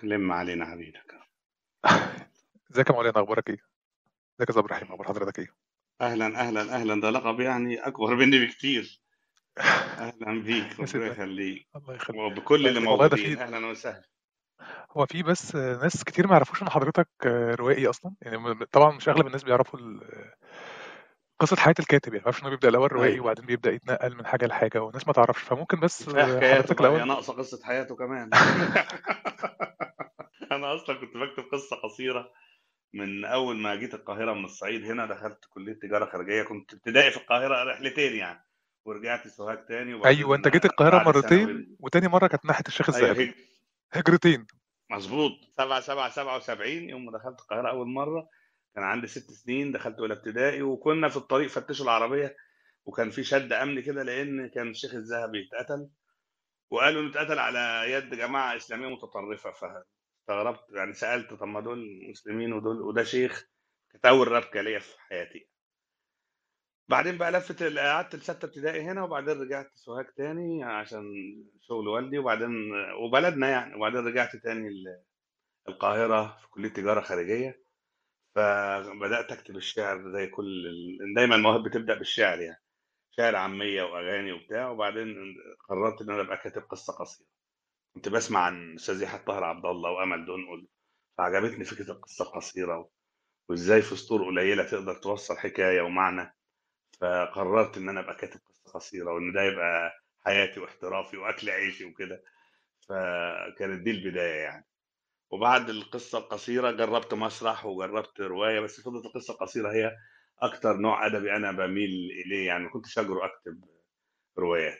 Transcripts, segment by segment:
كلم علينا حبيبك. ازيك يا مولانا أخبارك إيه؟ ازيك يا إبراهيم أخبار حضرتك إيه؟ أهلا أهلا أهلا. ده لقب يعني أكبر مني بكتير. أهلا بيك. ربنا يخليك. الله يخليك. وبكل اللي موجودين أهلا وسهلا. هو في بس ناس كتير ما يعرفوش إن حضرتك روائي أصلا. يعني طبعا مش أغلب الناس بيعرفوا قصة حياة الكاتب يعني ما يعرفش إنه بيبدأ الأول روائي أيوه. وبعدين بيبدأ يتنقل من حاجة لحاجة والناس ما تعرفش فممكن بس حضرتك الأول ناقصة قصة حياته كمان. أنا أصلا كنت بكتب قصة قصيرة من أول ما جيت القاهرة من الصعيد هنا دخلت كلية تجارة خارجية كنت ابتدائي في القاهرة رحلتين يعني ورجعت سوهاج تاني أيوه أنت جيت ثانوي مرتين وتاني مرة كانت ناحية الشيخ الذهبي. هيك. هجرتين مظبوط. 7 7 77 يوم ما دخلت القاهرة أول مرة كان عندي ست سنين دخلت أولى ابتدائي وكنا في الطريق فتشوا العربية وكان في شد امني كده لأن كان الشيخ الذهبي اتقتل وقالوا إنه اتقتل على يد جماعة إسلامية متطرفة فاستغربت يعني سألت طب ما دول مسلمين ودول وده شيخ كانت اول ربكه ليا في حياتي. بعدين بقى لفت قعدت لستة ابتدائي هنا وبعدين رجعت سوهاج تاني عشان شغل والدي وبعدين وبلدنا يعني وبعدين رجعت تاني ال- القاهرة في كلية تجارة خارجية. فبدأت أكتب الشعر زي كل دايما المواهب بتبدأ بالشعر يعني. شعر عامية وأغاني وبتاع وبعدين قررت إن أنا أبقى كاتب قصة قصيرة. كنت بسمع عن أستاذ يحيى طاهر عبد الله وأمل دنقل فعجبتني فكرة القصة القصيرة وإزاي في سطور قليلة تقدر توصل حكاية ومعنى. فقررت إن أنا أبقى كاتب قصة قصيرة وإن ده يبقى حياتي واحترافي وأكل عيشي وكده. فكانت دي البداية يعني. وبعد القصة القصيرة جربت مسرح وجربت رواية بس فضلت القصة القصيرة هي أكتر نوع أدبي أنا بميل إليه يعني ما كنتش اجرؤ أكتب روايات.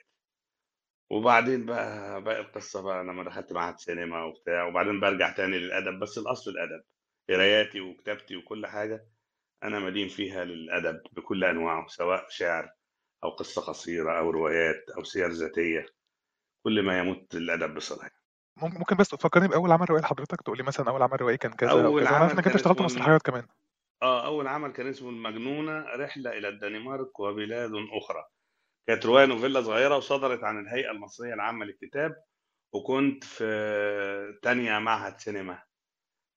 وبعدين بقى باقي القصة بقى لما دخلت معهد سينما وبتاع وبعدين برجع تاني للأدب بس الأصل الأدب. قراياتي وكتابتي وكل حاجة أنا مدين فيها للأدب بكل أنواعه سواء شعر أو قصة قصيرة أو روايات أو سير ذاتية كل ما يمت الادب بصله ممكن ممكن بس تفكرني بأول عمل روائي لحضرتك؟ تقول لي مثلا أول عمل روائي كان كذا أو أول كذا. عارف عمل كان اشتغلت اسمه. مسرحيات كمان. آه أول عمل كان اسمه المجنونة رحلة إلى الدنمارك وبلاد أخرى. كانت رواية نوفيلا صغيرة وصدرت عن الهيئة المصرية العامة للكتاب وكنت في تانية معهد سينما.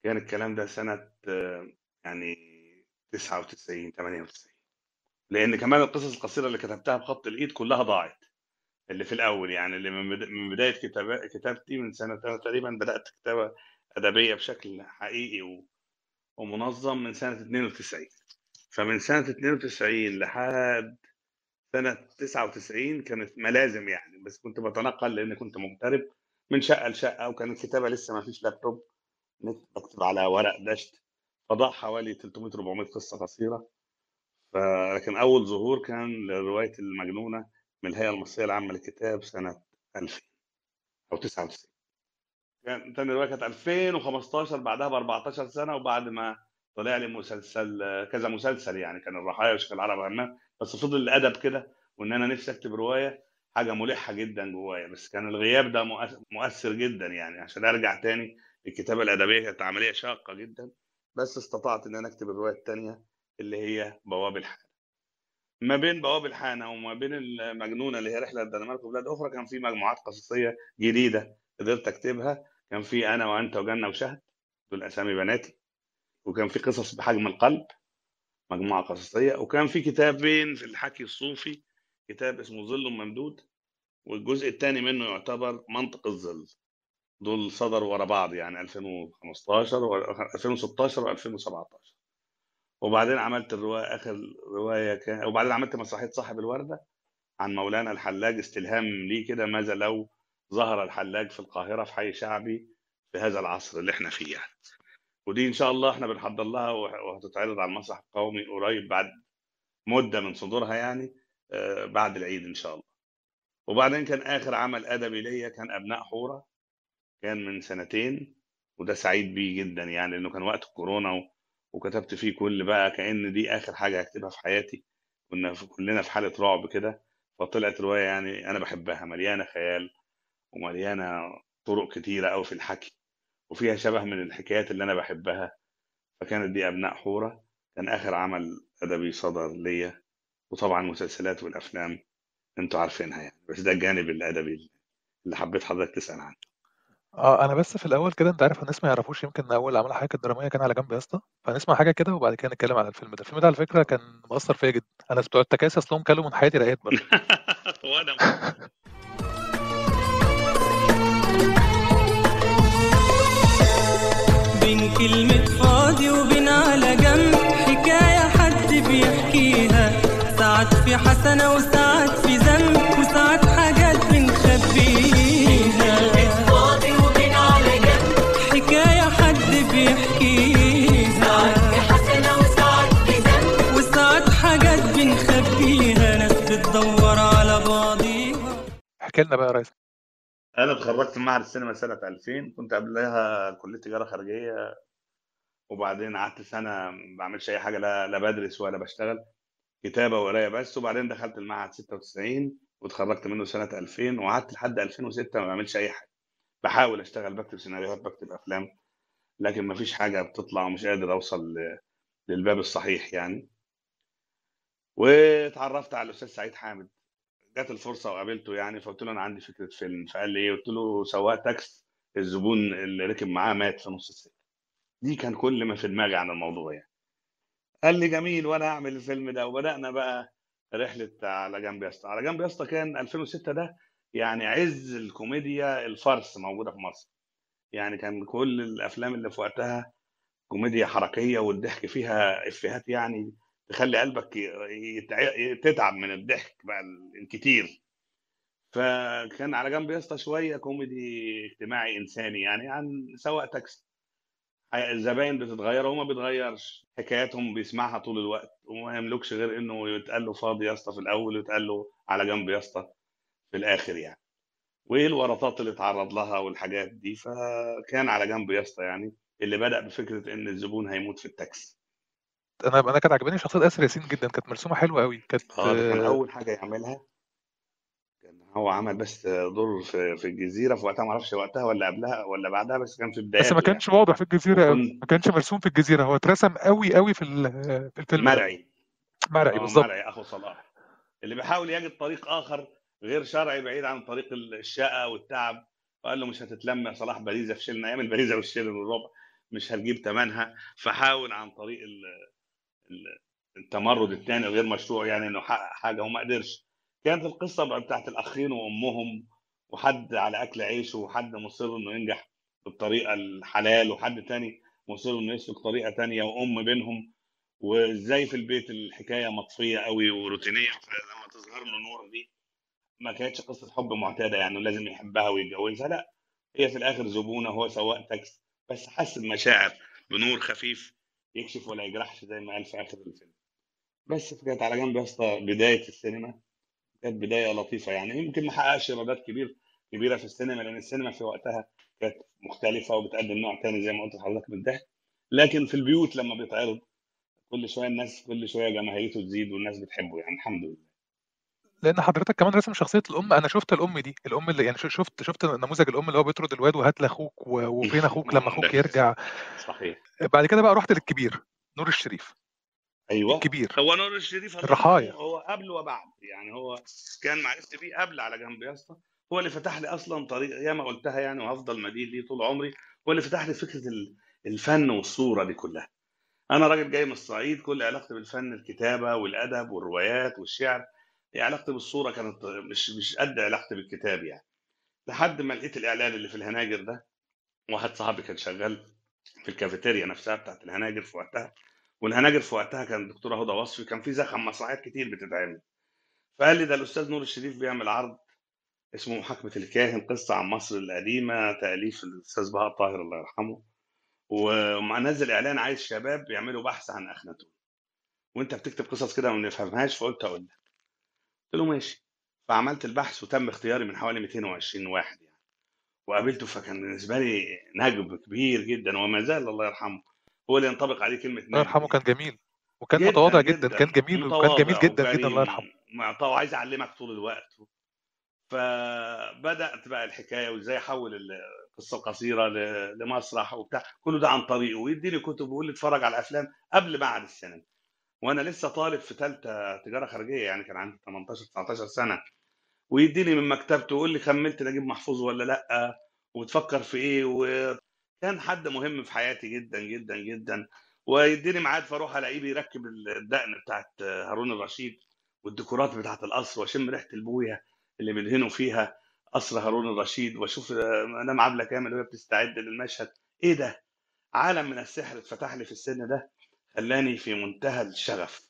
كان الكلام ده سنة آه، يعني 99 98 لأن كمان القصص القصيرة اللي كتبتها بخط الإيد كلها ضاعت. اللي في الأول يعني اللي من بدا- من بداية كتابة كتابتي من سنة تقريبا بدأت كتابة أدبية بشكل حقيقي و- ومنظم من سنة 92 فمن سنة 92 لحد سنة 99 كانت ملازم يعني بس كنت بتنقل لأن كنت مغترب من شقة لشقة وكان الكتابه لسه ما فيش لابتوب. بكتب على ورق دشت. فضاع حوالي 300 400 قصة قصيرة. فلكن أول ظهور كان لرواية المجنونة من الهيئة المصرية العامة للكتاب سنة 2000 أو 99 كان تاني روايه كانت 2015 بعدها ب 14 سنة وبعد ما طلع لي مسلسل كذا مسلسل يعني كان الرحايا وشيخ العرب همام بس فضل الأدب كده وإن أنا نفسي أكتب رواية حاجة ملحة جدا جوايا. بس كان الغياب ده مؤث- مؤثر جدا يعني عشان أرجع تاني الكتابة الأدبية كانت عملية شاقة جدا. بس استطعت إن أنا أكتب الرواية الثانية اللي هي بواب الحال. ما بين بواب الحانة وما بين المجنونة اللي هي رحلة الدنمارك وبلاد أخرى كان في مجموعات قصصية جديدة قدرت أكتبها. كان في أنا وأنت وجنة وشهد دول أسامي بناتي. وكان في قصص بحجم القلب مجموعة قصصية. وكان في كتابين في الحكي الصوفي كتاب اسمه ظل ممدود. والجزء الثاني منه يعتبر منطق الظل. دول صدروا ورا بعض يعني 2015 و 2016 و2017 وبعدين عملت الرواية آخر رواية كان وبعدين عملت مسرحية صاحب الوردة عن مولانا الحلاج استلهام ليه كده ماذا لو ظهر الحلاج في القاهرة في حي شعبي في هذا العصر اللي إحنا فيه يعني ودي إن شاء الله إحنا بنحضر لها وه- وهتتعرض على المسرح القومي قريب بعد مدة من صدورها يعني آه، بعد العيد إن شاء الله وبعدين كان آخر عمل أدبي ليا كان أبناء حورة كان من سنتين وده سعيد بيه جدا يعني لأنه كان وقت الكورونا. وكتبت فيه كل بقى كأن دي آخر حاجة هكتبها في حياتي. كنا كلنا في حالة رعب كده فطلعت رواية يعني أنا بحبها مليانة خيال ومليانة طرق كتيرة أوي في الحكي وفيها شبه من الحكايات اللي أنا بحبها. فكانت دي أبناء حورة كان آخر عمل أدبي صدر ليا. وطبعا المسلسلات والأفلام أنتوا عارفينها يعني بس ده الجانب الأدبي اللي حبيت حضرتك تسأل عنه. آه أنا بس في الأول كده أنت عارف الناس ما يعرفوش يمكن أول عمل حاجة كانت درامية كان على جنب يا اسطى. فهنسمع حاجة كده وبعد كده نتكلم على الفيلم ده. الفيلم ده على فكرة كان مؤثر فيا جدا. أنا بتوع التكاسي أصلهم كلوا من حياتي رقات برضه. وأنا بين كلمة فاضي وبين على جنب حكاية حد بيحكيها. ساعات في حسنة وساعات احكي لنا بقى يا ريس. أنا اتخرجت من معهد السينما سنة 2000 كنت قبلها كلية تجارة خارجية وبعدين قعدت سنة ما بعملش أي حاجة لا لا بدرس ولا بشتغل كتابة وقراية بس وبعدين دخلت المعهد 96 واتخرجت منه سنة 2000 وقعدت لحد 2006 ما بعملش أي حاجة. بحاول أشتغل بكتب سيناريوهات بكتب أفلام لكن ما فيش حاجة بتطلع ومش قادر أوصل للباب الصحيح يعني. واتعرفت على الأستاذ سعيد حامد. جات الفرصة وقابلته يعني فقلت له أنا عندي فكرة فيلم. فقال لي إيه؟ قلت له سواق تاكسي الزبون اللي ركب معاه مات في نص السكه دي كان كل ما في دماغي عن الموضوع يعني. قال لي جميل وأنا أعمل الفيلم ده. وبدأنا بقى رحلة على جنب يا اسطى. على جنب يا اسطى كان 2006 ده يعني عز الكوميديا ال farce موجودة في مصر. يعني كان كل الأفلام اللي في وقتها كوميديا حركية والضحك فيها إفيهات يعني تخلي قلبك تتعب من الضحك بقى الكتير. فكان على جنب يا اسطى شوية كوميدي اجتماعي إنساني يعني عن سواق تاكسي. الزباين بتتغير وهو ما بيتغيرش حكاياتهم بيسمعها طول الوقت وما يملكش غير إنه يتقال له فاضي يا اسطى في الأول ويتقال له على جنب يا اسطى في الآخر يعني. وإيه الورطات اللي اتعرض لها والحاجات دي؟ فكان على جنب يا اسطى يعني اللي بدأ بفكرة إن الزبون هيموت في التاكسي. أنا أنا كانت عجباني شخصية آسر ياسين جدا كانت مرسومة حلوة قوي كانت آه ده كان آه، أول حاجة يعملها. كان هو عمل بس دور في في الجزيرة في وقتها ما أعرفش وقتها ولا قبلها ولا بعدها بس كان في بس ما يعني. كانش واضح في الجزيرة قوي وكنت ما كانش مرسوم في الجزيرة هو اترسم قوي قوي في في الفيلم مرعي. مرعي آه بالظبط. مرعي أخو صلاح. اللي بيحاول يجد طريق آخر غير شرعي بعيد عن طريق الشقة والتعب وقال له مش هتتلم يا صلاح باريزة فشلنا أيام الباريزه والشيل والربع مش هتجيب ثمنها فحاول عن طريق ال- التمرد الثاني الغير مشروع يعني إنه يحقق حاجة وما قدرش. كانت القصة بتاعت الأخين وأمهم وحد على أكل عيشه وحد مصر إنه ينجح بالطريقة الحلال وحد تاني مصر إنه يسلك طريقة تانية وأم بينهم. وإزاي في البيت الحكاية مطفية قوي وروتينية فلما تظهر له نور دي ما كانتش قصة حب معتادة يعني لازم يحبها ويتجوزها لا. هي في الآخر زبونة هو سواق تاكسي بس حس بمشاعر بنور خفيف. يكشف ولا يجرحش زي ما قال في آخر الفيلم. بس كانت على جنب يا اسطى بداية السينما. كانت بداية لطيفة يعني. يمكن ما حققش إيرادات كبير كبيرة في السينما لأن السينما في وقتها كانت مختلفة وبتقدم نوع تاني زي ما قلت لحضرتك من الضحك. لكن في البيوت لما بيتعرض كل شوية الناس كل شوية جماهيريته تزيد والناس بتحبه يعني. الحمد لله. لأن حضرتك كمان رسم شخصية الأم. أنا شفت الأم دي الأم اللي يعني شفت شفت نموذج الأم اللي هو بيطرد الواد وهات لأخوك وفين أخوك لما أخوك يرجع. صحيح. بعد كده بقى رحت للكبير نور الشريف. أيوه. الكبير. هو نور الشريف الرحايا. هو قبل وبعد. يعني هو كان معرفتي بيه قبل على جنب يا اسطى. هو اللي فتح لي أصلا طريق يا ما قلتها يعني وهفضل مدين ليه طول عمري. هو اللي فتح لي فكرة ال- الفن والصورة دي كلها. أنا راجل جاي من الصعيد كل علاقتي بالفن الكتابة والأدب والروايات والشعر. علاقتي بالصورة كانت مش مش قد علاقتي بالكتاب يعني. لحد ما لقيت الإعلان اللي في الهناجر ده واحد صاحبي كان شغال في الكافيتيريا نفسها بتاعت الهناجر في وقتها والهناجر في وقتها كان الدكتوره هدى وصفي كان في زخم مسرحيات كتير بتتعمل. فقال لي ده الأستاذ نور الشريف بيعمل عرض اسمه محاكمة الكاهن قصة عن مصر القديمة تأليف الأستاذ بهاء الطاهر الله يرحمه. ومع نزل إعلان عايز شباب يعملوا بحث عن أخناتون. وأنت بتكتب قصص كده ما نفهمهاش فقلت أقول لك. قلت له ماشي. فعملت البحث وتم اختياري من حوالي 220 واحد يعني. وقابلته فكان بالنسبة لي نجم كبير جدا وما زال الله يرحمه. هو اللي ينطبق عليه كلمة الله نجم يرحمه دي كان جميل. وكان جدا متواضع جدا جدا. كان جميل وكان جميل جدا جدا الله يرحمه. ومعطاء وعايز أعلمك طول الوقت. فبدأت بقى الحكاية وإزاي أحول القصة القصيرة لمسرح وبتاع. كله ده عن طريقه ويديني كتب ويقول لي اتفرج على افلام قبل معهد السينما. وأنا لسه طالب في ثالثه تجارة خارجية يعني كان عندي 18 19 سنة. ويديني من مكتبته ويقول لي كملت نجيب محفوظ ولا لأ وبتفكر في إيه وكان حد مهم في حياتي جدا جدا جدا. ويديني ميعاد فاروح ألاقيه بيركب الدقن بتاعت هارون الرشيد والديكورات بتاعت القصر وأشم ريحة البوية اللي بيدهنوا فيها قصر هارون الرشيد وأشوف مدام عبلة كامل وهي بتستعد للمشهد. إيه ده؟ عالم من السحر اتفتح لي في السن ده. خلاني في منتهى الشغف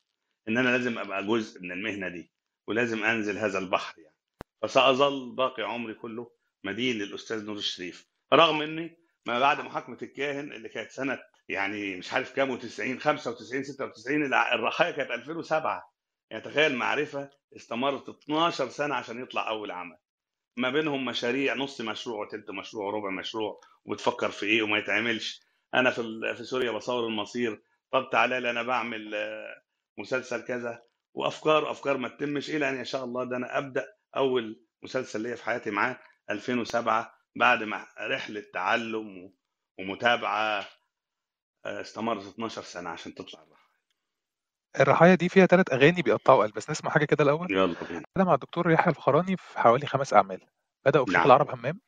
إن أنا لازم أبقى جزء من المهنة دي ولازم أنزل هذا البحر يعني. فسأظل باقي عمري كله مدين للأستاذ نور الشريف. رغم إني ما بعد محاكمة الكاهن اللي كانت سنة يعني مش عارف كام و90 95 96 الع- الرخاء كانت 2007 يعني تخيل معرفة استمرت 12 سنة عشان يطلع أول عمل. ما بينهم مشاريع نص مشروع وتلت مشروع وربع مشروع وبتفكر في إيه وما يتعملش. أنا في في سوريا بصور المصير طب تعالى لي أنا بعمل آه، مسلسل كذا وأفكار أفكار ما تتمش إلى أن يشاء الله ده أنا أبدأ أول مسلسل ليا في حياتي معاه 2007 بعد ما رحلة تعلم ومتابعة آه، استمرت 12 سنة عشان تطلع الرحله الرحاية دي فيها ثلاث أغاني بيقطعوا قلب بس نسمع حاجة كده الأول. يلا بينا. كده مع الدكتور يحيى الفخراني في حوالي خمس أعمال بدأوا بشيخ نعم. العرب همام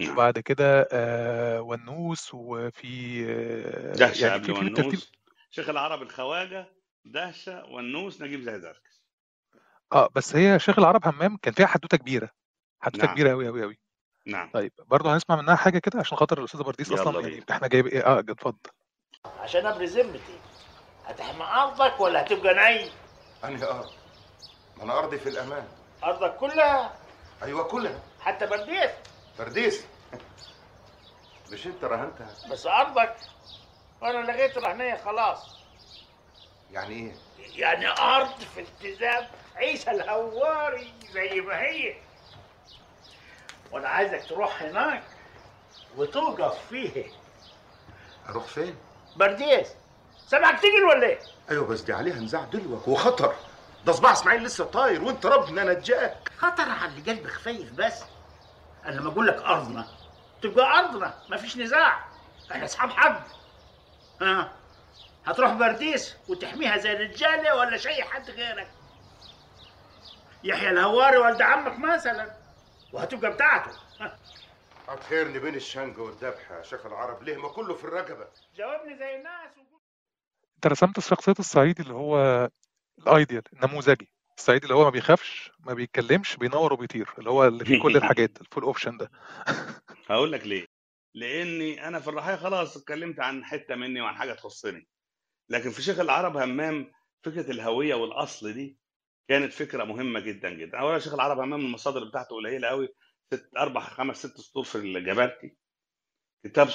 نعم. وبعد كده آه ونوس وفي آه دهشه يعني قبل في في والنوس شيخ العرب الخواجة دهشة والنوس نجيب زي زركس آه بس هي شيخ العرب همام كان فيها حدوتة كبيرة حدوتة نعم. كبيرة أوي أوي أوي. نعم. طيب برضه هنسمع منها حاجة كده عشان خاطر الأستاذة برديس يلا أصلا يعني إحنا جايب إيه؟ آه اتفضل. عشان ابري ذمتي هتحمي أرضك ولا هتبقى نعي أنهي أرض؟ ما أنا أرضي في الأمان. أرضك كلها؟ أيوة كلها. حتى برديت فرديس مش أنت رهنتها. بس أرضك؟ وأنا لغيت رهنية خلاص. يعني إيه؟ يعني أرض في التزام عيسى الهواري زي ما هي. وأنا عايزك تروح هناك وتوقف فيه. أروح فين؟ برديس. سامعك تجري ولا إيه؟ أيوة بس دي عليها نزاع دلوك وخطر. ده صباع إسماعيل لسه طاير وأنت ربنا نجاك خطر على اللي قلبك خفيف بس. أنا لما أقول لك أرضنا تبقى أرضنا مفيش نزاع. إحنا أصحاب حق ها؟ هتروح برديس وتحميها زي الرجالة ولا شيء حد غيرك؟ يحيى الهواري والد عمك مثلا وهتبقى بتاعته. ها. هتخيرني بين الشنق والذبح يا شيخ العرب ليه ما كله في الرقبة؟ جاوبني زي الناس انت رسمت شخصية الصعيدي اللي هو ال ideal النموذجي. الصعيدي اللي هو ما بيخافش ما بيتكلمش بينور وبيطير اللي هو اللي فيه كل الحاجات ال full option ده. هقول لك ليه. لاني أنا في الرحايا خلاص اتكلمت عن حتة مني وعن حاجة تخصني. لكن في شيخ العرب همام فكره الهويه والاصل دي كانت فكره مهمه جدا جدا. أولا شيخ العرب همام المصادر بتاعته قليلة قوي ست أربع خمس ست سطور في الجبارتي. كتاب.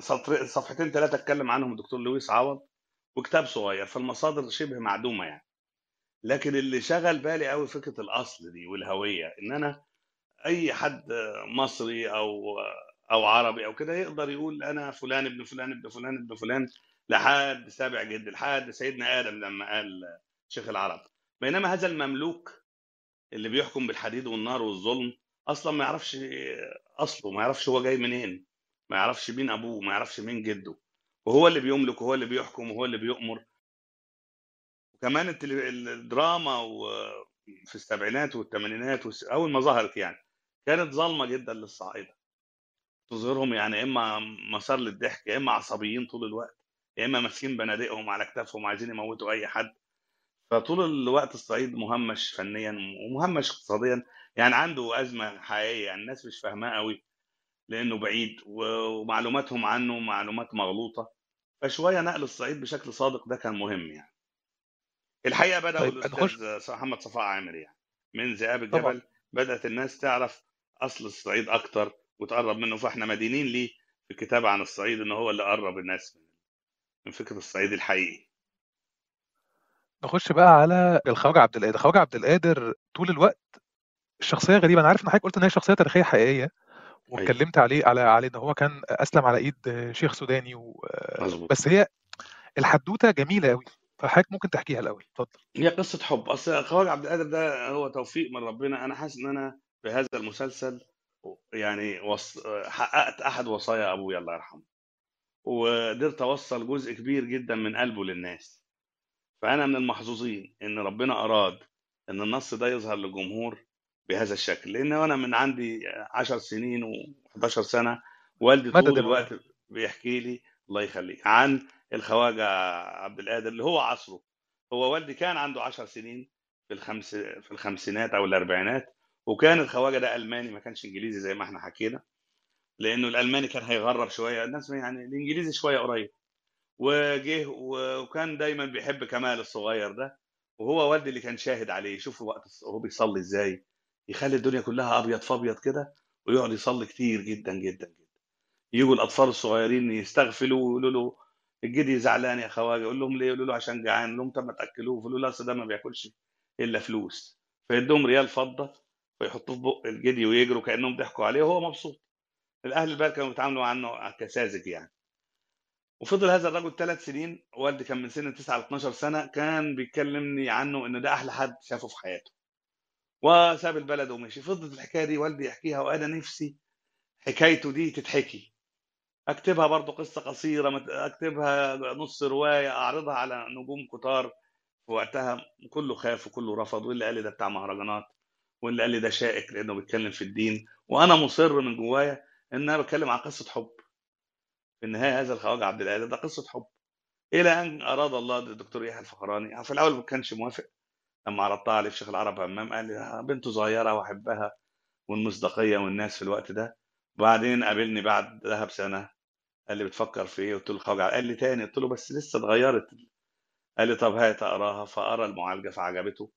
سطر... صفحتين ثلاثة اتكلم عنهم الدكتور لويس عوض وكتاب صغير فالمصادر شبه معدومة يعني. لكن اللي شغل بالي قوي فكرة الأصل دي والهوية إن أنا أي حد مصري أو أو عربي أو كده يقدر يقول أنا فلان ابن فلان ابن فلان ابن فلان لحد سابع جد لحد سيدنا آدم لما قال شيخ العرب. بينما هذا المملوك اللي بيحكم بالحديد والنار والظلم أصلا ما يعرفش أصله ما يعرفش هو جاي منين ما يعرفش مين أبوه ما يعرفش مين جده. وهو اللي بيملك وهو اللي بيحكم وهو اللي بيؤمر وكمان الدراما في السبعينات والثمانينات أول ما ظهرت يعني كانت ظالمة جدا للصعايدة. تظهرهم يعني إما مسار للضحك يا إما عصبيين طول الوقت يا إما ماسكين بنادقهم على كتافهم عايزين يموتوا أي حد. فطول الوقت الصعيد مهمش فنيا ومهمش اقتصاديا يعني عنده أزمة حقيقية يعني الناس مش فاهماه قوي لأنه بعيد ومعلوماتهم عنه معلومات مغلوطة. فشوية نقل الصعيد بشكل صادق ده كان مهم يعني. الحقيقة بداوا طيب الأستاذ محمد صفاء عامر يعني من ذئاب طبعا. الجبل بدأت الناس تعرف أصل الصعيد أكتر. وتقرب منه فاحنا مدينين ليه في الكتاب عن الصعيد إن هو اللي قرب الناس من من فكرة الصعيد الحقيقي. نخش بقى على الخواجة عبد القادر. الخواجة عبد القادر طول الوقت الشخصية غريبة. أنا عارف إن حضرتك قلت إن هي شخصية تاريخية حقيقية واتكلمت عليه على على إن هو كان أسلم على إيد شيخ سوداني و... بس هي الحدوتة جميلة أوي. فحضرتك ممكن تحكيها الأول؟ اتفضل. هي قصة حب. أصل خواجه عبد القادر ده هو توفيق من ربنا. أنا حاسس إن أنا بهذا المسلسل يعني وص... حققت أحد وصايا أبويا الله يرحمه. وقدرت أوصل جزء كبير جدا من قلبه للناس. فأنا من المحظوظين إن ربنا أراد إن النص ده يظهر للجمهور بهذا الشكل. لأن أنا من عندي 10 سنين و11 سنة والدي طول. الوقت بيحكي لي الله يخليك عن الخواجة عبد القادر اللي هو عصره. هو والدي كان عنده 10 سنين في الخمس في الخمسينات أو الأربعينات. وكان الخواجة ده ألماني ما كانش إنجليزي زي ما إحنا حكينا لأنه الألماني كان هيغرب شوية. الناس يعني الإنجليزي شوية قريب. وجه وكان دايما بيحب كمال الصغير ده وهو والدي اللي كان شاهد عليه. شوفوا وقت وهو بيصلي إزاي؟ يخلي الدنيا كلها أبيض فابيض كده ويقعد يصلي كتير جدا جدا جدا. يجوا الأطفال الصغيرين يستغفلوا ويقولوا له الجدي زعلان يا خواجة. يقول لهم ليه؟ يقولوا له عشان جعان. يقول لهم طب ما تأكلوه. يقولوا له لا أصل ده ما بياكلش إلا فلوس. فيدوهم ريال فضة ويحطوه في بق الجدي ويجروا كأنهم ضحكوا عليه وهو مبسوط. الأهل البلد كانوا بيتعاملوا عنه كساذج يعني. وفضل هذا الرجل ثلاث سنين والدي كان من سن 9 ل 12 سنة كان بيكلمني عنه ان ده أحلى حد شافه في حياته. وساب البلد ومشي. فضلت الحكاية دي والدي يحكيها وأنا نفسي حكايته دي تتحكي. أكتبها برضو قصة قصيرة أكتبها نص رواية أعرضها على نجوم كتار وقتها. كله خاف وكله رفض واللي قال ده بتاع مهرجانات. واللي قال لي ده شائك لأنه بيتكلم في الدين وأنا مصر من جوايا إن أنا بتكلم عن قصة حب. في النهاية هذا الخواجة عبد القادر ده قصة حب. إلى أن أراد الله الدكتور يحيى الفخراني في الأول ما كانش موافق لما عرضتها عليه في شيخ العرب همام قال لي بنته صغيرة وأحبها والمصداقية والناس في الوقت ده. وبعدين قابلني بعد ذهب سنة قال لي بتفكر في إيه؟ قلت له الخواجة قال لي تاني. قلت له بس لسه اتغيرت. قال لي طب هات اقراها فقرا المعالجة فعجبته.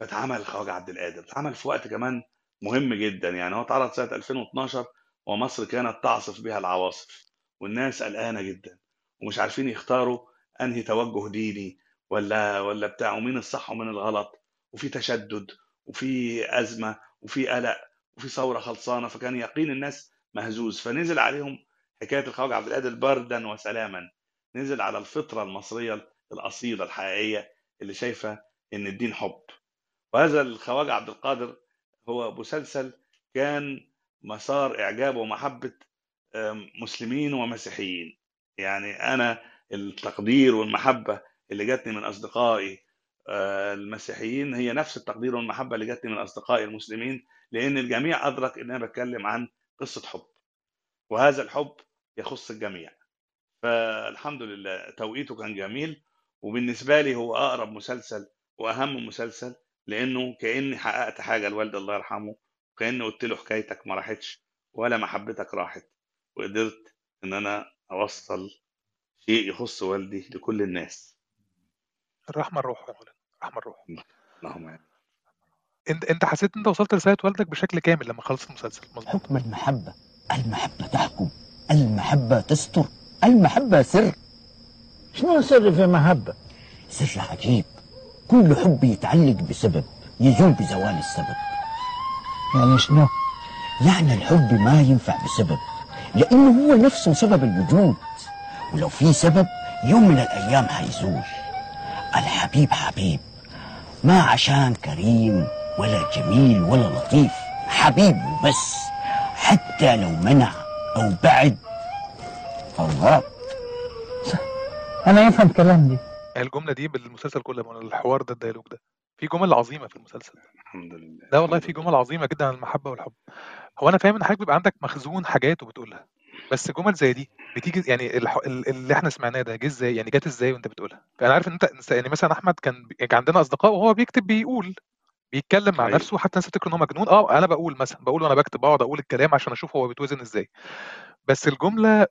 فاتعمل الخواجه عبد القادر. اتعمل في وقت كمان مهم جدا. يعني هو اتعرض سنة 2012 ومصر كانت تعصف بها العواصف. والناس قلقانة جدا. ومش عارفين يختاروا أنهي توجه ديني ولا ولا بتاع ومين الصح ومين الغلط. وفي تشدد وفي أزمة وفي قلق وفي ثورة خلصانة. فكان يقين الناس مهزوز. فنزل عليهم حكاية الخواجة عبد القادر بردا وسلاما. نزل على الفطرة المصرية الأصيلة الحقيقية اللي شايفة إن الدين حب. وهذا الخواجة عبد القادر هو مسلسل كان مسار إعجاب ومحبة آم، مسلمين ومسيحيين. يعني أنا التقدير والمحبة اللي جاتني من أصدقائي آه، المسيحيين هي نفس التقدير والمحبة اللي جاتني من أصدقائي المسلمين لأن الجميع أدرك إن أنا بتكلم عن قصة حب وهذا الحب يخص الجميع. فالحمد لله توقيته كان جميل وبالنسبة لي هو أقرب مسلسل وأهم مسلسل لأنه كأني حققت حاجة لوالد الله يرحمه كاني قلت له حكايتك ما راحتش ولا محبتك راحت وقدرت إن أنا أوصل شيء يخص والدي لكل الناس. الرحمة الروح يا مولانا الرحمة الروح. اللهم آمين. أنت أنت حسيت أنت وصلت رسالة والدك بشكل كامل لما خلصت المسلسل؟ مظبوط. حكم المحبة المحبة تحكم المحبة تستر المحبة سر. شنو سر في محبة؟ سر عجيب. كل حب يتعلق بسبب يزول بزوال السبب. يعني شنو؟ يعني الحب ما ينفع بسبب لأنه هو نفسه سبب الوجود. ولو في سبب يوم من الأيام حيزول. الحبيب حبيب ما عشان كريم ولا جميل ولا لطيف حبيب وبس حتى لو منع أو بعد. فالله أنا يفهم كلام دي الجملة دي بالمسلسل كله الحوار ده الديالوج ده في جمل عظيمة في المسلسل الحمد لله لا والله في. جمل عظيمة جدا عن المحبة والحب هو أنا فاهم إن حضرتك بيبقى عندك مخزون حاجات وبتقولها بس جمل زي دي بتيجي يعني اللي إحنا سمعناه ده جه إزاي يعني جت إزاي وأنت بتقولها فانا عارف إن أنت يعني مثلا أحمد كان بي- كان عندنا أصدقاء وهو بيكتب بيقول بيتكلم مع أيوة. نفسه حتى الناس تفتكر إن هو مجنون آه أنا بقول مثلا بقول وأنا بكتب بقعد أقول الكلام عشان أشوف هو بيتوزن إزاي بس الجملة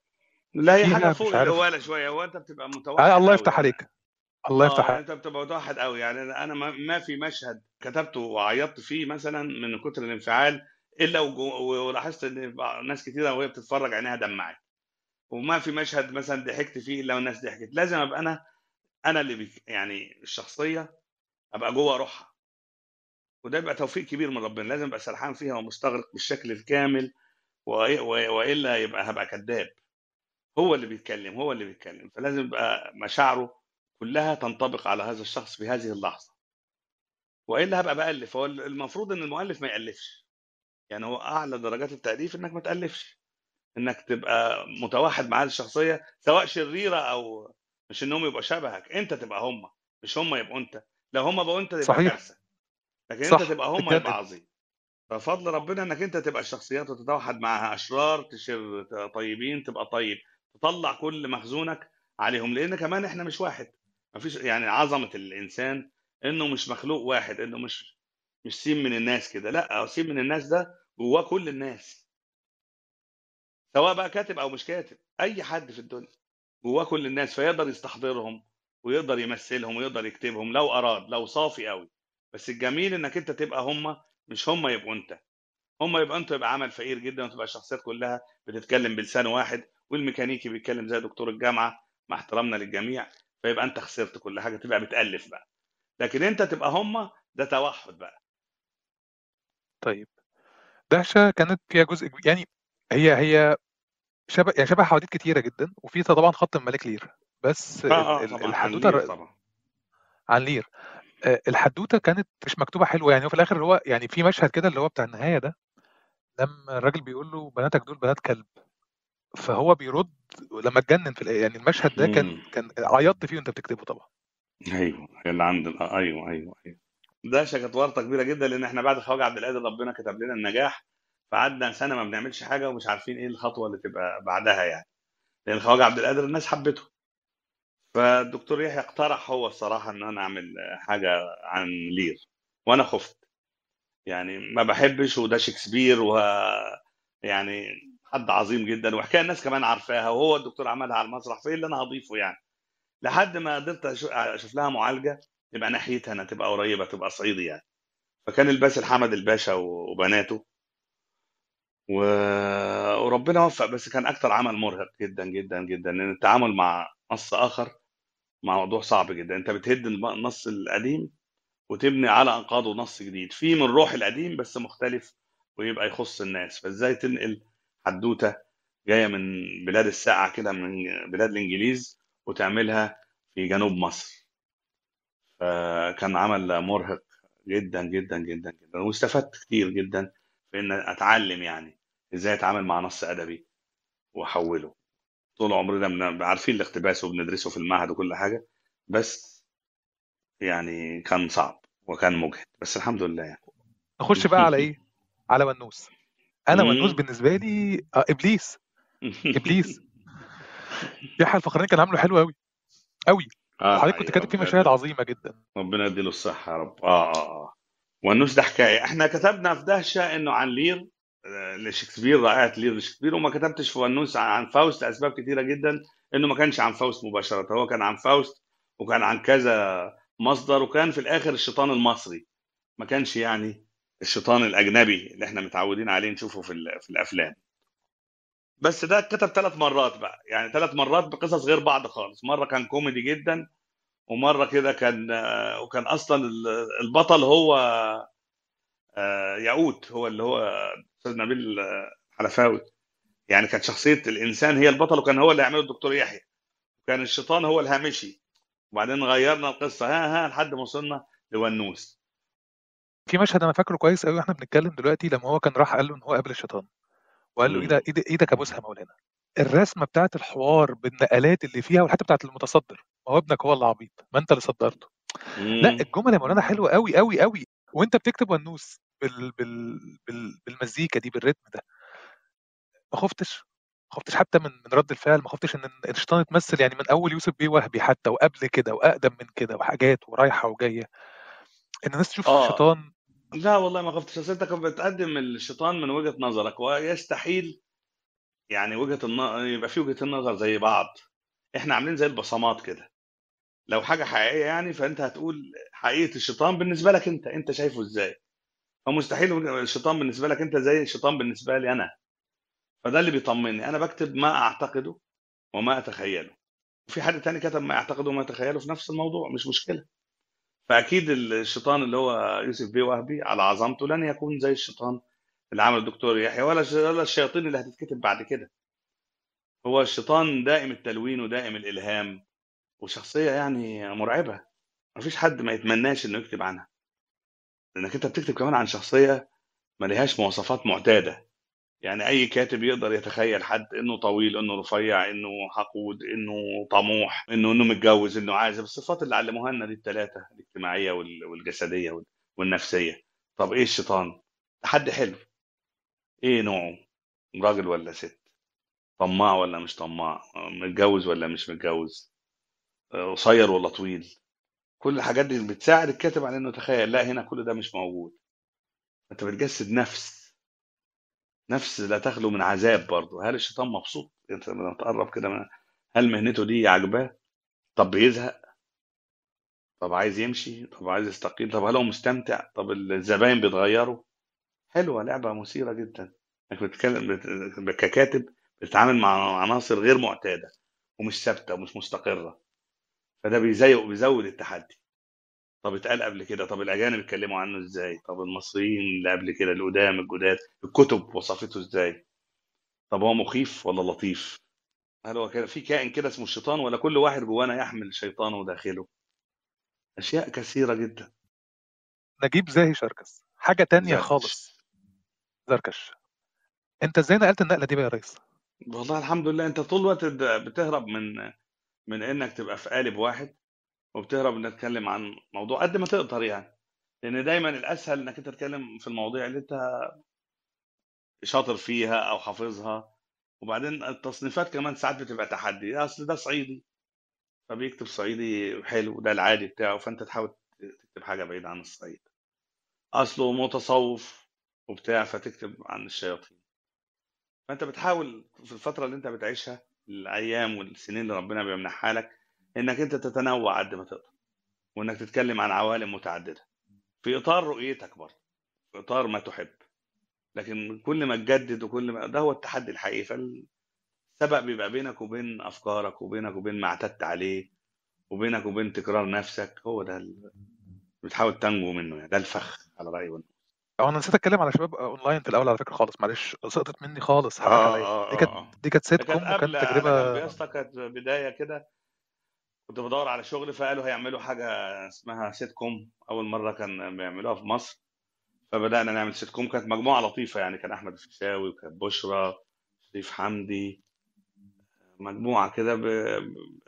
لا هي حاجة فوق عارف. الهواله شوية هو أنت بتبقى متوحد آه الله يفتح يعني. عليك الله آه يفتح يعني أنت بتبقى متوحد قوي يعني أنا أنا ما ما في مشهد كتبته وعيطت فيه مثلا من كتر الانفعال إلا وجو- ولاحظت إن ناس كتيرة وهي بتتفرج عينيها دمعت. وما في مشهد مثلا ضحكت فيه إلا والناس ضحكت. لازم أبقى أنا أنا اللي بيك يعني الشخصية أبقى جوه روحها. وده يبقى توفيق كبير من ربنا. لازم أبقى سرحان فيها ومستغرق بالشكل الكامل و- وإلا يبقى هبقى كذاب. هو اللي بيتكلم هو اللي بيتكلم. فلازم يبقى مشاعره كلها تنطبق على هذا الشخص في هذه اللحظة. وإلا هبقى بألف. هو المفروض إن المؤلف ما يألفش. يعني هو أعلى درجات التأليف إنك ما تألفش. إنك تبقى متوحد مع هذه الشخصية سواء شريرة أو مش إنهم يبقوا شبهك. أنت تبقى هم مش هم يبقوا أنت. لو هم بقوا أنت يبقى صحيح. كارثة. لكن صح، انت تبقى هم. يبقى عظيم. ففضل ربنا إنك أنت تبقى الشخصيات وتتوحد معها. أشرار تشر طيبين تبقى طيب. تطلع كل مخزونك عليهم. لأن كمان إحنا مش واحد. مفيش يعني عظمة الإنسان إنه مش مخلوق واحد إنه مش مش سين من الناس كده لأ سين من الناس ده جواه كل الناس. سواء بقى كاتب أو مش كاتب أي حد في الدنيا جواه كل الناس فيقدر يستحضرهم ويقدر يمثلهم ويقدر يكتبهم لو أراد لو صافي قوي بس الجميل إنك أنت تبقى هم مش هم يبقوا أنت. هم يبقى انت يبقى عمل فقير جدا وتبقى الشخصيات كلها بتتكلم بلسان واحد والميكانيكي بيتكلم زي دكتور الجامعة مع احترامنا للجميع. فيبقى انت خسرت كل حاجة تبقى بتالف بقى. لكن انت تبقى هم ده توحد بقى. طيب. دهشة كانت فيها جزء كبير يعني هي هي شبه يعني شبه حواديت كتيرة جدا وفي طبعا خط الملك لير. بس آه آه ال- طبعا. عن الر- طبعا. عن لير. آه، الحدوتة كانت مش مكتوبة حلوة يعني وفي الآخر اللي هو يعني في مشهد كده اللي هو بتاع النهاية ده لما الراجل بيقول له بناتك دول بنات كلب. فهو بيرد لما اتجنن في يعني المشهد ده كان. كان عيطت فيه وانت بتكتبه طبعا. أيوه اللي آه، أيوه أيوه أيوه. ده كانت ورطة كبيرة جدا لأن إحنا بعد خواجة عبد القادر ربنا كتب لنا النجاح فقعدنا سنة ما بنعملش حاجة ومش عارفين إيه الخطوة اللي تبقى بعدها يعني. لأن خواجة عبد القادر الناس حبته. فالدكتور يحيى اقترح هو الصراحة إن أنا أعمل حاجة عن لير وأنا خفت. يعني ما بحبش وده شكسبير و يعني حد عظيم جدا وحكاية الناس كمان عارفاها وهو الدكتور عملها على المسرح فإيه اللي أنا هضيفه يعني؟ لحد ما قدرت أشوف لها معالجة تبقى ناحيتها أنا تبقى قريبة تبقى صعيدي يعني. فكان الباسل حمد الباشا وبناته. و... وربنا وفق بس كان أكتر عمل مرهق جدا جدا جدا لأن التعامل مع نص آخر مع موضوع صعب جدا. أنت بتهد النص القديم وتبني على أنقاضه نص جديد. فيه من روح القديم بس مختلف ويبقى يخص الناس. فإزاي تنقل حدوتة جاية من بلاد الساعة كده من بلاد الإنجليز وتعملها في جنوب مصر. فكان عمل مرهق جدا جدا جدا جدا واستفدت كتير جدا في إن أتعلم يعني إزاي أتعامل مع نص أدبي وأحوله. طول عمرنا عارفين الاقتباس وبندرسه في المعهد وكل حاجة بس يعني كان صعب وكان مجهد بس الحمد لله يعني. نخش بقى على إيه؟ على ونوس أنا ونوس مم. بالنسبة لي آه إبليس. إبليس. يحيى الفخراني كان عامله حلو قوي قوي آه وحضرتك كنت كاتب فيه مشاهد عظيمة جدا. ربنا يديله الصحة يا رب. آه آه آه. والنوس ده حكاية. إحنا كتبنا في دهشة إنه عن لير آه، لشكسبير رائعة لير لشكسبير. وما كتبتش في ونوس عن فاوست لأسباب كتيرة جدا. إنه ما كانش عن فاوست مباشرة. هو كان عن فاوست وكان عن كذا مصدر وكان في الآخر الشيطان المصري. ما كانش يعني الشيطان الأجنبي اللي إحنا متعودين عليه نشوفه في في الأفلام. بس ده اتكتب ثلاث مرات بقى. يعني ثلاث مرات بقصص غير بعض خالص. مرة كان كوميدي جدا ومرة كده كان آه، وكان أصلا ال- البطل هو آه، ياقوت. هو اللي هو أستاذ نبيل آه، حلفاوي. يعني كانت شخصية الإنسان هي البطل وكان هو اللي يعمله الدكتور يحيى. وكان الشيطان هو الهامشي. وبعدين غيرنا القصة. ها ها لحد ما وصلنا لونوس. في مشهد أنا فاكره كويس قوي وإحنا بنتكلم دلوقتي لما هو كان راح قال له إن هو قابل الشيطان. وقال له مم. إيدك إيدك إيدك ابوسها مولانا؟ الرسمة بتاعت الحوار بالنقلات اللي فيها والحتة بتاعت المتصدر. ما هو ابنك هو اللي عبيط ما أنت اللي صدرته. لا. الجمل يا مولانا حلوة قوي قوي قوي وأنت بتكتب ونوس بال... بال... بال... بالمزيكا دي بالريتم ده. ما خفتش ما خفتش حتى من من رد الفعل ما خفتش إن الشيطان يتمثل يعني من أول يوسف بيه وهبي حتى وقبل كده وأقدم من كده وحاجات ورايحة وجاية. إن الناس تشوف آه. الشيطان لا والله ما خفتش اصل انت كنت بتقدم الشيطان من وجهة نظرك ويستحيل يعني وجهة النظر يبقى في وجهة النظر زي بعض. إحنا عاملين زي البصمات كده. لو حاجة حقيقية يعني فانت هتقول حقيقة الشيطان بالنسبة لك انت انت شايفه إزاي؟ فمستحيل الشيطان بالنسبة لك انت زي الشيطان بالنسبة لي أنا. فده اللي بيطمني. أنا بكتب ما اعتقده وما اتخيله. وفي حد تاني كتب ما يعتقده وما يتخيله في نفس الموضوع مش مشكلة. فأكيد الشيطان اللي هو يوسف بيه وهبي على عظمته لن يكون زي الشيطان اللي عمل الدكتور يحيى ولا ولا الشياطين اللي هتتكتب بعد كده. هو الشيطان دائم التلوين ودائم الإلهام وشخصية يعني مرعبة. مفيش حد ما يتمناش إنه يكتب عنها. لأنك أنت بتكتب كمان عن شخصية ما لهاش مواصفات معتادة. يعني أي كاتب يقدر يتخيل حد إنه طويل إنه رفيع إنه حقود إنه طموح إنه إنه متجوز إنه عازب الصفات اللي علموها لنا دي الثلاثه الاجتماعية وال- والجسدية وال- والنفسية. طب إيه الشيطان؟ تحدي حلو. إيه نوعه؟ راجل ولا ست؟ طماع ولا مش طماع؟ متجوز ولا مش متجوز؟ قصير ولا طويل؟ كل الحاجات دي بتساعد الكاتب على إنه يتخيل لا هنا كل ده مش موجود. أنت بتجسد نفس. نفس لا تخلو من عذاب برضه هل الشيطان مبسوط؟ انت لما تقرب كده من هل مهنته دي عاجباه؟ طب بيزهق؟ طب عايز يمشي؟ طب عايز يستقيل؟ طب هل هو مستمتع؟ طب الزباين بيتغيروا؟ حلوة لعبة مثيرة جدا. إنك بتتكلم بت- ككاتب بتتعامل مع عناصر غير معتادة ومش ثابتة ومش مستقرة. فده بيزيق بيزود التحدي. طب اتقال قبل كده طب الأجانب اتكلموا عنه إزاي؟ طب المصريين اللي قبل كده القدام الجداد الكتب وصفته إزاي؟ طب هو مخيف ولا لطيف؟ هل هو كده في كائن كده اسمه الشيطان ولا كل واحد جوانا يحمل شيطانه داخله أشياء كثيرة جدا. نجيب زاهي شركس. حاجة تانية زركش. خالص. زركش. أنت إزاي نقلت النقلة دي بقى يا ريس؟ والله الحمد لله. أنت طول الوقت بتهرب من من إنك تبقى في قالب واحد. وبتهرب انك تتكلم عن موضوع قد ما تقدر يعني. لأن دايما الأسهل إنك أنت تتكلم في المواضيع اللي أنت شاطر فيها أو حافظها. وبعدين التصنيفات كمان ساعات بتبقى تحدي. أصل ده صعيدي فبيكتب صعيدي حلو ده العادي بتاعه فأنت تحاول تكتب حاجة بعيدة عن الصعيد. أصله متصوف وبتاع فتكتب عن الشياطين. فأنت بتحاول في الفترة اللي أنت بتعيشها الأيام والسنين اللي ربنا بيمنحها لك إنك أنت تتنوع قد ما تقدر وإنك تتكلم عن عوالم متعددة. في إطار رؤيتك برضه في إطار ما تحب. لكن كل ما تجدد وكل ما ده هو التحدي الحقيقي. فالسبق بيبقى بينك وبين أفكارك وبينك وبين ما اعتدت عليه وبينك وبين تكرار نفسك هو ده اللي بتحاول تنجو منه يعني. ده الفخ على رايي. أو أنا نسيت أتكلم على شباب أونلاين في الأول على فكرة خالص معلش. سقطت مني خالص حقك آه عليا آه دي كانت دي كانت سيت كوم وكانت تجربة كانت بداية كده. كنت بدور على شغل فقالوا هيعملوا حاجة اسمها سيت كوم أول مرة كان بيعملوها في مصر. فبدأنا نعمل سيت كوم كانت مجموعة لطيفة يعني. كان أحمد الفيشاوي وكانت بشرى شريف حمدي. مجموعة كده ب...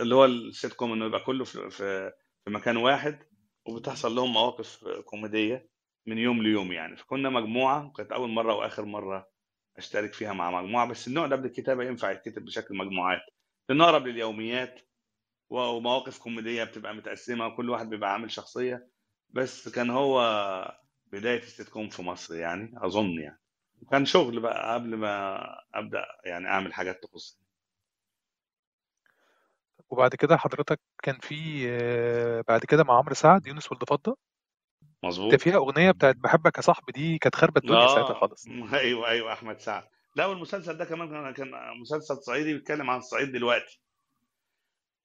اللي هو السيت كوم إنه يبقى كله في في في مكان واحد. وبتحصل لهم مواقف كوميدية من يوم ليوم يعني. فكنا مجموعة. وكانت أول مرة وآخر مرة أشترك فيها مع مجموعة. بس النوع ده من الكتابه ينفع يتكتب بشكل مجموعات. لأنه اقرب لليوميات. ومواقف كوميدية بتبقى متقسمة وكل واحد بيبقى عامل شخصية. بس كان هو بداية السيت كوم في مصر يعني أظن يعني. وكان شغل بقى قبل ما أبدأ يعني أعمل حاجات تخصني. وبعد كده حضرتك كان في آه، بعد كده مع عمرو سعد يونس ولد فضه ده مظبوط فيها أغنية بتاعت بحبك يا صاحبي دي كانت خاربه الدنيا ساعتها آه خالص. أيوه أيوه أحمد سعد. لا والمسلسل ده كمان كان مسلسل صعيدي بيتكلم عن الصعيد دلوقتي.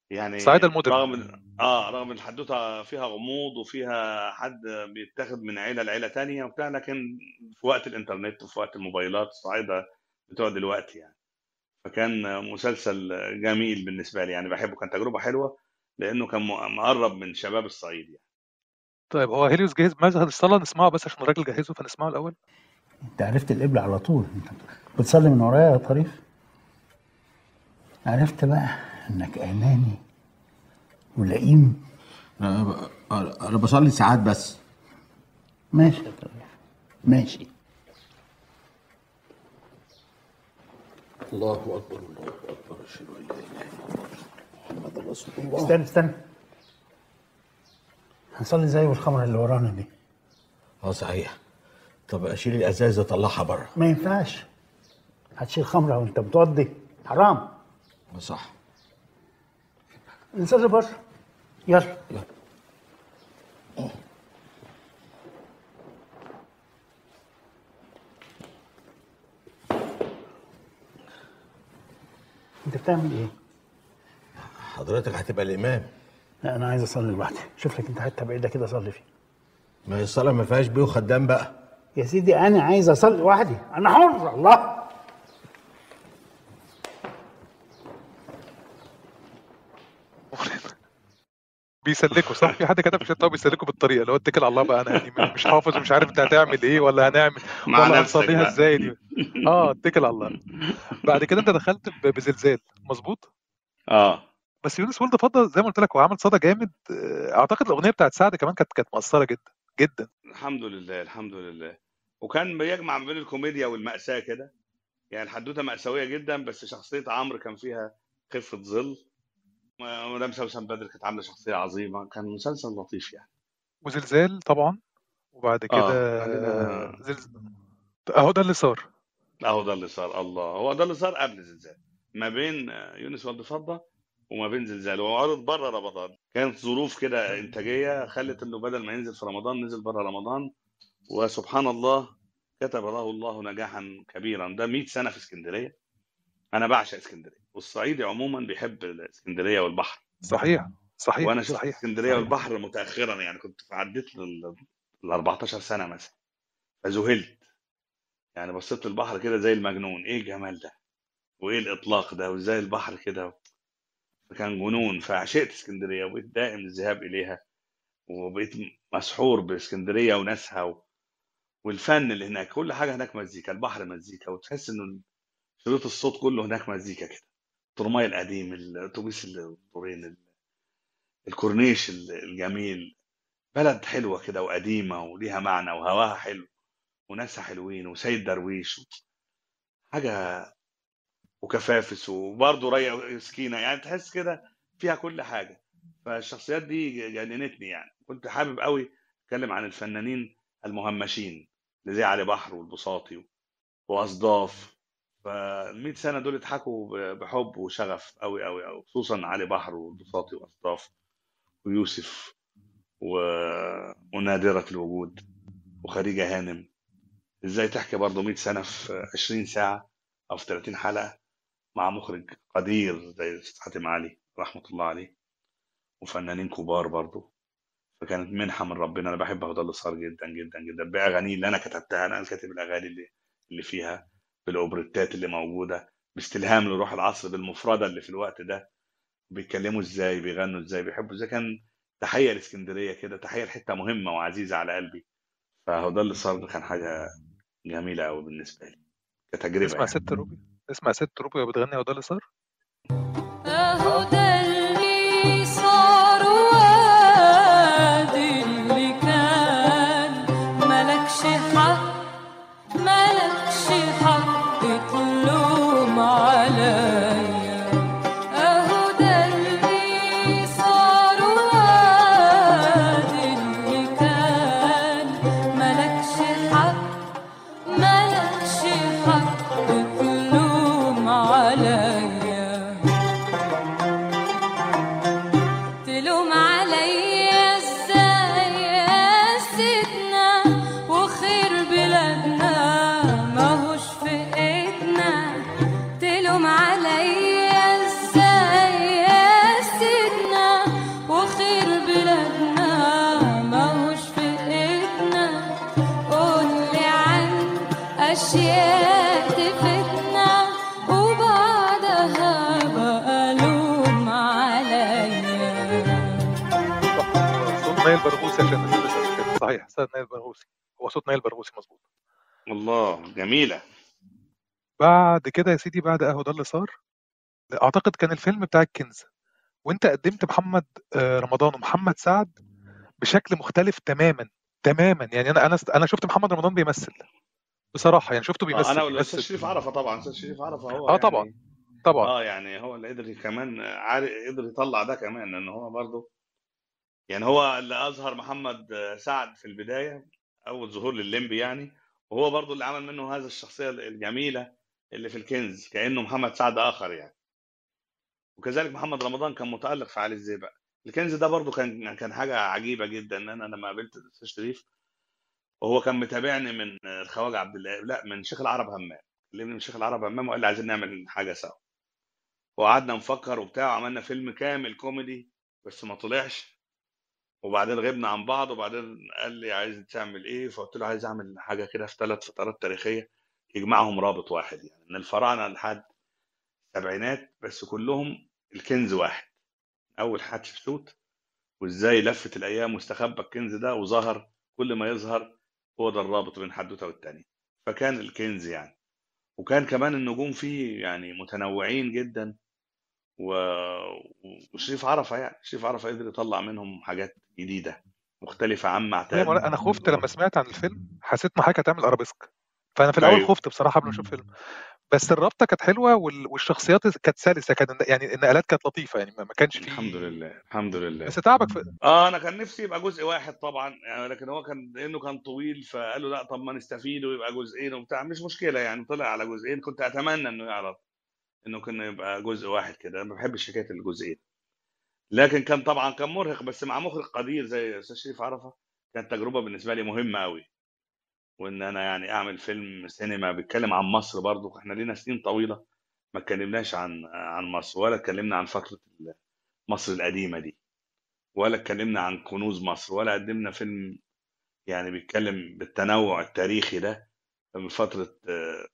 يعني صعيد المدن. رغم آه رغم الحدوته فيها غموض وفيها حد بيتاخد من عيلة لعيلة تانية وبتاع لكن في وقت الإنترنت وفي وقت الموبايلات الصعايده بتوع دلوقتي يعني. فكان مسلسل جميل بالنسبة لي يعني بحبه. كان تجربة حلوة لأنه كان مقرب من شباب الصعيد يعني. طيب هو هيليوس جاهز؟ مشهد الصلاه نسمعه بس عشان الراجل جهزه فنسمعه الأول. أنت عرفت القبلة على طول. أنت بتصلي من ورايا يا طريف؟ عرفت بقى. إنك اناني ولئيم. أنا أنا بصلي ساعات بس. ماشي. يا ماشي. الله أكبر الله أكبر. أشهد أن لا إله إلا الله محمد رسول الله. استنى استنى. هنصلي زي الخمرة اللي ورانا دي. آه صحيح. طب أشيل الأزاز وأطلعها بره. ما ينفعش. هتشيل خمرة وأنت بتوضي حرام. آه، صح. نصلي بره يلا يلا. انت بتعمل إيه؟ حضرتك هتبقى الامام لا أنا عايز اصلي لوحدي شوف لك انت حتة بعيده كده صلي فيه ما هي الصلاه ما فيهاش بيه وخدام بقى يا سيدي أنا عايز اصلي لوحدي أنا حر الله بيسلكوا صح؟ في حد كتب في الشات هو بيسلكوا بالطريقة اللي هو اتكل على الله بقى أنا يعني مش حافظ ومش عارف انت هتعمل إيه ولا هنعمل ولا هنصليها. إزاي دي؟ آه اتكل على الله. بعد كده أنت دخلت بزلزال مظبوط؟ آه. بس يونس ولد فضه زي ما قلت لك هو عمل صدى جامد. آه، أعتقد الأغنية بتاعت سعد كمان كانت كانت مؤثرة جدا جدا. الحمد لله الحمد لله. وكان بيجمع ما بين الكوميديا والمأساة كده. يعني الحدوتة مأساوية جدا بس شخصية عمرو كان فيها خفة ظل. مدام سوسن بدر كانت عاملة شخصية عظيمة. كان مسلسل لطيف يعني. وزلزال طبعا. وبعد كده عندنا زلزال أهو ده اللي صار. أهو ده اللي صار. الله. هو ده اللي صار قبل زلزال. ما بين آه، يونس والد فضة وما بين زلزال. هو عرض بره رمضان. كانت ظروف كده إنتاجية خلت إنه بدل ما ينزل في رمضان نزل بره رمضان. وسبحان الله كتب له الله نجاحا كبيرا. ده 100 سنة في اسكندرية. أنا بعشق اسكندرية. والصعيدي عموما بيحب اسكندريه والبحر. صحيح صحيح وأنا شفت صحيح. إسكندرية صحيح. والبحر متاخرا يعني كنت عديت لل ال 14 سنة مثلا. فذهلت يعني بصيت للبحر كده زي المجنون. إيه الجمال ده؟ وإيه الإطلاق ده؟ وإزاي البحر كده؟ كان جنون. فعشقت اسكندرية وبقيت دائم الذهاب إليها. وبقيت مسحور باسكندرية وناسها و... والفن اللي هناك. كل حاجة هناك مزيكا البحر مزيكا. وتحس إنه شريط الصوت كله هناك مزيكا كده. الترماي القديم الأتوبيس الدورين الكورنيش الجميل. بلد حلوة كده وقديمة وليها معنى وهواها حلو وناسها حلوين وسيد درويش حاجة وكفافس وبرضه ريا سكينه يعني تحس كده فيها كل حاجة. فالشخصيات دي جننتني يعني. كنت حابب قوي أتكلم عن الفنانين المهمشين اللي زي علي بحر والبساطي وأصداف فال 100 سنة دول اتحكوا بحب وشغف قوي قوي قوي خصوصا علي بحر والبساطي واصداف ويوسف و... ونادرة الوجود وخديجة هانم. إزاي تحكي برضه 100 سنة في 20 ساعة أو في 30 حلقة مع مخرج قدير زي حاتم علي رحمة الله عليه وفنانين كبار برضه. فكانت منحة من ربنا. أنا بحب هدى صار جدا جدا جدا. باغاني اللي أنا كتبتها أنا كاتب الأغاني اللي اللي فيها. بالاوبريتات اللي موجودة باستلهام لروح العصر بالمفردة اللي في الوقت ده. بيتكلموا إزاي بيغنوا إزاي بيحبوا إزاي. كان تحية لإسكندرية كده تحية لحتة مهمة وعزيزة على قلبي. فهو ده اللي صار ده كان حاجة جميلة قوي بالنسبة لي كتجربة اسمع يعني. ست روبي اسمع ست روبي وهي بتغني هو ده اللي صار؟ صوت نايل برغوثي هو صوت نايل برغوثي مظبوط. الله جميلة. بعد كده يا سيدي بعد اهو ده اللي صار أعتقد كان الفيلم بتاع الكنز. وأنت قدمت محمد آه، رمضان ومحمد سعد بشكل مختلف تماما تماما. يعني أنا أنا أنا شفت محمد رمضان بيمثل. بصراحة يعني شفته أنا بيمثل والاستاذ بيمثل. شريف عرفة طبعا. الاستاذ شريف عرفة هو آه طبعا يعني طبعا. آه يعني هو اللي قدر كمان قدر يطلع ده كمان لأن هو برضه يعني هو اللي أظهر محمد سعد في البداية أول ظهور للليمبي يعني. وهو برضه اللي عمل منه هذا الشخصية الجميلة اللي في الكنز كأنه محمد سعد آخر يعني. وكذلك محمد رمضان كان متألق في علي الزيبق. الكنز ده برضه كان كان حاجة عجيبة جدا إن أنا لما قابلت الأستاذ شريف وهو كان متابعني من الخواجة عبد الله لا من شيخ العرب همام. كلمني من شيخ العرب همام وقال لي عايزين نعمل حاجة سوا. وقعدنا نفكر وبتاع وعملنا فيلم كامل كوميدي بس ما طلعش. وبعدين غبنا عن بعض وبعدين قال لي عايز تعمل إيه؟ فقلت له عايز أعمل حاجة كده في ثلاث فترات تاريخية يجمعهم رابط واحد يعني. من الفراعنة لحد السبعينات بس كلهم الكنز واحد. أول حتشبسوت وإزاي لفت الأيام واستخبى الكنز ده وظهر كل ما يظهر هو ده الرابط بين حدوته والتانية فكان الكنز يعني. وكان كمان النجوم فيه يعني متنوعين جدا و... وشريف عرفة يعني. شريف عرفة قدر يطلع منهم حاجات جديدة مختلفة عما اعتاد أنا خفت لما سمعت عن الفيلم حسيت إن حضرتك هتعمل أرابيسك. فأنا في الأول أيوه. خفت بصراحة قبل ما أشوف الفيلم. بس الرابطة كانت حلوة وال- والشخصيات كانت سلسة كان يعني النقلات كانت لطيفة يعني ما كانش الحمد فيه لله الحمد لله. بس تعبك في آه أنا كان نفسي يبقى جزء واحد طبعا يعني لكن هو كان لأنه كان طويل فقالوا لأ طب ما نستفيد ويبقى جزئين وبتاع. مش مشكلة يعني طلع على جزئين. كنت أتمنى إنه يعرض إنه كنا يبقى جزء واحد كده. أنا ما بحبش حكاية الجزئين. لكن كان طبعا كان مرهق بس مع مخرج قدير زي أستاذ شريف عرفة كانت تجربة بالنسبة لي مهمة قوي وإن أنا يعني أعمل فيلم سينما بيتكلم عن مصر برضو إحنا لينا سنين طويلة ما اتكلمناش عن عن مصر ولا اتكلمنا عن فترة مصر القديمة دي ولا اتكلمنا عن كنوز مصر ولا قدمنا فيلم يعني بيتكلم بالتنوع التاريخي ده من فترة آه،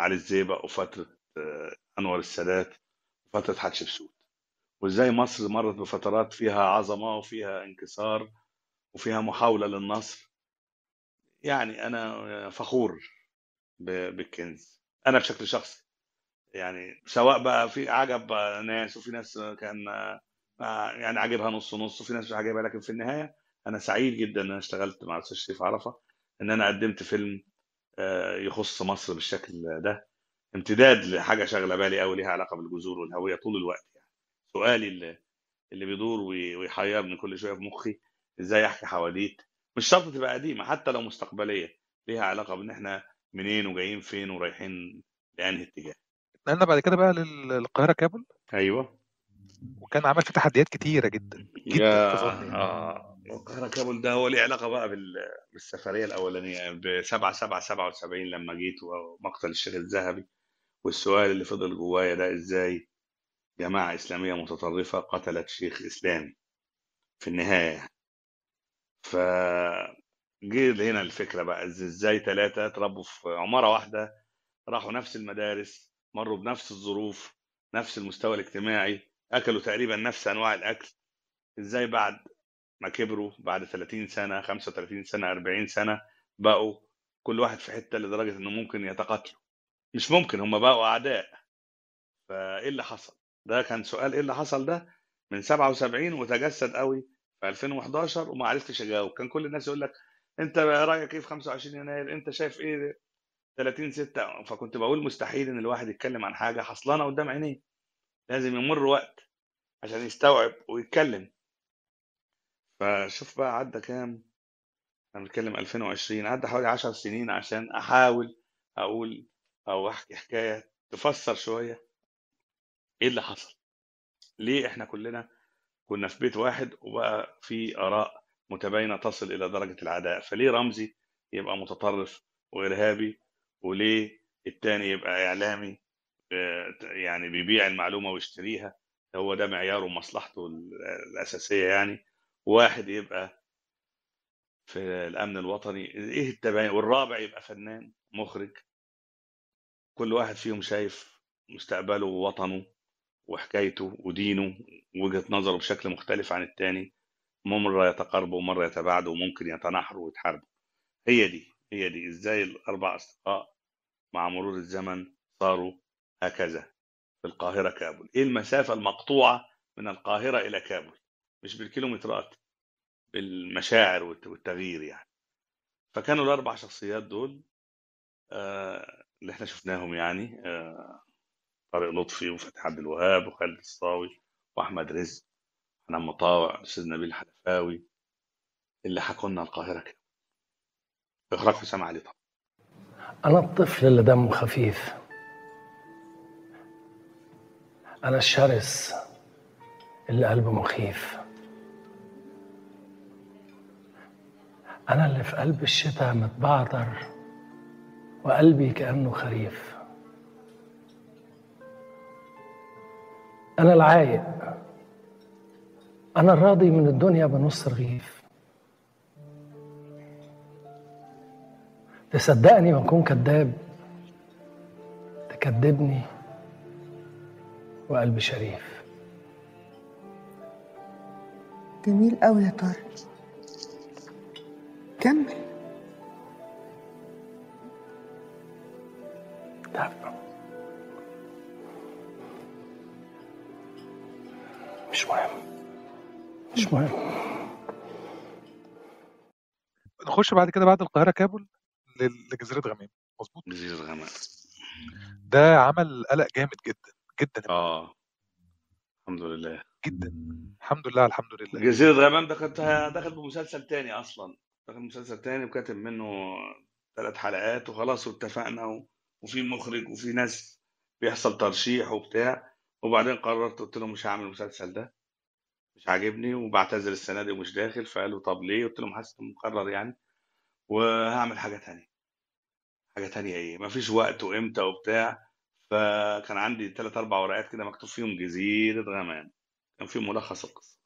علي الزيبق وفترة آه، أنور السادات وفترة حتشبسوت. وإزاي مصر مرت بفترات فيها عظمة وفيها انكسار وفيها محاولة للنصر. يعني أنا فخور بالكنز. أنا بشكل شخصي. يعني سواء بقى في عجب ناس وفي ناس كان يعني عاجبها نص نص وفي ناس مش عاجبها لكن في النهاية أنا سعيد جدا إن أنا اشتغلت مع الأستاذ شريف عرفة إن أنا قدمت فيلم آه، يخص مصر بالشكل ده. امتداد لحاجة شاغلة بالي قوي ليها علاقة بالجذور والهوية طول الوقت. سؤالي اللي, اللي بيدور وي- ويحيرني كل شوية في مخي. إزاي أحكي حواديت؟ مش شرط تبقى قديمة حتى لو مستقبلية. ليها علاقة بإن إحنا منين وجايين فين ورايحين لأنهي اتجاه. نقلنا بعد كده بقى لل- للقاهرة كابل. أيوه. وكان عمل فيه تحديات كتيرة جدا. جدا يا آه. القاهرة كابل ده هو ليه علاقة بقى بال... بالسفرية الأولانية. ب 7 7 77 لما جيت ومقتل الشيخ الذهبي. والسؤال اللي فضل جوايا ده إزاي؟ جماعة إسلامية متطرفة قتلت شيخ إسلامي في النهاية. ف جه هنا الفكرة بقى إز- إزاي ثلاثة اتربوا في عمارة واحدة راحوا نفس المدارس مروا بنفس الظروف نفس المستوى الاجتماعي أكلوا تقريبا نفس أنواع الأكل. إزاي بعد ما كبروا بعد 30 سنة 35 سنة 40 سنة بقوا كل واحد في حتة لدرجة إنه ممكن يتقاتلوا. مش ممكن هم بقوا أعداء. فإيه اللي حصل؟ ده كان سؤال إيه اللي حصل ده؟ من 77 وتجسد قوي في 2011 وما عرفتش أجاوب. كان كل الناس يقول لك أنت رأيك إيه في 25 يناير؟ أنت شايف إيه؟ 30 6 فكنت بقول مستحيل إن الواحد يتكلم عن حاجة حصلانة قدام عينيه. لازم يمر وقت عشان يستوعب ويتكلم. فشوف بقى عدى كام؟ أنا بنتكلم 2020 عدى حوالي 10 سنين عشان أحاول أقول أو أحكي حكاية تفسر شوية. إيه اللي حصل؟ ليه إحنا كلنا كنا في بيت واحد وبقى في آراء متباينة تصل إلى درجة العداء؟ فليه رمزي يبقى متطرف وإرهابي؟ وليه التاني يبقى إعلامي؟ آه، يعني بيبيع المعلومة ويشتريها؟ هو ده معياره ومصلحته ال- الأساسية يعني. واحد يبقى في الأمن الوطني إيه التباين؟ والرابع يبقى فنان مخرج. كل واحد فيهم شايف مستقبله ووطنه. وحكايته ودينه ووجهة نظره بشكل مختلف عن التاني. مرة يتقاربوا ومرة يتباعدوا وممكن يتناحروا ويتحاربوا. هي دي هي دي. إزاي الأربع أصدقاء مع مرور الزمن صاروا هكذا في القاهرة كابول؟ إيه المسافة المقطوعة من القاهرة إلى كابول؟ مش بالكيلومترات بالمشاعر والت- والتغيير يعني. فكانوا الأربع شخصيات دول آه، اللي إحنا شفناهم يعني آه، طارق لطفي وفتحي عبد الوهاب وخالد الصاوي وأحمد رزق. حنان مطاوع الاستاذ نبيل حلفاوي اللي حكوا لنا القاهره كده اخراج حسام علي طبعا أنا الطفل اللي دمه خفيف. أنا الشرس اللي قلبه مخيف. أنا اللي في قلب الشتاء متبعتر وقلبي كأنه خريف. أنا العايق. أنا الراضي من الدنيا بنص رغيف تصدقني وأكون كذاب. تكذبني وقلبي شريف. جميل قوي يا طارق. كمل. مش مهم. مش مهم. ونخش بعد كده بعد القاهرة كابول لجزيرة غمام مظبوط؟ جزيرة غمام ده عمل قلق جامد جدا جدا آه. الحمد لله. جدا. الحمد لله الحمد لله. جزيرة غمام ده كنت داخل بمسلسل تاني أصلا. داخل مسلسل تاني وكاتب منه ثلاث حلقات وخلاص واتفقنا و... وفي مخرج وفي ناس بيحصل ترشيح وبتاع. وبعدين قررت قلت لهم مش هعمل المسلسل ده مش عاجبني وبعتذر السنة دي ومش داخل. فقالوا طب ليه؟ قلت لهم حاسس مقرر يعني وهعمل حاجة تانية. حاجة تانية إيه؟ مفيش وقت وإمتى وبتاع. فكان عندي ثلاث أربع ورقات كده مكتوب فيهم جزيرة غمام. كان فيهم ملخص القصة.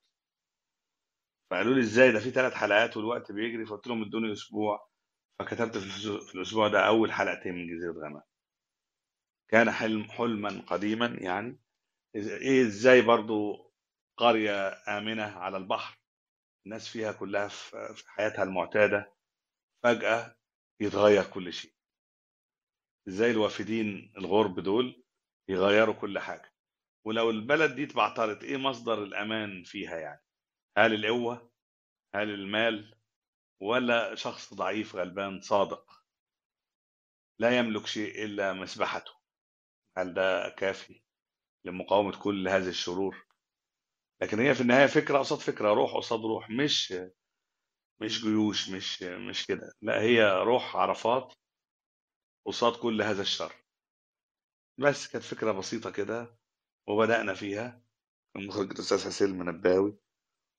فقالوا لي إزاي؟ ده في ثلاث حلقات والوقت بيجري. فقلت لهم إدوني أسبوع. فكتبت في الأسبوع- في الأسبوع ده أول حلقتين من جزيرة غمام. كان حلم حلما قديما يعني. إيه إزاي برضو قرية آمنة على البحر الناس فيها كلها في في حياتها المعتادة فجأة يتغير كل شيء. إزاي الوافدين الغرب دول يغيروا كل حاجة؟ ولو البلد دي اتبعترت إيه مصدر الأمان فيها يعني؟ هل القوة؟ هل المال؟ ولا شخص ضعيف غلبان صادق؟ لا يملك شيء إلا مسبحته. هل ده كافي؟ لمقاومة كل هذه الشرور. لكن هي في النهاية فكرة قصاد فكرة روح قصاد روح مش مش جيوش مش مش كده. لا هي روح عرفات قصاد كل هذا الشر. بس كانت فكرة بسيطة كده وبدأنا فيها. كان مخرج الأستاذ حسين المنباوي.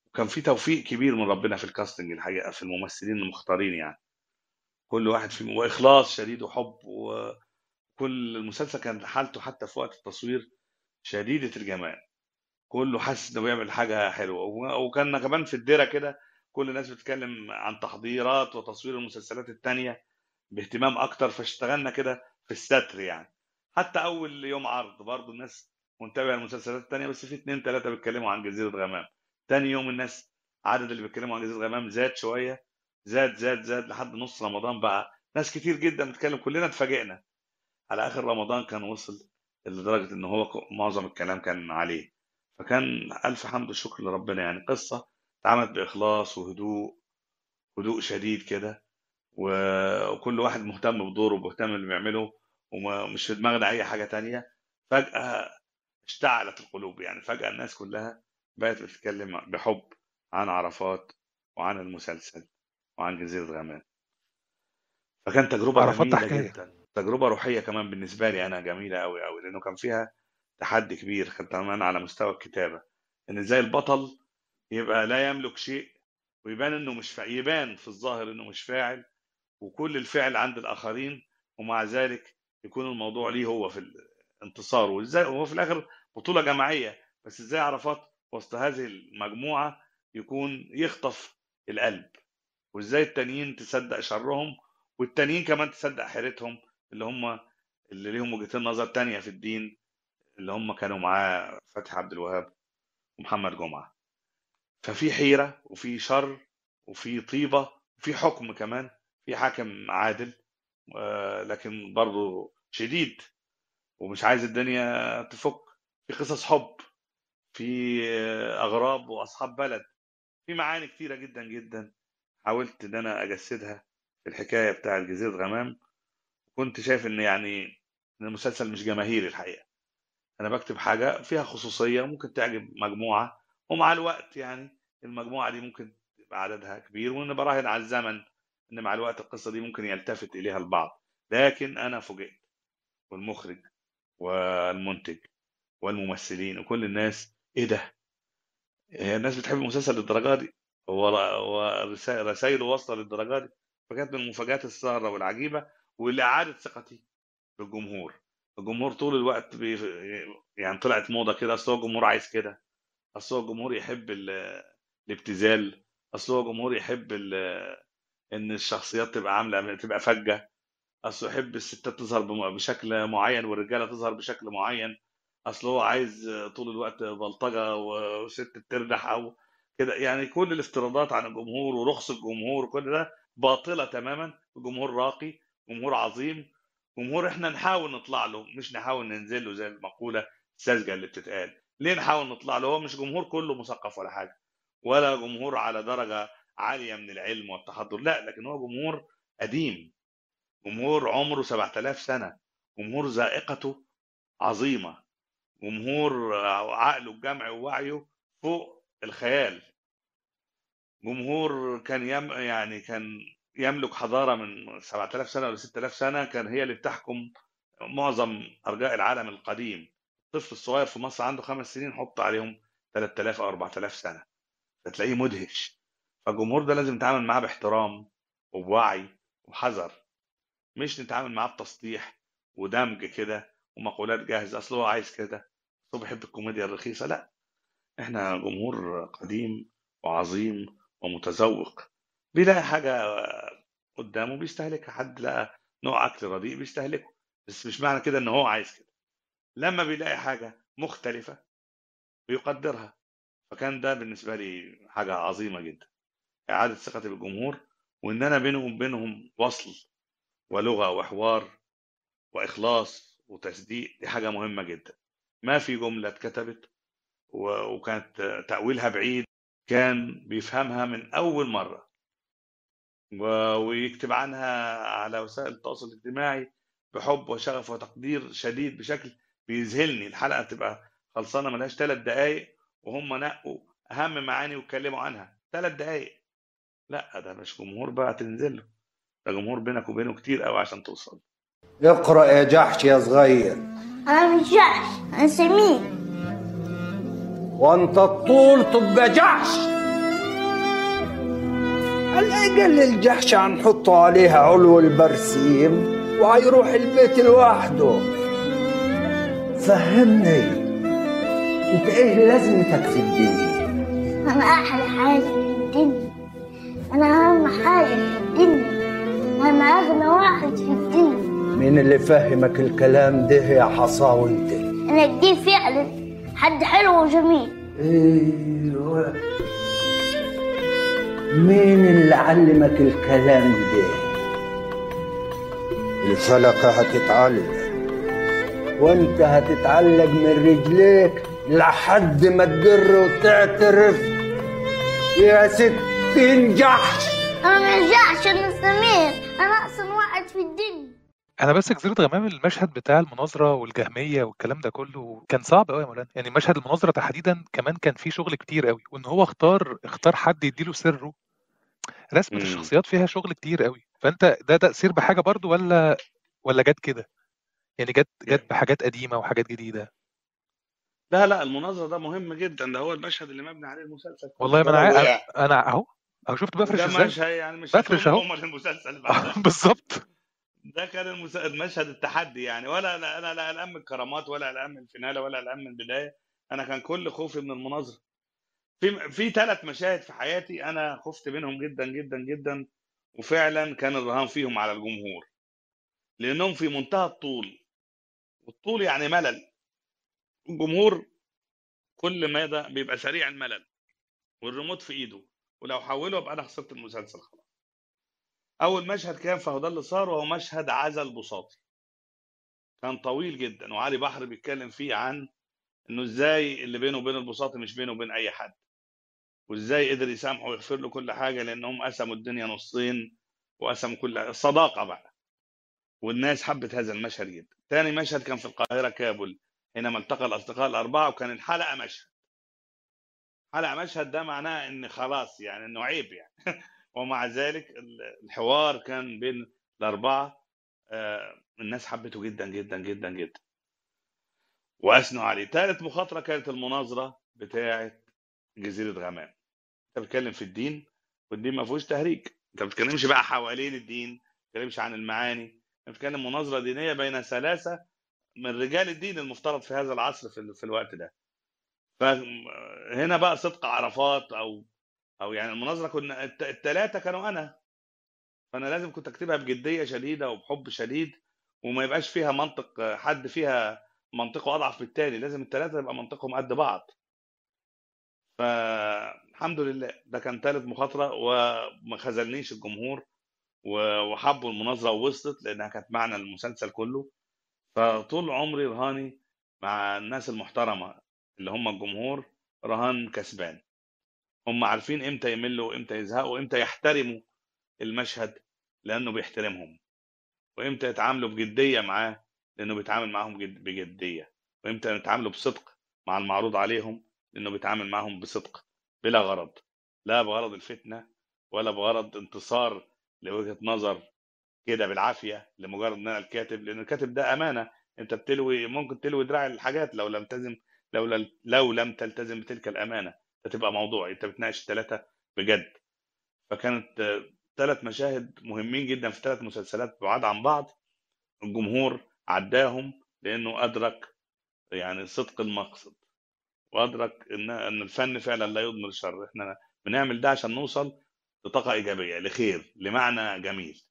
وكان في توفيق كبير من ربنا في الكاستنج الحقيقة في الممثلين المختارين يعني. كل واحد فيهم وإخلاص شديد وحب وكل المسلسل كان حالته حتى في وقت التصوير شديدة الجمال. كله حاسس إنه بيعمل حاجة حلوة. وكان كمان في الديرة كده كل الناس بتتكلم عن تحضيرات وتصوير المسلسلات التانية باهتمام أكتر فاشتغلنا كده في الستر يعني. حتى أول يوم عرض برضو الناس منتبهه للمسلسلات التانية بس في اتنين تلاتة بيتكلموا عن جزيرة غمام. تاني يوم الناس عدد اللي بيتكلموا عن جزيرة غمام زاد شوية زاد زاد زاد لحد نص رمضان بقى. ناس كتير جدا بتتكلم كلنا اتفاجئنا. على آخر رمضان كان وصل لدرجة إن هو معظم الكلام كان عليه. فكان ألف حمد وشكر لربنا. يعني قصة اتعملت بإخلاص وهدوء هدوء شديد كده وكل واحد مهتم بدوره ومهتم باللي بيعمله ومش في دماغنا أي حاجة تانية. فجأة اشتعلت القلوب. يعني فجأة الناس كلها بقت بتتكلم بحب عن عرفات وعن المسلسل وعن جزيرة غمام. فكان تجربة عرفات جدا. تجربة روحية كمان بالنسبة لي أنا جميلة قوي قوي لأنه كان فيها تحدي كبير كان كمان على مستوى الكتابة. إن إزاي البطل يبقى لا يملك شيء ويبان إنه مش فاعل يبان في الظاهر إنه مش فاعل وكل الفعل عند الآخرين ومع ذلك يكون الموضوع ليه هو في الانتصار. وإزاي هو في الآخر بطولة جماعية بس إزاي عرفات وسط هذه المجموعة يكون يخطف القلب؟ وإزاي التانيين تصدق شرهم والتانيين كمان تصدق حيرتهم اللي هم اللي ليهم وجهتين نظر تانية في الدين اللي هم كانوا معاه فتحي عبد الوهاب ومحمد جمعة. ففي حيرة وفي شر وفي طيبة وفي حكم كمان في حاكم عادل آه، لكن برضه شديد ومش عايز الدنيا تفك. في قصص حب في أغراب وأصحاب بلد. في معاني كتيرة جدا جدا حاولت إن أنا أجسدها في الحكاية بتاع جزيرة غمام. كنت شايف إن يعني إن المسلسل مش جماهيري الحقيقة. أنا بكتب حاجة فيها خصوصية ممكن تعجب مجموعة ومع الوقت يعني المجموعة دي ممكن يبقى عددها كبير وإن براهن على الزمن إن مع الوقت القصة دي ممكن يلتفت إليها البعض. لكن أنا فوجئت والمخرج والمنتج والممثلين وكل الناس إيه ده؟ هي الناس بتحب المسلسل للدرجة دي؟ هو هو رسا- رسايله واصلة للدرجة دي؟ فكانت من المفاجآت السارة والعجيبة واللي أعادت ثقتي بالجمهور. الجمهور طول الوقت بي... يعني طلعت موضة كده أصل هو الجمهور عايز كده. أصل هو الجمهور يحب ال... الابتذال. أصل هو الجمهور يحب ال... إن الشخصيات تبقى عاملة تبقى فجة. أصل يحب الستات تظهر بشكل معين والرجالة تظهر بشكل معين. أصل هو عايز طول الوقت بلطجة وست بتردح أو كده. يعني كل الافتراضات عن الجمهور ورخص الجمهور وكل ده باطلة تماما. الجمهور راقي. جمهور عظيم. جمهور إحنا نحاول نطلع له مش نحاول ننزل له زي المقولة الساذجة اللي بتتقال. ليه نحاول نطلع له؟ هو مش جمهور كله مثقف ولا حاجة ولا جمهور على درجة عالية من العلم والتحضر. لا لكن هو جمهور قديم. جمهور عمره 7000 سنة. جمهور ذائقته عظيمة. جمهور عقله الجمعي ووعيه فوق الخيال. جمهور كان يم يعني كان يملك حضارة من 7000 سنة ولا 6000 سنة كان هي اللي بتحكم معظم أرجاء العالم القديم. الطفل الصغير في مصر عنده خمس سنين حط عليهم 3000 أو 4000 سنة. فتلاقيه مدهش. فالجمهور ده لازم نتعامل معاه باحترام وبوعي وحذر. مش نتعامل معاه بتسطيح ودمج كده ومقولات جاهزة. أصل هو عايز كده. هو بيحب الكوميديا الرخيصة. لا إحنا جمهور قديم وعظيم ومتذوق. بيلاقي حاجة قدامه بيستهلكها. حد لقى نوع أكل رديء بيستهلكه. بس مش معنى كده إن هو عايز كده. لما بيلاقي حاجة مختلفة بيقدرها. فكان ده بالنسبة لي حاجة عظيمة جدا. إعادة ثقتي بالجمهور وإن أنا بينهم وبينهم وصل ولغة وحوار وإخلاص وتصديق دي حاجة مهمة جدا. ما في جملة اتكتبت وكانت تأويلها بعيد كان بيفهمها من أول مرة. و- ويكتب عنها على وسائل التواصل الاجتماعي بحب وشغف وتقدير شديد بشكل بيذهلني. الحلقة تبقى خلصانة ملهاش ثلاث دقائق وهم نقوا أهم معاني واتكلموا عنها. ثلاث دقائق لا ده مش جمهور بقى تنزل له. ده جمهور بينك وبينه كتير قوي عشان توصل. اقرأ يا جحش يا صغير. أنا مش جحش أنا سمين وأنت الطول تبقى جحش. الأقل الجحش هنحطه عليها علو البرسيم وهيروح البيت لوحده. فهمني انت إيه لازمتك في الدنيا أنا أحلى حاجة في الدنيا أنا أهم حاجة في الدنيا أنا أغنى واحد في الدنيا مين اللي فهمك الكلام ده يا حصاوي انت أنا كبير فعلا حد حلو وجميل. أيوه مين اللي علمك الكلام ده؟ الفلكة هتتعلق وانت هتتعلق من رجليك لحد ما تجر وتعترف. يا ستين جحش أنا مش جحش أنا سمين أنا أحسن واحد في الدنيا. أنا بس جزيرة غمام المشهد بتاع المناظرة والجهمية والكلام ده كله كان صعب قوي يا مولانا. يعني مشهد المناظرة تحديدا كمان كان فيه شغل كتير قوي وإن هو اختار اختار حد يديله سره رسمه مم. الشخصيات فيها شغل كتير قوي فانت ده تاثير بحاجه برضو ولا ولا جت كده يعني جت جت بحاجات قديمه وحاجات جديده لا لا المناظره ده مهم جدا ده هو المشهد اللي مبني عليه المسلسل. والله ما ده أنا لو عا- وقع أنا اهو اهو شفت بفرش ده إزاي مشهد يعني مش بفرش اهو المسلسل بالظبط ده كان المس- المشهد التحدي يعني ولا لا أنا لا قلقان من الكرامات ولا قلقان من الفينالة ولا قلقان من البدايه أنا كان كل خوفي من المناظره في في ثلاث مشاهد في حياتي أنا خفت منهم جدا جدا جدا وفعلا كان الرهان فيهم على الجمهور. لأنهم في منتهى الطول والطول يعني ملل. الجمهور كل ماذا بيبقى سريع الملل والريموت في إيده. ولو حوله يبقى أنا خسرت المسلسل خلاص. أول مشهد كان فهو ده اللي صار وهو مشهد عزل البساطي كان طويل جدا وعلي بحر بيتكلم فيه عن إنه إزاي اللي بينه وبين البساطي مش بينه وبين أي حد. وإزاي قدر يسامحه ويغفر له كل حاجة لأنهم قسموا الدنيا نصين وقسموا كل صداقة بقى. والناس حبت هذا المشهد جدا. تاني مشهد كان في القاهرة كابول حينما التقى الأصدقاء الأربعة وكان الحلقة مشهد. حلقة مشهد ده معناه إن خلاص يعني إنه عيب يعني. ومع ذلك ال- الحوار كان بين الأربعة آه، الناس حبته جدا جدا جدا جدا. وأثنوا عليه. ثالث مخاطرة كانت المناظرة بتاعة جزيرة غمام. انت بتتكلم في الدين والدين ما فيهوش تهريج. انت ما بتتكلمش بقى حوالين الدين ما بتتكلمش عن المعاني. انت بتتكلم مناظرة دينية بين ثلاثة من رجال الدين المفترض في هذا العصر في, في الوقت ده. فهنا بقى صدق عرفات أو أو يعني المناظرة كنا الثلاثه كانوا أنا. فأنا لازم كنت أكتبها بجدية شديدة وبحب شديد وما يبقاش فيها منطق حد فيها منطقه أضعف من التاني. لازم الثلاثه يبقى منطقهم قد بعض. فالحمد لله. ده كان ثالث مخاطرة وما خذلنيش الجمهور وحبوا المناظرة ووصلت لأنها كانت معنى المسلسل كله. فطول عمري رهاني مع الناس المحترمة اللي هم الجمهور رهان كسبان. هم عارفين إمتى يملوا وإمتى يزهقوا وإمتى يحترموا المشهد لأنه بيحترمهم. وإمتى يتعاملوا بجدية معاه لأنه بيتعامل معاهم جد- بجدية. وإمتى يتعاملوا بصدق مع المعروض عليهم لأنه بيتعامل معاهم بصدق. بلا غرض لا بغرض الفتنة ولا بغرض انتصار لوجهة نظر كده بالعافية لمجرد إن أنا الكاتب لأن الكاتب ده أمانة أنت بتلوي ممكن تلوي دراع الحاجات لو لم تلتزم لو لم لو لم تلتزم بتلك الأمانة. هتبقى موضوع أنت بتناقش الثلاثه بجد. فكانت ثلاث مشاهد مهمين جدا في ثلاث مسلسلات بعاد عن بعض. الجمهور عداهم لأنه أدرك يعني صدق المقصد. وأدرك إن إن الفن فعلا لا يضمر الشر إحنا بنعمل ده عشان نوصل لطاقة إيجابية لخير لمعنى جميل.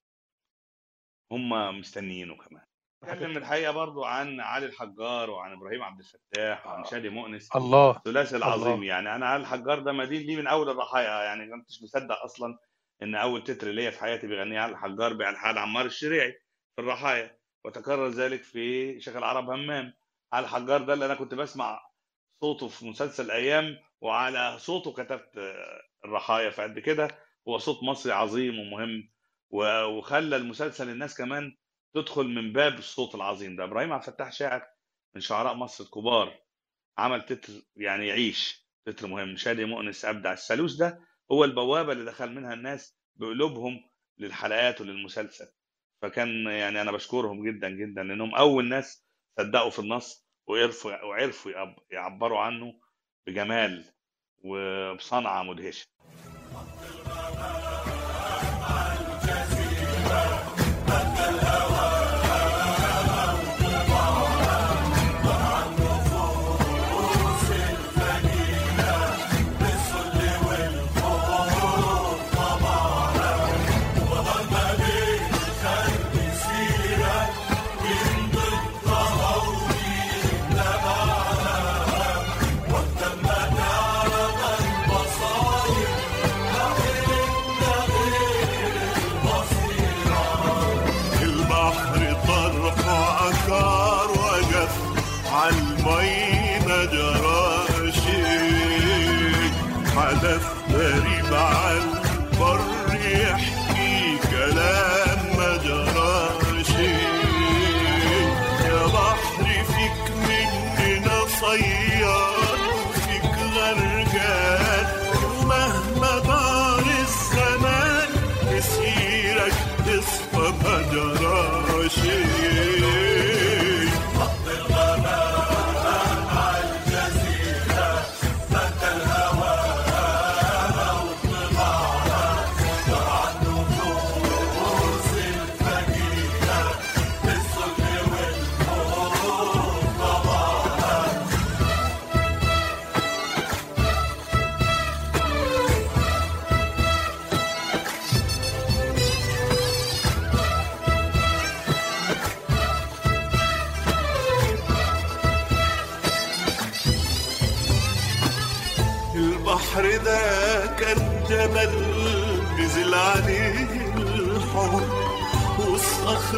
هم مستنيينه كمان. اتكلم الحقيقة برضو عن علي الحجار وعن إبراهيم عبد الفتاح وعن شادي مؤنس. الله. الثلاثي العظيم الله يعني. أنا علي الحجار ده مدين ليه من أول الضحايا يعني ما كنتش مصدق أصلا إن أول تتر ليا في حياتي بيغنيه علي الحجار بألحان عمار الشريعي في الرحايا وتكرر ذلك في شيخ العرب همام. علي الحجار ده اللي أنا كنت بسمع صوته في مسلسل أيام وعلى صوته كتبت الرحايا. فقد كده هو صوت مصري عظيم ومهم وخلى المسلسل الناس كمان تدخل من باب الصوت العظيم ده. إبراهيم عبد الفتاح شاعر من شعراء مصر الكبار عمل تتر يعني يعيش تتر مهم. شادي مؤنس أبدع الثالوث ده هو البوابة اللي دخل منها الناس بقلوبهم للحلقات وللمسلسل. فكان يعني أنا بشكرهم جدا جدا لأنهم أول ناس صدقوا في النص وعرفوا وعرفوا يعب- يعبروا عنه بجمال وبصنعة مدهشة.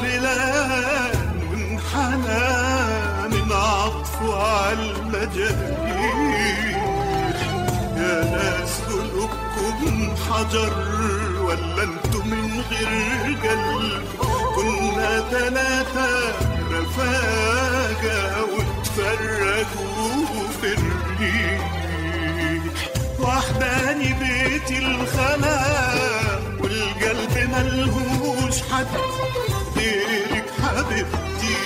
والصخر لأن وانحنى من عطفه عالمجاريح يا ناس قلوبكم حجر ولا أنتم من غير قلب كنا تلاتة رفاقة وتفرقوا في الريح. وحداني بيت الخلا والقلب ملهوش حد. غيرك حبيبتي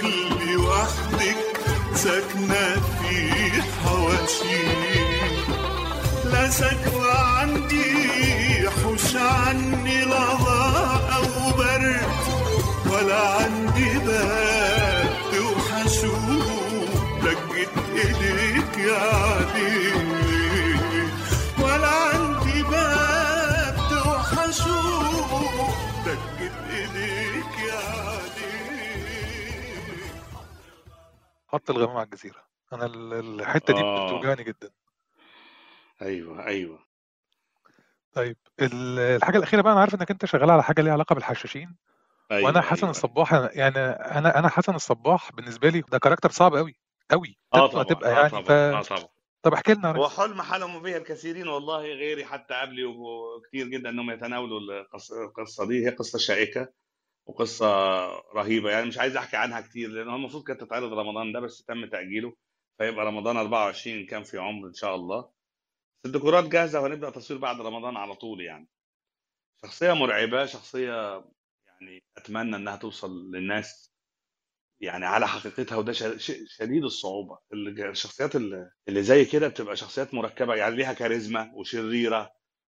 اللي وحدك ساكنة في حواشيك لا سكوى عندي حوش عني لظى أو برد ولا عندي باب توحشوه لقيت إيديك يا خط الغمام على الجزيرة. أنا ال- الحتة دي آه. بتوجعني جدا. أيوه أيوه. طيب ال- الحاجة الأخيرة بقى أنا عارف إنك أنت شغال على حاجة ليها علاقة بالحشاشين. أيوه وأنا حسن أيوه. الصباح يعني أنا أنا حسن الصباح بالنسبة لي ده كاركتر صعب قوي قوي آه طبعا تبقى آه يعني طبعا ف آه طبعا. طب احكي لنا هو ريس. حلم حلموا به الكثيرين والله غيري حتى قبلي وكتير جدا إنهم يتناولوا القص- القصة دي. هي قصة شائكة. وقصة رهيبة. يعني مش عايز أحكي عنها كتير لأن هو المفروض كانت تتعرض رمضان ده بس تم تأجيله فيبقى رمضان 24 كان في عمر إن شاء الله. الديكورات جاهزة وهنبدأ تصوير بعد رمضان على طول يعني. شخصية مرعبة شخصية يعني أتمنى إنها توصل للناس يعني على حقيقتها وده شديد الصعوبة. الشخصيات اللي زي كده بتبقى شخصيات مركبة يعني ليها كاريزما وشريرة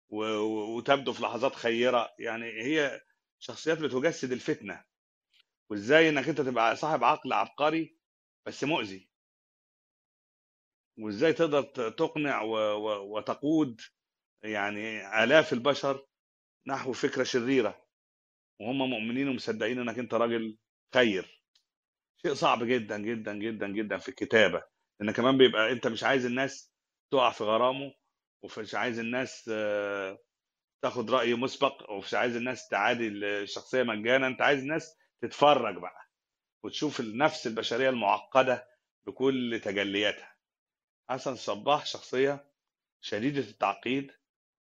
وتبدو في لحظات خيرة. يعني هي شخصيات بتجسد الفتنة. وإزاي إنك أنت تبقى صاحب عقل عبقري بس مؤذي. وإزاي تقدر تقنع وتقود يعني آلاف البشر نحو فكرة شريرة. وهم مؤمنين ومصدقين إنك أنت راجل خير. شيء صعب جدا جدا جدا جدا في الكتابة. لأن كمان بيبقى أنت مش عايز الناس تقع في غرامه ومش عايز الناس آه، تاخد رأي مسبق ومش عايز الناس تعادي الشخصية مجانا أنت عايز الناس تتفرج بقى وتشوف النفس البشرية المعقدة بكل تجلياتها. حسن صباح شخصية شديدة التعقيد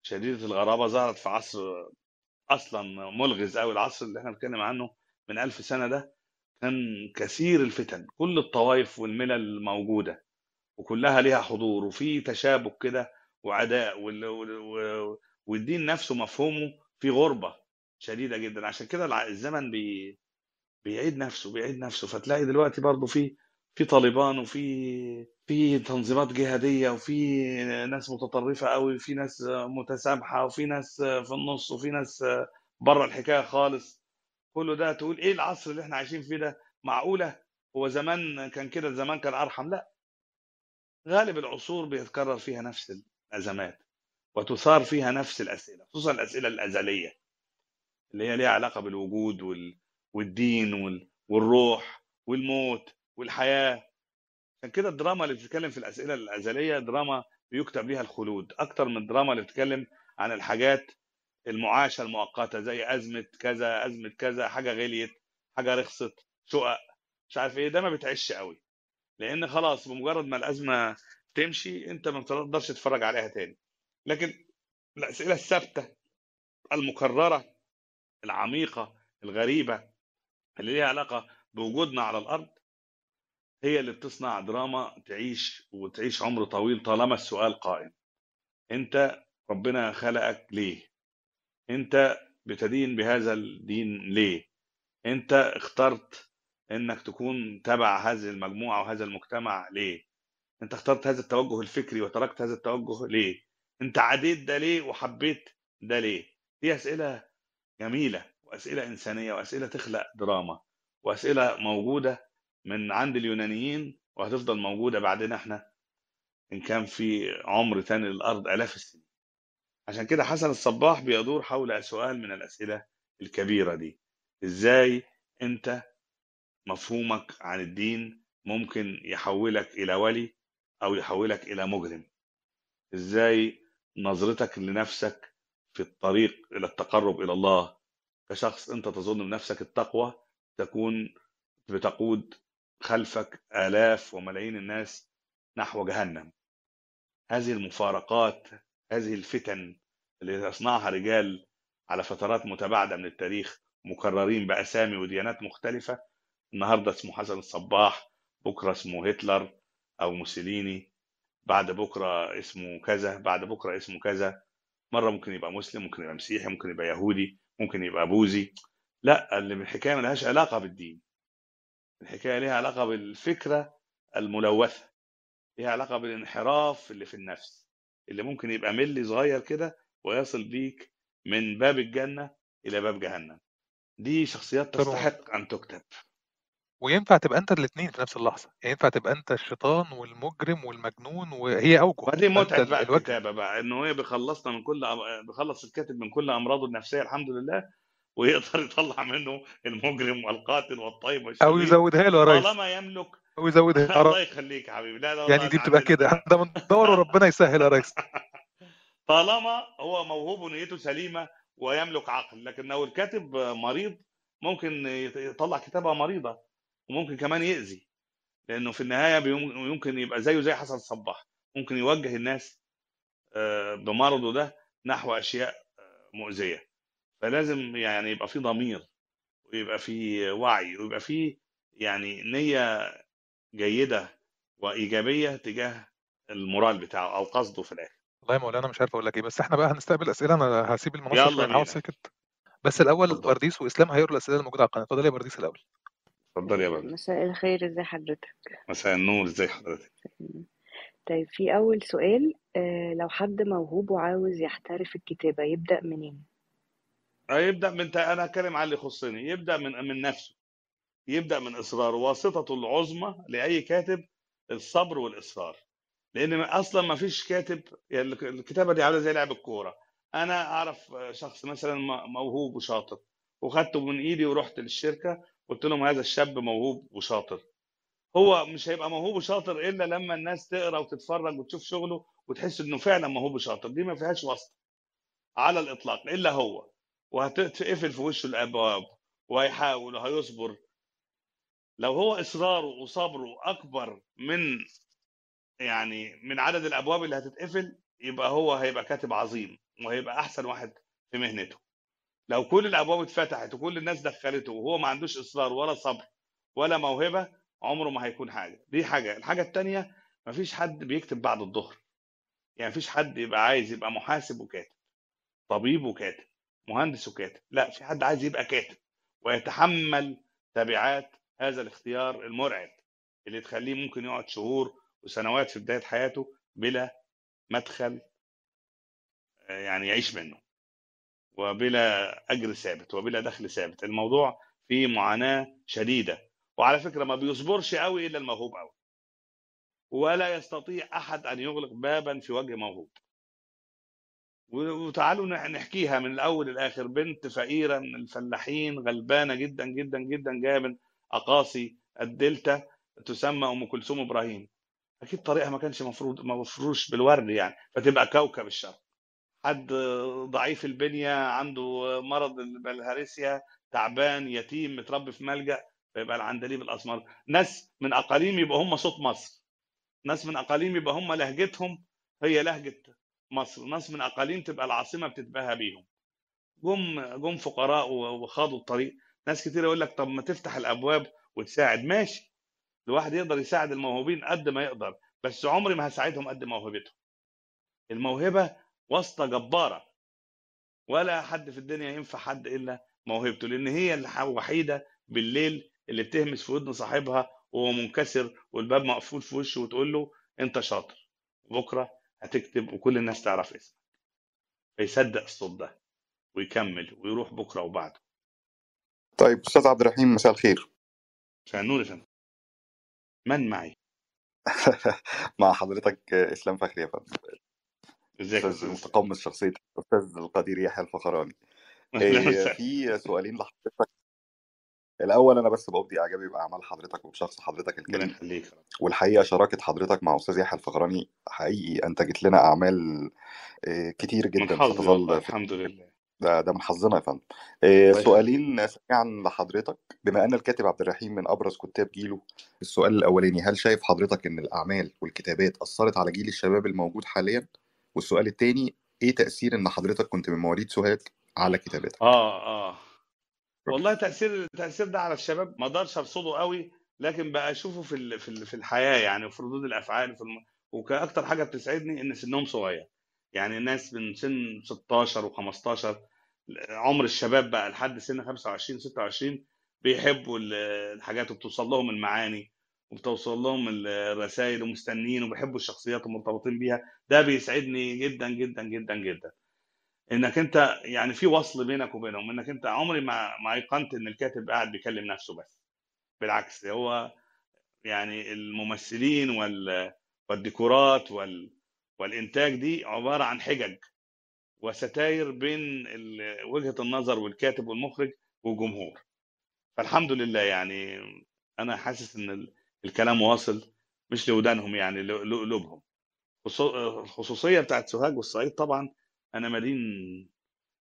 شديدة الغرابة ظهرت في عصر أصلا ملغز أوي العصر اللي إحنا بنتكلم عنه من ألف سنة ده كان كثير الفتن كل الطوائف والملل موجودة وكلها ليها حضور وفي تشابك كده وعداء وال... والدين نفسه مفهومه في غربة شديدة جدا. عشان كده الزمن بي... بيعيد نفسه بيعيد نفسه. فتلاقي دلوقتي برضه في في طالبان وفي في تنظيمات جهادية وفي ناس متطرفة قوي وفي ناس متسامحة وفي ناس في النص وفي ناس بره الحكاية خالص. كله ده تقول إيه العصر اللي إحنا عايشين فيه ده؟ معقولة؟ هو زمان كان كده؟ زمان كان أرحم؟ لا. غالب العصور بيتكرر فيها نفس الأزمات. وتثار فيها نفس الأسئلة خصوصا الأسئلة الأزلية اللي هي ليها علاقة بالوجود وال... والدين وال... والروح والموت والحياة. عشان كده الدراما اللي بتتكلم في الأسئلة الأزلية دراما بيكتب ليها الخلود. أكتر من الدراما اللي بتتكلم عن الحاجات المعاشة المؤقتة زي أزمة كذا أزمة كذا حاجة غليت حاجة رخصت شقق مش عارف إيه ده ما بتعيش قوي. لأن خلاص بمجرد ما الأزمة تمشي أنت ما بتقدرش تتفرج عليها تاني. لكن الأسئلة الثابتة المكررة العميقة الغريبة اللي ليها علاقة بوجودنا على الأرض هي اللي بتصنع دراما تعيش وتعيش عمر طويل طالما السؤال قائم. أنت ربنا خلقك ليه؟ أنت بتدين بهذا الدين ليه؟ أنت اخترت إنك تكون تبع هذه المجموعة وهذا المجتمع ليه؟ أنت اخترت هذا التوجه الفكري وتركت هذا التوجه ليه؟ انت عديت ده ليه وحبيت ده ليه؟ دي أسئلة جميلة وأسئلة إنسانية وأسئلة تخلق دراما وأسئلة موجودة من عند اليونانيين وهتفضل موجودة بعدين إحنا إن كان في عمر تاني للأرض آلاف السنين. عشان كده حسن الصباح بيدور حول سؤال من الأسئلة الكبيرة دي. إزاي أنت مفهومك عن الدين ممكن يحولك إلى ولي أو يحولك إلى مجرم؟ إزاي نظرتك لنفسك في الطريق إلى التقرب إلى الله. كشخص أنت تظن بنفسك التقوى تكون بتقود خلفك آلاف وملايين الناس نحو جهنم. هذه المفارقات هذه الفتن اللي يصنعها رجال على فترات متباعدة من التاريخ مكررين بأسامي وديانات مختلفة. النهاردة اسمه حسن الصباح بكرة اسمه هتلر أو موسوليني. بعد بكرة اسمه كذا بعد بكرة اسمه كذا. مرة ممكن يبقى مسلم ممكن يبقى مسيحي ممكن يبقى يهودي ممكن يبقى بوذي. لا اللي الحكاية ملهاش علاقة بالدين. الحكاية ليها علاقة بالفكرة الملوثة. ليها علاقة بالانحراف اللي في النفس. اللي ممكن يبقى ملي صغير كده ويصل بيك من باب الجنة إلى باب جهنم. دي شخصيات تستحق أن تكتب. وينفع تبقى أنت الاثنين في نفس اللحظة. يعني ينفع تبقى أنت الشيطان والمجرم والمجنون وهي أوجه. ودي يبقى انت متعة بقى الوجه. الكتابة بقى إنه هي بيخلصنا من كل أم- بيخلص الكاتب من كل أمراضه النفسية الحمد لله ويقدر يطلع منه المجرم والقاتل والطيب أو والشرير. يزودها له يا ريس. طالما يملك. أو يزودها الله يخليك يا حبيبي. لا لا يعني دي بتبقى كده. إحنا بندور وربنا يسهل يا ريس. طالما هو موهوب ونيته سليمة ويملك عقل. لكن لو الكاتب مريض ممكن يطلع كتابة مريضة. وممكن كمان يأذي لأنه في النهاية يمكن يبقى زيه زي حسن صباح. ممكن يوجه الناس آه، بمرضه ده نحو أشياء آه، مؤذية. فلازم يعني يبقى في ضمير ويبقى في وعي ويبقى في يعني نية جيدة وإيجابية تجاه المورال بتاعه أو قصده في الآخر. والله يا مولانا مش عارف أقول لك إيه بس إحنا بقى هنستقبل أسئلة أنا هسيب المنصة يلا ساكت. بس الأول برديس وإسلام هيقروا الأسئلة الموجوده على القناة. اتفضل يا برديس الأول. اتفضل يا بدر مساء الخير ازي حضرتك؟ مساء النور ازي حضرتك؟ طيب في أول سؤال آه لو حد موهوب وعاوز يحترف الكتابة يبدأ منين؟ يبدأ من أنا أتكلم عن اللي يخصني. يبدأ من من نفسه. يبدأ من إصراره. واسطته العظمى لأي كاتب الصبر والإصرار. لأن أصلا ما فيش كاتب يعني الكتابة دي عاملة زي لعب الكورة. أنا أعرف شخص مثلا موهوب وشاطر وخدته من إيدي ورحت للشركة قلت لهم هذا الشاب موهوب وشاطر. هو مش هيبقى موهوب وشاطر إلا لما الناس تقرأ وتتفرج وتشوف شغله وتحس إنه فعلا موهوب وشاطر. دي ما فيهاش واسطه على الإطلاق إلا هو. وهتقفل في وشه الأبواب وهيحاول وهيصبر. لو هو إصراره وصبره أكبر من يعني من عدد الأبواب اللي هتتقفل يبقى هو هيبقى كاتب عظيم وهيبقى أحسن واحد في مهنته. لو كل الأبواب اتفتحت وكل الناس دخلته وهو ما عندوش إصرار ولا صبر ولا موهبة عمره ما هيكون حاجة. دي حاجة. الحاجة الثانية مفيش حد بيكتب بعد الظهر. يعني مفيش حد يبقى عايز يبقى محاسب وكاتب طبيب وكاتب مهندس وكاتب. لا في حد عايز يبقى كاتب ويتحمل تبعات هذا الاختيار المرعب اللي تخليه ممكن يقعد شهور وسنوات في بداية حياته بلا مدخل آه، يعني يعيش منه. وبلا أجر ثابت وبلا دخل ثابت. الموضوع فيه معاناة شديدة. وعلى فكرة ما بيصبرش قوي إلا الموهوب قوي ولا يستطيع أحد أن يغلق بابا في وجه موهوب. وتعالوا نح- نحكيها من الأول للآخر. بنت فقيرة من الفلاحين غلبانة جدا جدا جدا جاية من أقاصي الدلتا تسمى أم كلثوم إبراهيم. أكيد طريقها ما كانش مفروض مفروش بالورد يعني فتبقى كوكب الشرق. حد ضعيف البنية عنده مرض البلهارسيا تعبان يتيم متربي في ملجأ فيبقى العندليب الأسمر. ناس من أقاليم يبقى هم صوت مصر. ناس من أقاليم يبقى هم لهجتهم هي لهجة مصر. ناس من أقاليم تبقى العاصمة بتتباهى بيهم. جم جم فقراء وخاضوا الطريق. ناس كتير يقول لك طب ما تفتح الأبواب وتساعد. ماشي. الواحد يقدر يساعد الموهوبين قد ما يقدر بس عمري ما هساعدهم قد موهبتهم. الموهبة واسطة جبارة. ولا حد في الدنيا ينفع حد إلا موهبته لأن هي الوحيده بالليل اللي بتهمس في ودن صاحبها وهو منكسر والباب مقفول في وشه وتقول له أنت شاطر بكرة هتكتب وكل الناس تعرف اسمك. فيصدق الصوت ده ويكمل ويروح بكرة وبعده. طيب أستاذ عبد الرحيم مساء الخير. مساء النور يا من معي؟ مع حضرتك إسلام فخري يا فندم. ازيك متقمص شخصية الأستاذ القدير يحيى الفخراني. وسهلا. في سؤالين لحضرتك. الأول أنا بس بأبدي إعجابي بأعمال حضرتك وبشخص حضرتك الكريم. يخليك والحقيقة شراكه حضرتك مع أستاذ يحيى الفخراني حقيقي. أنتجت لنا أعمال إيه، كتير من جدا في الحمد لله. ده ده من حظنا يا فندم. يخليك. سؤالين سريعا لحضرتك. بما أن الكاتب عبد الرحيم من أبرز كتاب جيله السؤال الأولاني هل شايف حضرتك إن الأعمال والكتابات أثرت على جيل الشباب الموجود حاليا؟ والسؤال الثاني إيه تأثير إن حضرتك كنت من مواليد سوهاج على كتابتك آه آه. والله تأثير التاثير ده على الشباب ما أقدرش أرصده قوي لكن بقى أشوفه في ال- في ال- في الحياة يعني وفي ردود الأفعال في الم... وكأكتر حاجة بتسعدني إن سنهم صغير. يعني الناس من سن 16 و15 عمر الشباب بقى لحد سن 25 26 بيحبوا ال- الحاجات وبتوصل لهم المعاني. وبتوصل لهم الرسائل ومستنيين وبيحبوا الشخصيات ومرتبطين بيها. ده بيسعدني جدا جدا جدا جدا. إنك أنت يعني في وصل بينك وبينهم إنك أنت عمري ما ما أيقنت إن الكاتب قاعد بيكلم نفسه بس. بالعكس هو يعني الممثلين وال والديكورات وال والإنتاج دي عبارة عن حجج وستاير بين وجهة النظر والكاتب والمخرج والجمهور. فالحمد لله يعني أنا حاسس إن الكلام واصل مش لودانهم يعني لقلوبهم خصو- الخصوصيه بتاعت سوهاج والصعيد طبعا أنا مدين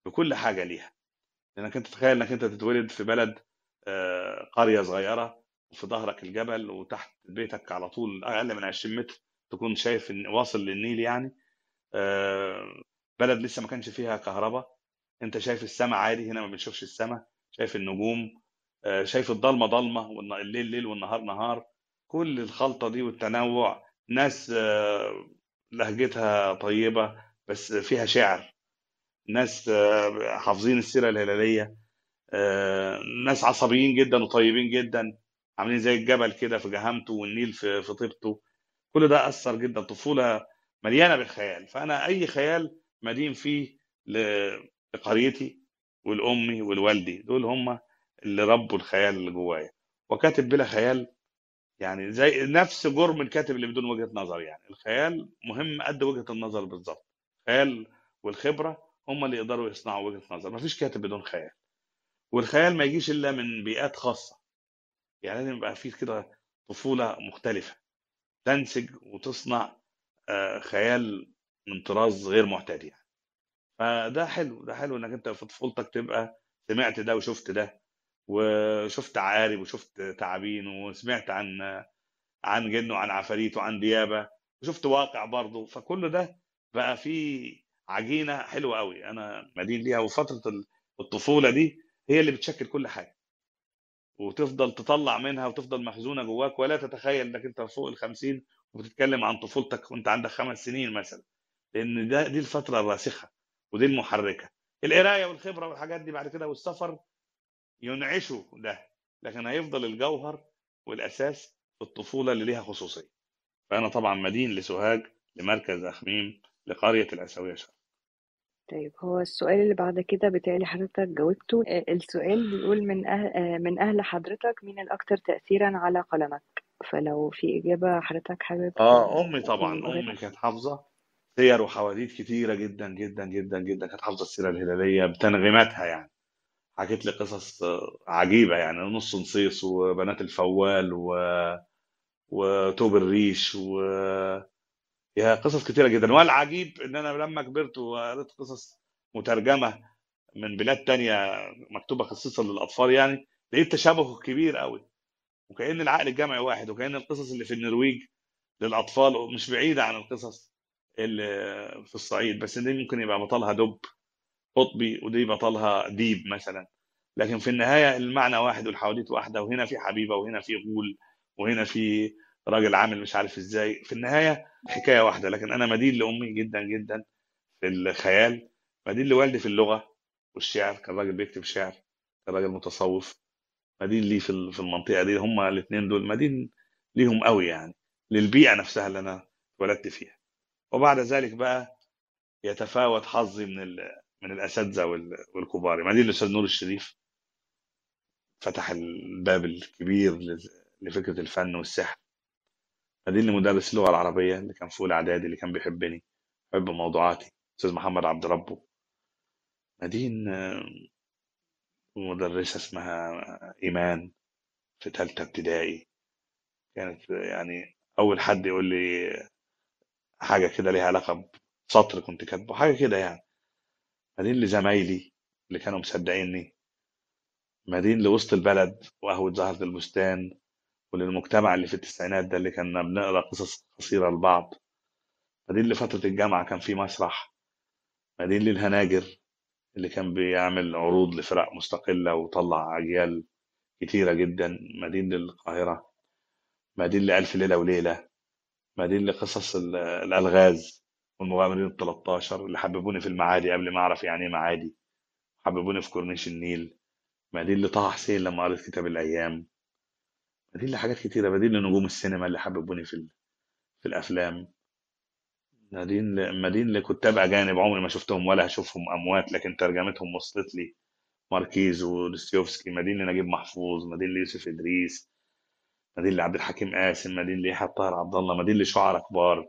بكل حاجة ليها. لأنك أنت تتخيل إنك أنت تتولد في بلد آه، قرية صغيرة وفي ظهرك الجبل وتحت بيتك على طول أقل من 20 متر تكون شايف واصل للنيل يعني. آه، بلد لسه ما كانش فيها كهرباء. أنت شايف السماء عادي هنا ما بنشوفش السماء شايف النجوم. آه، شايف الضلمة ضلمة والليل ليل والنهار نهار. كل الخلطة دي والتنوع ناس آه، لهجتها طيبة بس فيها شعر. ناس آه، حافظين السيرة الهلالية. آه، ناس عصبيين جدا وطيبين جدا عاملين زي الجبل كده في جهامته والنيل في في طيبته. كل ده أثر جدا. طفولة مليانة بالخيال. فأنا أي خيال مدين فيه لقريتي والأمي والوالدي دول هم اللي ربوا الخيال اللي جوايا. وكاتب بلا خيال يعني زي نفس جرم الكاتب اللي بدون وجهة نظر يعني. الخيال مهم قد وجهة النظر بالظبط. الخيال والخبرة هم اللي يقدروا يصنعوا وجهة نظر. مفيش كاتب بدون خيال. والخيال ما يجيش إلا من بيئات خاصة. يعني لازم يبقى فيه كده طفولة مختلفة. تنسج وتصنع آه، خيال من طراز غير معتاد يعني. فده حلو ده حلو إنك أنت في طفولتك تبقى سمعت ده وشفت ده. وشفت عقارب وشفت تعابين وسمعت عن عن جن وعن عفاريت وعن ديابة وشفت واقع برضه. فكل ده بقى فيه عجينة حلوة قوي. أنا مدين ليها وفترة الطفولة دي هي اللي بتشكل كل حاجة. وتفضل تطلع منها وتفضل مخزونه جواك. ولا تتخيل إنك أنت فوق ال 50 وبتتكلم عن طفولتك وأنت عندك خمس سنين مثلا. لأن ده دي الفترة الراسخة ودي المحركة. القراية والخبرة والحاجات دي بعد كده والسفر ينعشوا ده لكن هيفضل الجوهر والأساس في الطفولة اللي ليها خصوصية. فأنا طبعا مدين لسوهاج لمركز أخميم لقرية الاساويه شرق. طيب هو السؤال اللي بعد كده بتالي حضرتك جاوبته. آه، السؤال بيقول من أهل آه، من أهل حضرتك مين الأكثر تأثيرا على قلمك؟ فلو في إجابة حضرتك حابب آه أمي طبعا. أمي كانت حافظة سير وحواديت كتيرة جدا جدا جدا جدا كانت حافظة السيرة الهلالية بتنغيماتها يعني. حكيت لي قصص آه، عجيبة يعني نص نصيص وبنات الفوال و... وتوب الريش و يا قصص كتيرة جدا. والعجيب إن أنا لما كبرت وقريت قصص مترجمة من بلاد تانية مكتوبة خصيصا للأطفال يعني لقيت تشابه كبير قوي وكأن العقل الجمعي واحد وكأن القصص اللي في النرويج للأطفال مش بعيدة عن القصص اللي في الصعيد بس دي ممكن يبقى بطلها دب. قطبي ودي بطلها ديب مثلا. لكن في النهاية المعنى واحد والحواديت واحدة وهنا في حبيبة وهنا في غول وهنا في راجل عامل مش عارف إزاي. في النهاية حكاية واحدة لكن أنا مدين لأمي جدا جدا في الخيال مدين لوالدي في اللغة والشعر كان راجل بيكتب شعر كان راجل متصوف. مدين لي في ال- في المنطقة دي هما الاثنين دول مدين ليهم قوي يعني للبيئة نفسها اللي أنا اتولدت فيها. وبعد ذلك بقى يتفاوت حظي من. من الأساتذة وال... والكبار. مدين الأستاذ نور الشريف فتح الباب الكبير لفكرة الفن والسحر. مدين لمدرس اللغة العربية اللي كان في أولى إعدادي اللي كان بيحبني بيحب موضوعاتي. أستاذ محمد عبد ربه. مدين آه، مدرسة اسمها إيمان في ثالثه ابتدائي. كانت يعني أول حد يقول لي حاجة كده ليها علاقة بسطر كنت كاتبه حاجة كده يعني. مدين لزمايلي اللي كانوا مصدقيني مدين لوسط البلد وقهوة زهرة البستان وللمجتمع اللي في التسعينات ده اللي كنا بنقرأ قصص قصيرة لبعض. مدين لفترة الجامعة كان في مسرح. مدين للهناجر اللي كان بيعمل عروض لفرق مستقلة وطلع أجيال كتيرة جدا. مدين للقاهرة. مدين لألف ليلة وليلة. مدين لقصص ال- الألغاز. والمغامرين ال 13 اللي حببوني في المعادي قبل ما أعرف يعني إيه معادي حببوني في كورنيش النيل مدين لطه حسين لما قريت كتاب الأيام مدين لحاجات كتيرة مدين لنجوم السينما اللي حببوني في في الأفلام مدين ل- مدين لكتاب أجانب عمري ما شفتهم ولا هشوفهم أموات لكن ترجمتهم وصلت لي ماركيز ودوستويفسكي مدين لنجيب محفوظ مدين ليوسف إدريس مدين لعبد الحكيم قاسم مدين ليحيى الطاهر عبد الله مدين لشعراء كبار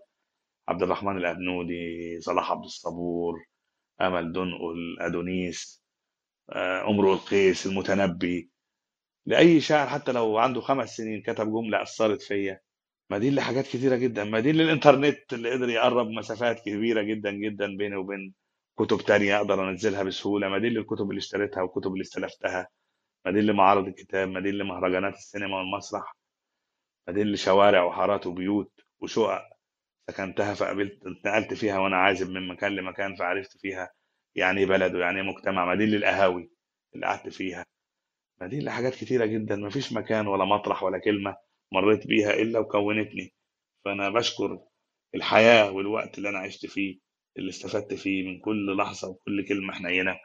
عبد الرحمن الأبنودي صلاح عبد الصبور أمل دنقل أدونيس آه، امرؤ القيس المتنبي. لأي شاعر حتى لو عنده خمس سنين كتب جملة أثرت فيا. مدين لحاجات كتيرة جدا. مدين للإنترنت اللي قدر يقرب مسافات كبيرة جدا جدا بيني وبين كتب تانية أقدر أنزلها بسهولة. مدين للكتب اللي اشتريتها والكتب اللي استلفتها. مدين لمعارض الكتاب. مدين لمهرجانات السينما والمسرح. مدين لشوارع وحارات وبيوت وشقق. سكنتها فقابلت اتنقلت فيها وأنا عازب من مكان لمكان فعرفت فيها يعني إيه بلد ويعني إيه مجتمع مدينة القهاوي اللي قعدت فيها. مدينة لحاجات كتيرة جدا مفيش مكان ولا مطرح ولا كلمة مريت بيها إلا وكونتني. فأنا بشكر الحياة والوقت اللي أنا عشت فيه اللي استفدت فيه من كل لحظة وكل كلمة حنينة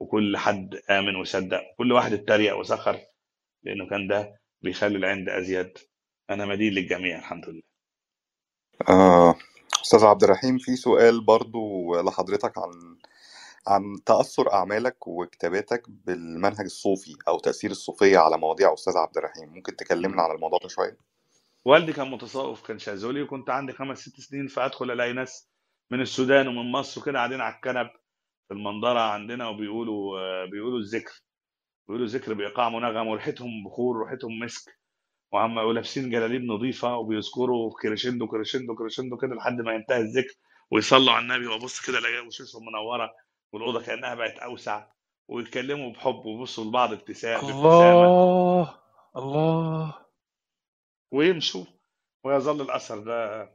وكل حد آمن وصدق وكل واحد اتريق وسخر لأنه كان ده بيخلي العند أزيد. أنا مدين للجميع الحمد لله. آه أستاذ عبد الرحيم في سؤال برضو لحضرتك عن عن تأثر أعمالك وكتاباتك بالمنهج الصوفي أو تأثير الصوفية على مواضيع أستاذ عبد الرحيم. ممكن تكلمنا عن الموضوع ده شوية؟ والدي كان متصوف كان شاذلي وكنت عندي خمس ست سنين فأدخل ألاقي ناس من السودان ومن مصر وكده قاعدين على الكنب في المنظرة عندنا وبيقولوا آه، بيقولوا الذكر. بيقولوا الذكر بإيقاع منغم وريحتهم بخور وريحتهم مسك. وعم ولابسين جلاليب نظيفة وبيذكروا crescendo crescendo crescendo كده لحد ما ينتهي الذكر ويصلوا على النبي وابص كده الاقي وشوشهم منورة والأوضة كأنها بقت أوسع ويتكلموا بحب ويبصوا لبعض ابتسام بابتسامة الله الله. ويمشوا ويظل الأثر ده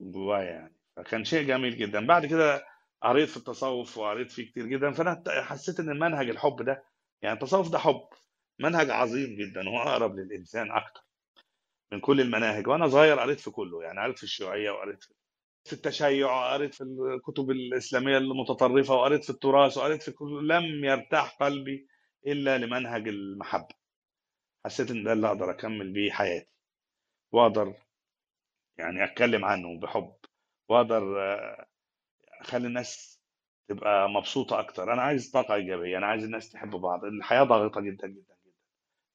جوايا يعني. فكان شيء جميل جدا. بعد كده قريت في التصوف وقريت فيه كتير جدا. فأنا حسيت إن المنهج الحب ده يعني التصوف ده حب منهج عظيم جدا وأقرب للإنسان أكتر. من كل المناهج وأنا صغير قريت في كله يعني قريت في الشيوعية وقريت في التشيع وقريت في الكتب الإسلامية المتطرفة وقريت في التراث وقريت في كل لم يرتاح قلبي إلا لمنهج المحبة. حسيت إن ده اللي أقدر أكمل بيه حياتي. وأقدر يعني أتكلم عنه بحب. وأقدر آه، أخلي الناس تبقى مبسوطة أكتر. أنا عايز طاقة إيجابية أنا عايز الناس تحب بعض. الحياة ضاغطة جدا جدا جدا.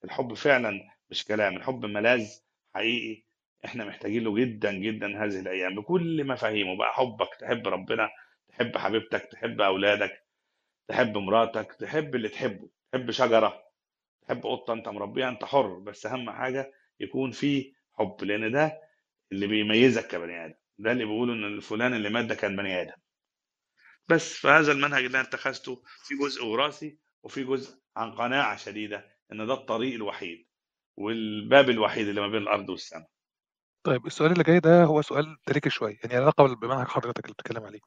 الحب فعلا مش كلام الحب ملاذ حقيقي. إحنا محتاجين له جدا جدا هذه الأيام بكل مفاهيمه. بقى حبك تحب ربنا تحب حبيبتك تحب أولادك تحب مراتك تحب اللي تحبه تحب شجرة تحب قطة أنت مربيها أنت حر. بس أهم حاجة يكون في حب لأن ده اللي بيميزك كبني آدم. ده اللي بيقولوا إن الفلان اللي مات ده كان بني آدم. بس فهذا المنهج اللي أنا اتخذته في جزء وراثي وفي جزء عن قناعة شديدة إن ده الطريق الوحيد. والباب الوحيد اللي ما بين الأرض والسماء. طيب السؤال اللي جاي ده هو سؤال تريكي شوية يعني علاقة بمنهج حضرتك اللي بتتكلم عليه.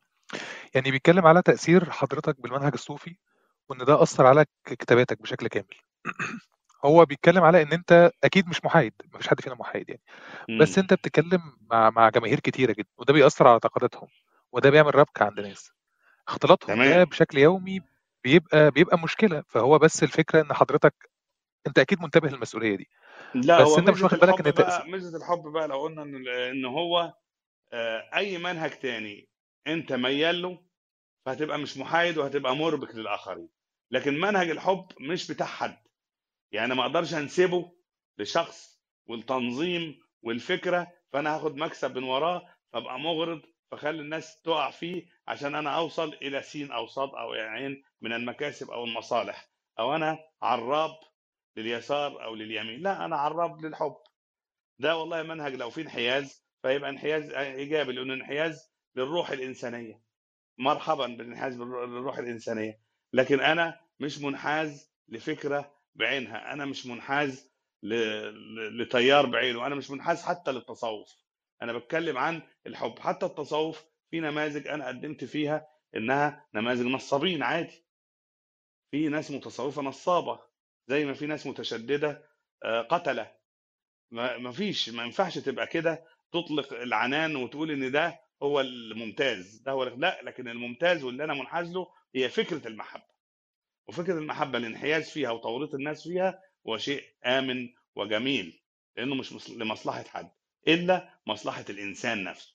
يعني بيتكلم على تأثير حضرتك بالمنهج الصوفي وإن ده أثر على كتاباتك بشكل كامل. هو بيتكلم على إن أنت أكيد مش محايد مفيش حد فينا محايد يعني. بس. أنت بتتكلم مع مع جماهير كتيرة جدا وده بيأثر على اعتقاداتهم وده بيعمل ربكة عند ناس. اختلاطهم ده بشكل يومي بيبقى بيبقى مشكلة. فهو بس الفكرة إن حضرتك أنت أكيد منتبه للمسؤولية دي. لا بس هو أنت مش واخد بالك تأثير بقى ميزة الحب بقى لو قلنا ان إن هو آه، أي منهج تاني انت ميال له فهتبقى مش محايد وهتبقى مربك للآخرين. لكن منهج الحب مش بتاع حد. يعني ما أقدرش أنسبه لشخص والتنظيم والفكرة فأنا هاخد مكسب من وراه فأبقى مغرض فخلي الناس تقع فيه عشان أنا أوصل إلى سين أو صاد أو عين من المكاسب أو المصالح. أو أنا عراب لليسار أو لليمين. لا أنا عراب للحب. ده والله منهج لو في انحياز فيبقى انحياز إيجابي لأنه انحياز للروح الإنسانية. مرحبا بالانحياز للروح الإنسانية. لكن أنا مش منحاز لفكرة بعينها. أنا مش منحاز لتيار بعينه. أنا مش منحاز حتى للتصوف. أنا بتكلم عن الحب. حتى التصوف في نماذج أنا قدمت فيها إنها نماذج نصابين عادي. في ناس متصوفة نصابة. زي ما في ناس متشددة آه، قتلة. ما فيش ما ينفعش تبقى كده تطلق العنان وتقول إن ده هو الممتاز ده هو لا لكن الممتاز واللي أنا منحاز له هي فكرة المحبة. وفكرة المحبة الانحياز فيها وتوريط الناس فيها هو شيء آمن وجميل لأنه مش مص- لمصلحة حد إلا مصلحة الإنسان نفسه.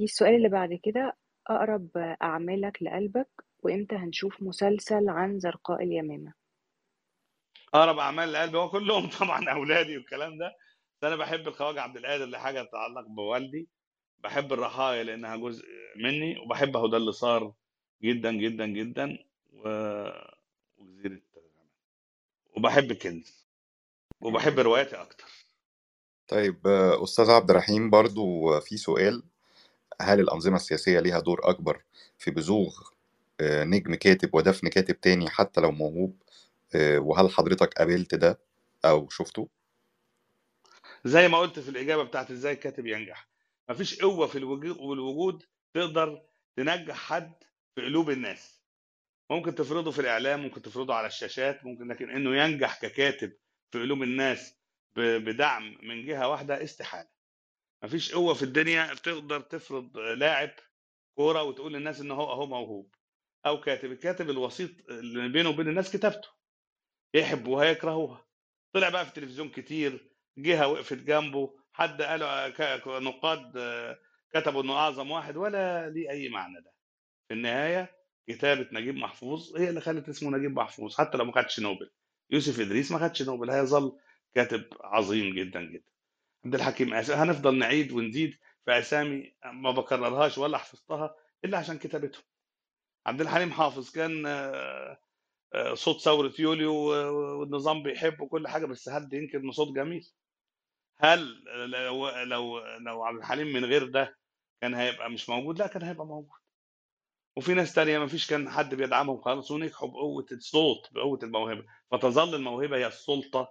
السؤال اللي بعد كده أقرب أعمالك لقلبك؟ وإمتى هنشوف مسلسل عن زرقاء اليمامة؟ أقرب أعمال القلب هو كلهم طبعا أولادي والكلام ده. بس أنا بحب الخواجة عبد القادر لحاجه تتعلق بوالدي. بحب الرحايا لأنها جزء مني وبحب هدى اللي صار جدا جدا جدا و... وجزيرة وبحب كنز وبحب رواياتي أكتر. طيب أستاذ عبد الرحيم برضو في سؤال. هل الأنظمة السياسية ليها دور أكبر في بزوغ آه، نجم كاتب ودفن كاتب تاني حتى لو موهوب؟ وهل حضرتك قابلت ده أو شفته؟ زي ما قلت في الإجابة بتاعت إزاي الكاتب ينجح. مفيش قوة في الوجود تقدر تنجح حد في قلوب الناس. ممكن تفرضه في الإعلام ممكن تفرضه على الشاشات ممكن لكن إنه ينجح ككاتب في قلوب الناس بدعم من جهة واحدة استحالة. مفيش قوة في الدنيا تقدر تفرض لاعب كورة وتقول للناس إن هو اهو موهوب أو كاتب. الكاتب الوسيط اللي بينه وبين الناس كتابته. يحبوها يكرهوها. طلع بقى في التلفزيون كتير جهه وقفت جنبه حد قالوا نقاد كتبوا إنه أعظم واحد ولا ليه أي معنى ده. في النهاية كتابة نجيب محفوظ هي اللي خلت اسمه نجيب محفوظ حتى لو ما خدش نوبل. يوسف إدريس ما خدش نوبل هيظل كاتب عظيم جدا جدا. عبد الحكيم هنفضل نعيد ونزيد في أسامي ما بكررهاش ولا حفظتها إلا عشان كتابتهم. عبد الحليم حافظ كان صوت ثورة يوليو والنظام بيحبه كل حاجة بس حد ينكر انه صوت جميل؟ هل لو لو لو عبد الحليم من غير ده كان هيبقى مش موجود؟ لا كان هيبقى موجود. وفي ناس تانية ما فيش كان حد بيدعمهم خالص ونجحوا بقوة الصوت بقوة الموهبة. فتظل الموهبة هي السلطة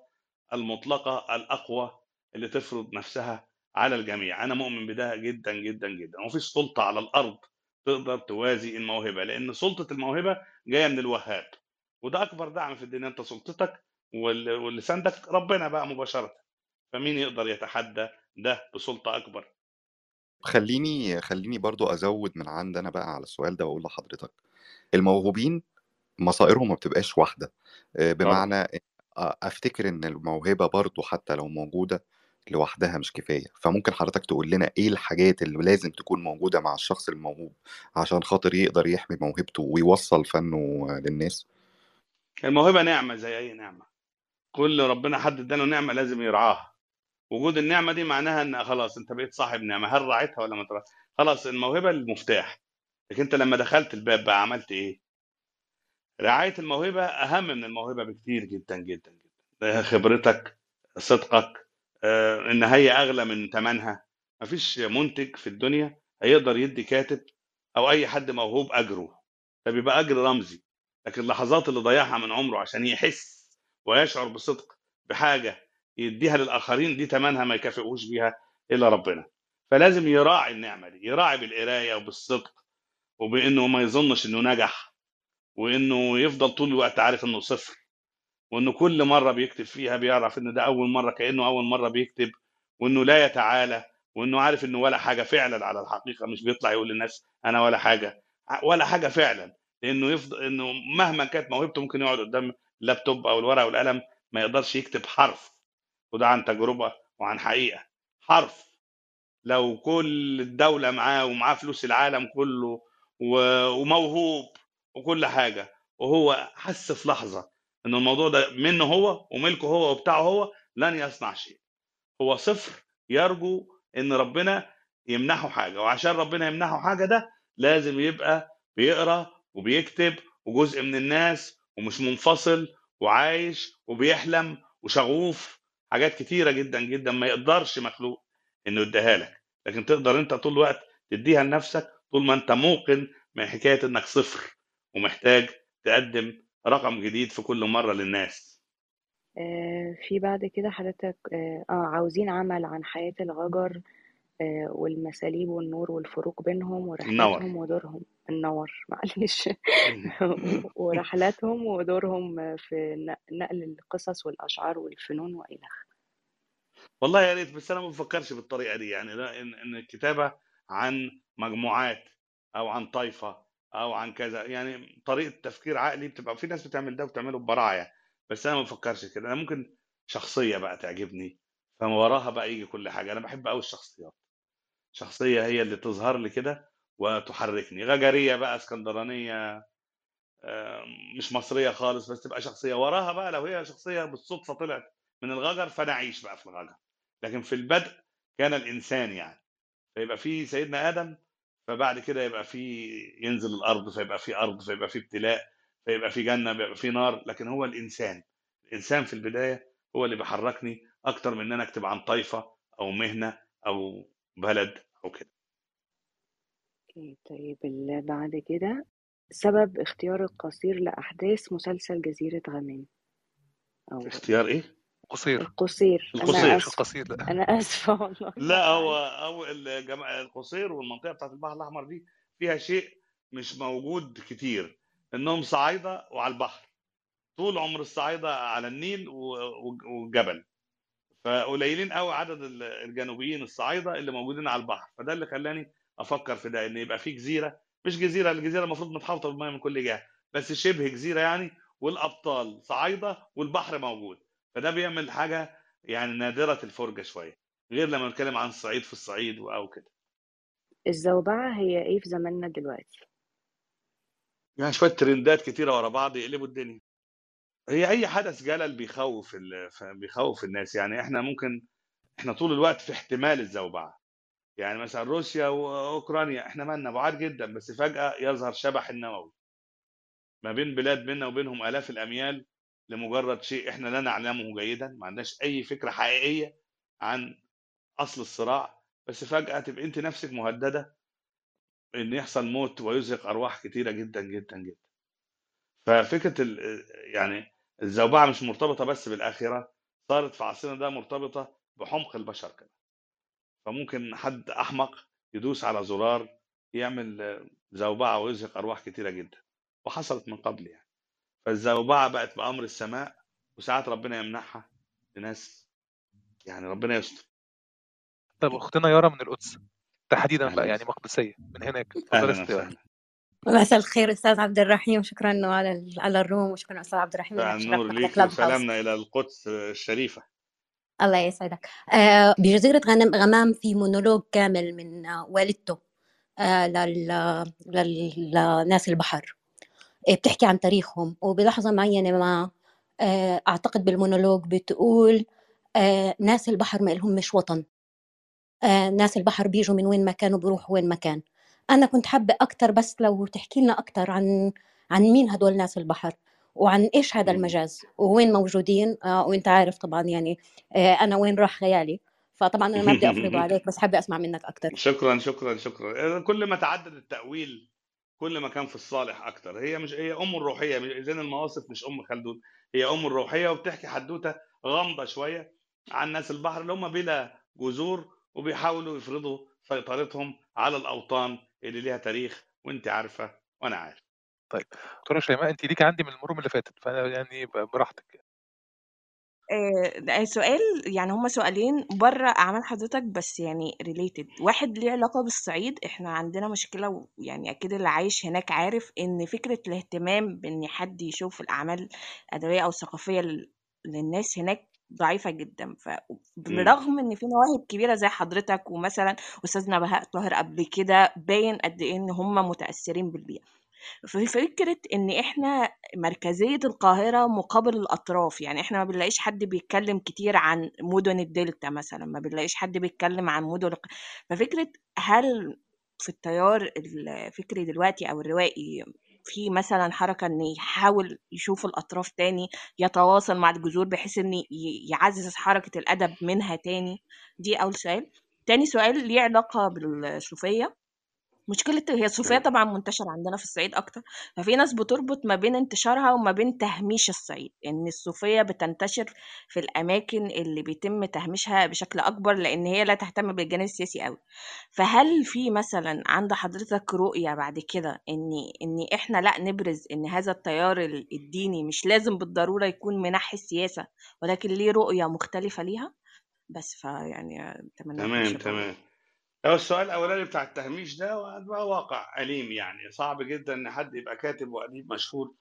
المطلقة الأقوى اللي تفرض نفسها على الجميع. أنا مؤمن بده جدا جدا جدا. ومفيش سلطة على الأرض تقدر توازي الموهبة لأن سلطة الموهبة جاية من الوهاب. وده أكبر دعم في الدنيا أنت سلطتك وال- واللي ساندك ربنا بقى مباشرة. فمين يقدر يتحدى ده بسلطة أكبر؟ خليني خليني برضو أزود من عند أنا بقى على السؤال ده وأقول لحضرتك. الموهوبين مصائرهم ما بتبقاش واحدة. آه، بمعنى آه، أفتكر إن الموهبة برضو حتى لو موجودة لوحدها مش كفاية. فممكن حضرتك تقول لنا إيه الحاجات اللي لازم تكون موجودة مع الشخص الموهوب عشان خاطر يقدر يحمي موهبته ويوصل فنه للناس؟ الموهبة نعمة زي أي نعمة. كل ربنا حد اداله نعمة لازم يرعاها. وجود النعمة دي معناها إن خلاص أنت بقيت صاحب نعمة. هل رعيتها ولا ما ترعيتها خلاص الموهبة المفتاح. لكن أنت لما دخلت الباب بقى عملت إيه؟ رعاية الموهبة أهم من الموهبة بكتير جدا جدا جدا. خبرتك صدقك آه، إن هي أغلى من ثمنها مفيش منتج في الدنيا هيقدر يدي كاتب أو أي حد موهوب أجره. ده بيبقى أجر رمزي. لكن اللحظات اللي ضيعها من عمره عشان يحس ويشعر بصدق بحاجة يديها للآخرين دي ثمنها ما يكافئوش بيها إلا ربنا. فلازم يراعي النعمة دي يراعي بالقراية وبالصدق وبإنه ما يظنش إنه نجح وإنه يفضل طول الوقت عارف إنه صفر وإنه كل مرة بيكتب فيها بيعرف إن ده أول مرة كأنه أول مرة بيكتب وإنه لا يتعالى وإنه عارف إنه ولا حاجة فعلا على الحقيقة مش بيطلع يقول للناس أنا ولا حاجة ولا حاجة فعلا. لأنه يفضل إنه مهما كانت موهبته ممكن يقعد قدام اللابتوب أو الورقة والقلم ما يقدرش يكتب حرف. وده عن تجربة وعن حقيقة. حرف. لو كل الدولة معاه ومعاه فلوس العالم كله وموهوب وكل حاجة وهو حس في لحظة ان الموضوع ده منه هو وملكه هو وبتاعه هو لن يصنع شيء. هو صفر يرجو إن ربنا يمنحه حاجة وعشان ربنا يمنحه حاجة ده لازم يبقى بيقرأ وبيكتب وجزء من الناس ومش منفصل وعايش وبيحلم وشغوف. حاجات كتيرة جدا جدا ما يقدرش مخلوق إنه يديها لك. لكن تقدر أنت طول الوقت تديها لنفسك طول ما أنت موقن من حكاية إنك صفر ومحتاج تقدم رقم جديد في كل مرة للناس. آه، في بعد كده حضرتك آه آه، عاوزين عمل عن حياة الغجر والمساليب والنور والفروق بينهم ورحلاتهم النور ودورهم. النور معلش. ورحلاتهم ودورهم في نقل القصص والأشعار والفنون وإلخ والله يا ريت بس أنا ما بفكرش بالطريقة دي. يعني ان الكتابة عن مجموعات أو عن طائفه أو عن كذا. يعني طريقة تفكير عقلي بتبقى في ناس بتعمل ده وبتعمله ببراعة. بس أنا ما بفكرش كده. أنا ممكن شخصية بقى تعجبني فما وراها بقى يجي كل حاجة. أنا بحب قوي الشخصيات. شخصية هي اللي تظهر لي كده وتحركني. غجرية بقى اسكندرانية آه، مش مصرية خالص بس تبقى شخصية. وراها بقى لو هي شخصية بالصدفة طلعت من الغجر فأنا أعيش بقى في الغجر. لكن في البدء كان الإنسان يعني. فيبقى في سيدنا آدم فبعد كده يبقى في ينزل الأرض فيبقى في أرض فيبقى في ابتلاء فيبقى في جنة بيبقى في نار. لكن هو الإنسان. الإنسان في البداية هو اللي بيحركني أكتر من إن أنا أكتب عن طائفه أو مهنة أو بلد أو كده. أوكي، طيب اللي بعد كده سبب اختيار القصير لأحداث مسلسل جزيرة غمام أو اختيار إيه؟ القصير القصير. أنا القصير. مش آسفة القصير لا أنا آسفة والله. لا هو هو الجما... القصير والمنطقة بتاعت البحر الأحمر دي فيها شيء مش موجود كتير. إنهم صعايدة وعلى البحر. طول عمر الصعايدة على النيل والجبل فقليلين قوي عدد ال- الجنوبيين الصعايده اللي موجودين على البحر. فده اللي خلاني أفكر في ده إن يبقى في جزيرة مش جزيرة الجزيرة المفروض متحوطه بالميه من كل جهة بس شبه جزيرة يعني والأبطال صعايدة والبحر موجود. فده بيعمل حاجة يعني نادرة الفرجة شوية غير لما نتكلم عن الصعيد في الصعيد أو كده. الزوبعة هي إيه في زماننا دلوقتي؟ يعني شوية ترندات كتيرة ورا بعض يقلبوا الدنيا. هي أي حدث جلل بيخوف ال... بيخوف الناس. يعني إحنا ممكن إحنا طول الوقت في احتمال الزوبعة. يعني مثلا روسيا واوكرانيا إحنا مالنا بعاد جدا بس فجأة يظهر شبح النووي. ما بين بلاد بيننا وبينهم آلاف الأميال لمجرد شيء إحنا لا نعلمه جيدا. ما عندناش أي فكرة حقيقية عن أصل الصراع. بس فجأة تبقى أنت نفسك مهددة إن يحصل موت ويزهق أرواح كتيرة جدا جدا جدا. ففكرة. يعني الزوبعة مش مرتبطة بس بالآخرة صارت في عصرنا ده مرتبطة بحمق البشر كده. فممكن حد أحمق يدوس على زرار يعمل زوبعة ويزهق أرواح كتيرة جدا وحصلت من قبل يعني. فالزوبعة بقت بأمر السماء وساعات ربنا يمنحها لناس يعني ربنا يستر. طب أختنا يارا من القدس تحديدا بقى يعني مقدسية من هناك اتفضلي مساء الخير أستاذ عبد الرحيم. شكرا على على الروم وشكرا أستاذ عبد الرحيم فالنور شرفت على ليك وسلامنا إلى القدس الشريفة. الله يسعدك. آه بجزيرة غنم غمام في مونولوج كامل من آه والدته آه لل لل- لناس البحر. آه بتحكي عن تاريخهم. وبلحظة معينة ما أعتقد بالمونولوج بتقول ناس البحر ما لهم مش وطن. ناس البحر بيجوا من وين ما كانوا بيروحوا وين ما كان. أنا كنت حابة أكتر بس لو تحكي لنا أكتر عن عن مين هدول ناس البحر؟ وعن إيش هذا. المجاز؟ ووين موجودين؟ آه وأنت عارف طبعا يعني آه أنا وين راح خيالي. فطبعا أنا ما بدي أفرضه عليك بس حابة أسمع منك أكتر. شكرا شكرا شكرا. كل ما تعدد التأويل كل ما كان في الصالح أكتر. هي مش هي أم الروحية. زين المواصف مش أم خلدون. هي أم الروحية وبتحكي حدوتة غامضة شوية عن ناس البحر اللي هم بلا جذور وبيحاولوا يفرضوا سيطرتهم على الأوطان اللي ليها تاريخ وانت عارفة وأنا عارف. طيب دكتورة شيماء انت ليكي عندي من المرم اللي فاتت فأنا يعني براحتك. آه، ده سؤال يعني هما سؤالين بره أعمال حضرتك بس يعني ريليتد واحد ليه علاقة بالصعيد إحنا عندنا مشكلة ويعني أكيد اللي عايش هناك عارف إن فكرة الاهتمام بإن حد يشوف الأعمال الأدبية أو الثقافية لل- للناس هناك ضعيفة جدا. فبرغم إن في مواهب كبيرة زي حضرتك ومثلا أستاذنا بهاء طاهر قبل كده باين قد إيه إن هما متأثرين بالبيئة في فكرة إن إحنا مركزية القاهرة مقابل الأطراف يعني إحنا ما بنلاقيش حد بيتكلم كتير عن مدن الدلتا مثلا ما بنلاقيش حد بيتكلم عن مدن الق- ففكرة هل في التيار الفكري دلوقتي أو الروائي في مثلا حركة إن يحاول يشوف الأطراف تاني يتواصل مع الجذور بحيث ي- يعزز حركة الأدب منها تاني. دي أول سؤال. تاني سؤال ليه علاقة بالصوفية مشكلة هي الصوفية مم. طبعا منتشرة عندنا في الصعيد أكتر ففي ناس بتربط ما بين انتشارها وما بين تهميش الصعيد إن الصوفية بتنتشر في الأماكن اللي بيتم تهميشها بشكل أكبر لأن هي لا تهتم بالجانب السياسي أوي. فهل في مثلا عند حضرتك رؤية بعد كده إن إن إحنا لأ نبرز إن هذا التيار ال- الديني مش لازم بالضرورة يكون منحي السياسة ولكن ليه رؤية مختلفة ليها؟ بس فيعني أتمنى تمام تمام. هو السؤال الأولاني بتاع التهميش ده ده واقع أليم يعني. صعب جدا إن حد يبقى كاتب وأديب مشهور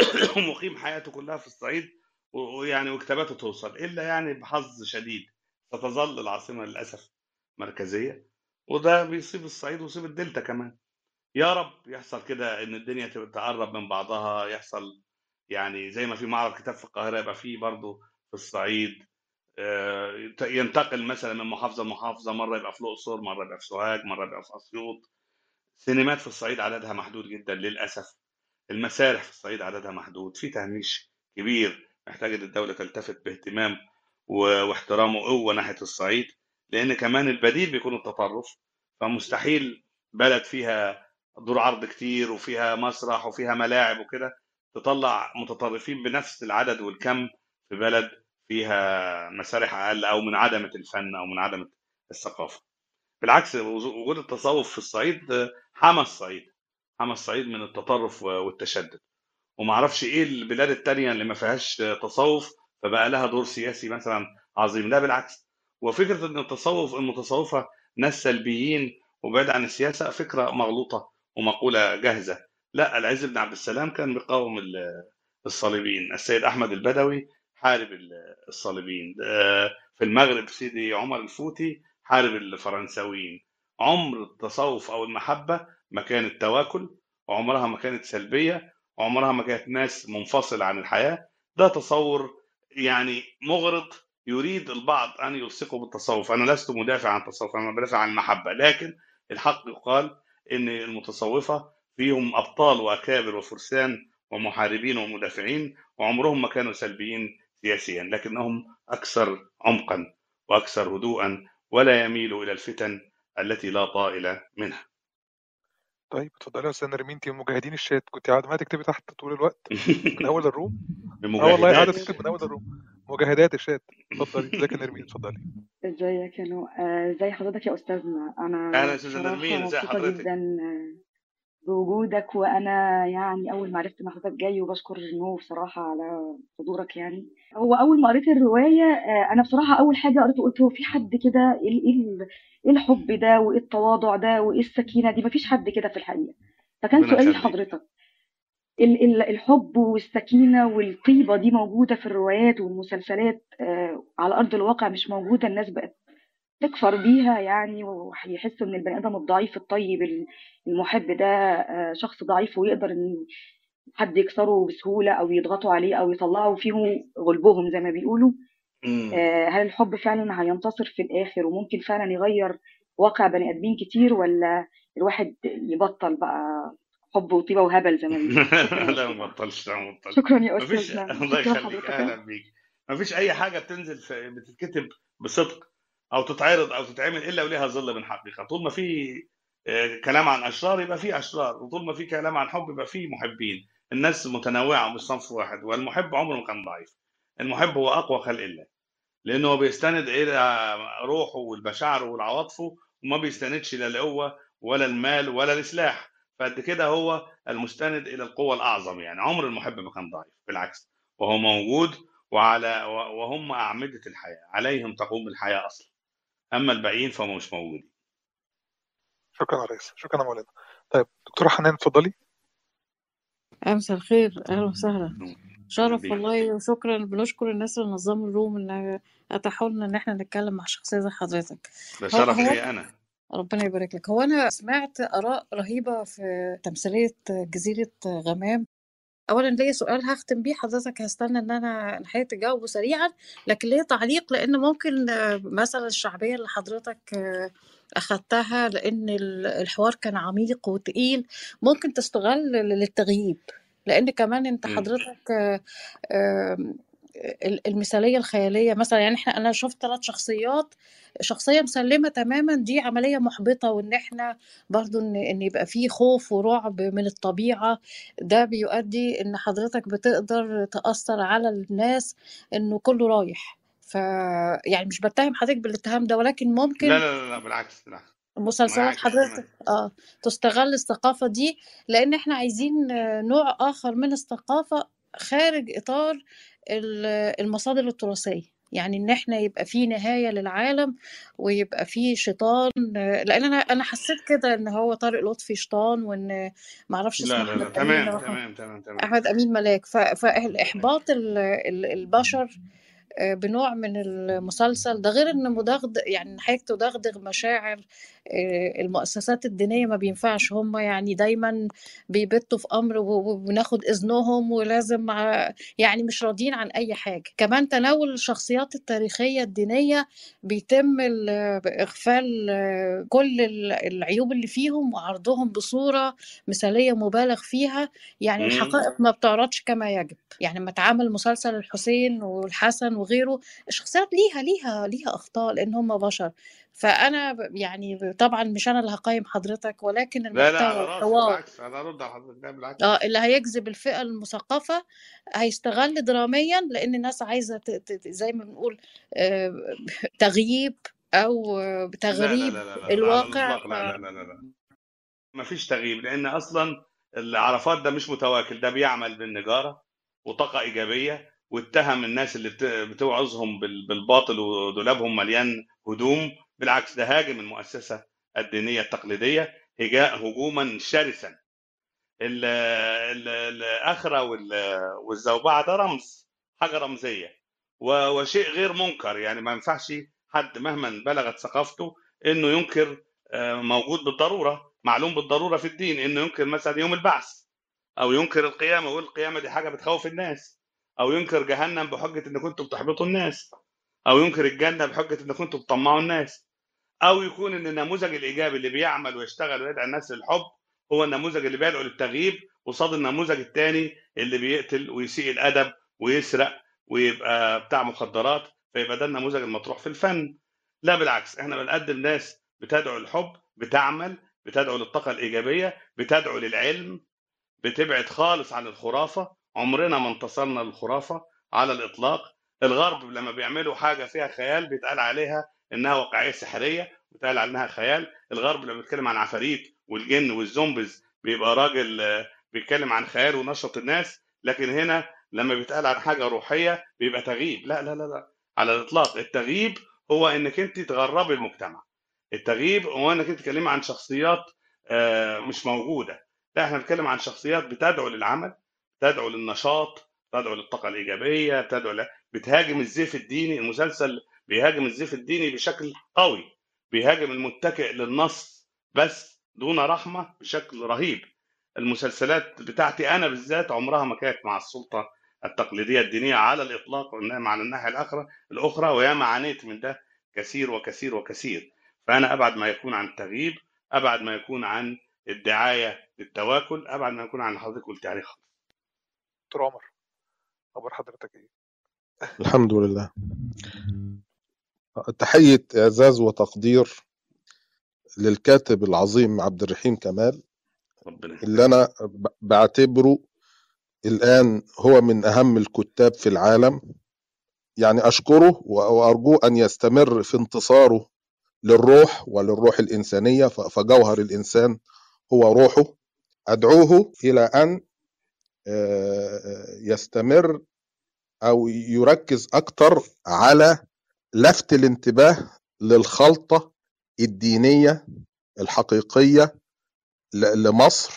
ومقيم حياته كلها في الصعيد ويعني وكتاباته توصل إلا يعني بحظ شديد ستظل العاصمة للأسف مركزية وده بيصيب الصعيد ويصيب الدلتا كمان. يا رب يحصل كده إن الدنيا تقرب من بعضها يحصل يعني زي ما في معرض كتاب في القاهرة يبقى في برضه في الصعيد ينتقل مثلا من محافظة لمحافظة مرة يبقى في الأقصر مرة يبقى في سوهاج مرة يبقى في أسيوط. سينمات في الصعيد عددها محدود جدا للأسف. المسارح في الصعيد عددها محدود. في تهميش كبير محتاج ان الدولة تلتفت باهتمام واحترام وقوة ناحية الصعيد لأن كمان البديل بيكون التطرف. فمستحيل بلد فيها دور عرض كتير وفيها مسرح وفيها ملاعب وكده تطلع متطرفين بنفس العدد والكم في بلد فيها مسارح أقل أو منعدمه الفن أو منعدمه الثقافة. بالعكس وجود التصوف في الصعيد حمى الصعيد حمى الصعيد من التطرف والتشدد. وما أعرفش إيه البلاد التانية اللي ما فيهاش تصوف فبقى لها دور سياسي مثلا عظيم. لا بالعكس. وفكرة إن التصوف المتصوفة ناس سلبيين وبعيد عن السياسة فكرة مغلوطة ومقولة جاهزة. لا العز بن عبد السلام كان بيقاوم ال- الصليبيين. السيد أحمد البدوي حارب ال- الصليبيين. آه، في المغرب سيدي عمر الفوتي حارب الفرنساويين. عمر التصوف أو المحبة ما كانت تواكل وعمرها ما كانت سلبية وعمرها ما كانت ناس منفصلة عن الحياة. ده تصور يعني مغرض يريد البعض أن يلصقه بالتصوف. أنا لست مدافع عن التصوف أنا بدافع عن المحبة. لكن الحق يقال إن المتصوفة فيهم أبطال وأكابر وفرسان ومحاربين ومدافعين وعمرهم ما كانوا سلبيين. سياسيا لكنهم أكثر عمقا وأكثر هدوءا ولا يميلوا إلى الفتن التي لا طائل منها. طيب اتفضلي يا أستاذ نرمين انت من مجاهدين الشات كنت قاعدة ما تكتبي تحت طول الوقت. من أول الروم؟ آه والله قاعدة تكتب من أول الروم. مجاهدات الشات. اتفضلي ازيك يا نرمين؟ اتفضلي. ازيك يا نو آه، ازي حضرتك يا أستاذنا؟ أنا أهلا أستاذة نرمين ازي حضرتك؟ جدا آه، بوجودك وأنا يعني أول ما عرفت إن حضرتك جاي وبشكر نو بصراحة على حضورك يعني. هو أول ما قريت الرواية آه، أنا بصراحة أول حاجة قريته قلت هو في حد كده؟ إيه إيه ال- إيه الحب ده؟ وإيه التواضع ده؟ وإيه السكينة دي؟ مفيش حد كده في الحقيقة. فكان سؤالي لحضرتك. ال- ال- الحب والسكينة والطيبة دي موجودة في الروايات والمسلسلات آه، على أرض الواقع مش موجودة؟ الناس بقت تكفر بيها يعني ويحسوا إن البني آدم الضعيف الطيب ال- المحب ده آه، شخص ضعيف ويقدر إن حد يكسره بسهولة أو يضغطوا عليه أو يطلعوا فيه غلبهم زي ما بيقولوا. آه، هل الحب فعلا هينتصر في الآخر وممكن فعلا يغير واقع بني آدمين كتير ولا الواحد يبطل بقى حب وطيبة وهبل زي ما لا ما بطلش لا ما بطلش. شكرا يا أستاذنا. الله يخليك. أهلا بيك. مفيش أي حاجة بتنزل في بتتكتب بصدق. أو تتعرض أو تتعمل إلا وليها ظل من حقيقة. طول ما في آه، كلام عن أشرار يبقى في أشرار وطول ما في كلام عن حب يبقى في محبين. الناس متنوعة مش صنف واحد والمحب عمره ما كان ضعيف. المحب هو أقوى خلق الله لأنه هو بيستند إلى روحه والمشاعر والعواطفه وما بيستندش لا القوة ولا المال ولا السلاح فقد كده هو المستند إلى القوة الأعظم يعني. عمر المحب ما كان ضعيف بالعكس. وهو موجود وعلى وهم أعمدة الحياة عليهم تقوم الحياة أصلا. أما الباقيين فهم مش موجودين شكرا يا ريس. شكرا يا مولانا. طيب دكتوره حنان اتفضلي. مساء الخير. أهلا وسهلا. شرف بيك والله وشكرا. بنشكر الناس اللي نظموا الروم إن اتاحوا لنا إن إحنا نتكلم مع شخصية زي حضرتك. ده شرف لي أنا. ربنا يبارك لك. هو أنا سمعت آراء رهيبة في تمثيلية جزيرة غمام. اولا ليا سؤال هختم بيه حضرتك هستنى إن أنا نهايه تجاوبه سريعا لكن ليا تعليق لأن ممكن مثلا الشعبية اللي حضرتك أخدتها لأن ال- الحوار كان عميق وتقيل ممكن تستغل للتغييب لأن كمان أنت مم. حضرتك المثالية الخيالية مثلا يعني إحنا أنا شفت ثلاث شخصيات شخصية مسلمة تماما دي عملية محبطة وإن إحنا برضو إن إن يبقى فيه خوف ورعب من الطبيعة ده بيؤدي إن حضرتك بتقدر تأثر على الناس إنه كله رايح. ف يعني مش بتهم حضرتك بالاتهام ده ولكن لا ممكن لا لا, لا بالعكس بالعكس مسلسلات حضرتك آه تستغل الثقافة دي لأن إحنا عايزين نوع آخر من الثقافة خارج إطار ال- المصادر التراثية. يعني إن إحنا يبقى في نهاية للعالم ويبقى في شيطان لأن أنا أنا حسيت كده إن هو طارق لطفي شيطان وإن معرفش اسمه لا لا لا. تمام تمام تمام تمام. أحمد أمين ملاك. فإحباط ال- ال- البشر آه، بنوع من المسلسل. ده غير إن مدغدغ يعني حضرتك تدغدغ مشاعر المؤسسات الدينية ما بينفعش. هم يعني دايما بيبتوا في أمر و- وبناخد إذنهم ولازم يعني مش راضيين عن أي حاجة. كمان تناول الشخصيات التاريخية الدينية بيتم ال- اغفال آه، كل ال- العيوب اللي فيهم وعرضهم بصورة مثالية مبالغ فيها. يعني. الحقائق ما بتعرضش كما يجب. يعني لما اتعمل مسلسل الحسين والحسن وغيره الشخصيات ليها ليها ليها أخطاء لأن هم بشر. فانا يعني طبعا مش أنا اللي هقيم حضرتك ولكن لا لا المحتوى راسي والحوار بالعكس أنا ارد على حضرتك لا بالعكس آه اللي هيجذب الفئة المثقفة هيستغل دراميا لأن الناس ت- زي ما بنقول آه، تغييب أو آه، لا لا تغريب لا لا لا الواقع لا لا لا لا لا ما فيش تغييب لأن أصلا العرفات ده مش متواكل ده بيعمل بالنجاره وطاقه ايجابيه واتهم الناس اللي بت- بتوعظهم بال- بالباطل ودولابهم مليان هدوم بالعكس ده هاجم المؤسسة الدينية التقليدية هجاء هجوما شرسا. ال- ال- الأخرة وال- والزوبعة ده رمز حاجة رمزية. وشيء غير منكر يعني ما ينفعش حد مهما بلغت ثقافته إنه ينكر آه، موجود بالضرورة معلوم بالضرورة في الدين إنه ينكر مثلا يوم البعث أو ينكر القيامة ويقول القيامه دي حاجة بتخوف الناس أو ينكر جهنم بحجة إن كنتم بتحبطوا الناس أو ينكر الجنة بحجة إن كنتم بتطمعوا الناس. أو يكون إن النموذج الإيجابي اللي بيعمل ويشتغل ويدعي الناس للحب هو النموذج اللي بيدعو للتغييب قصاد النموذج الثاني اللي بيقتل ويسيء الأدب ويسرق ويبقى بتاع مخدرات فيبقى ده النموذج المطروح في الفن. لا بالعكس إحنا بنقدم ناس بتدعو للحب بتعمل بتدعو للطاقة الإيجابية بتدعو للعلم بتبعد خالص عن الخرافة. عمرنا ما انتصرنا للخرافة على الإطلاق. الغرب لما بيعملوا حاجة فيها خيال بيتقال عليها إنها واقعية سحرية بيتقال عنها خيال. الغرب لما بيتكلم عن عفاريت والجن والزومبيز بيبقى راجل آه، بيتكلم عن خيال ونشط الناس لكن هنا لما بيتقال عن حاجة روحية بيبقى تغييب لا لا لا لا. على الإطلاق التغييب هو إنك أنت تغربي المجتمع. التغييب هو إنك أنت تتكلمي عن شخصيات آه، مش موجودة. لا إحنا بنتكلم عن شخصيات بتدعو للعمل تدعو للنشاط تدعو للطاقة الإيجابية تدعو ل... بتهاجم الزيف الديني المسلسل بيهاجم الزيف الديني بشكل قوي بيهاجم المتكئ للنص بس دون رحمة بشكل رهيب. المسلسلات بتاعتي أنا بالذات عمرها ما كانت مع السلطة التقليدية الدينية على الإطلاق وانما على الناحية الأخرى الأخرى وياما عانيت من ده كثير وكثير وكثير. فأنا أبعد ما يكون عن التغييب أبعد ما يكون عن الدعاية للتواكل أبعد ما يكون عن اللي حضرتك قلت عليه. خالص دكتور عمر خبر حضرتك إيه؟ الحمد لله. تحية إعزاز وتقدير للكاتب العظيم عبد الرحيم كمال ربنا اللي أنا بعتبره الآن هو من أهم الكتاب في العالم. يعني أشكره و- وأرجوه أن يستمر في انتصاره للروح وللروح الإنسانية فجوهر الإنسان هو روحه. أدعوه إلى أن آه، يستمر أو يركز أكتر على لفت الانتباه للخلطة الدينية الحقيقية لمصر.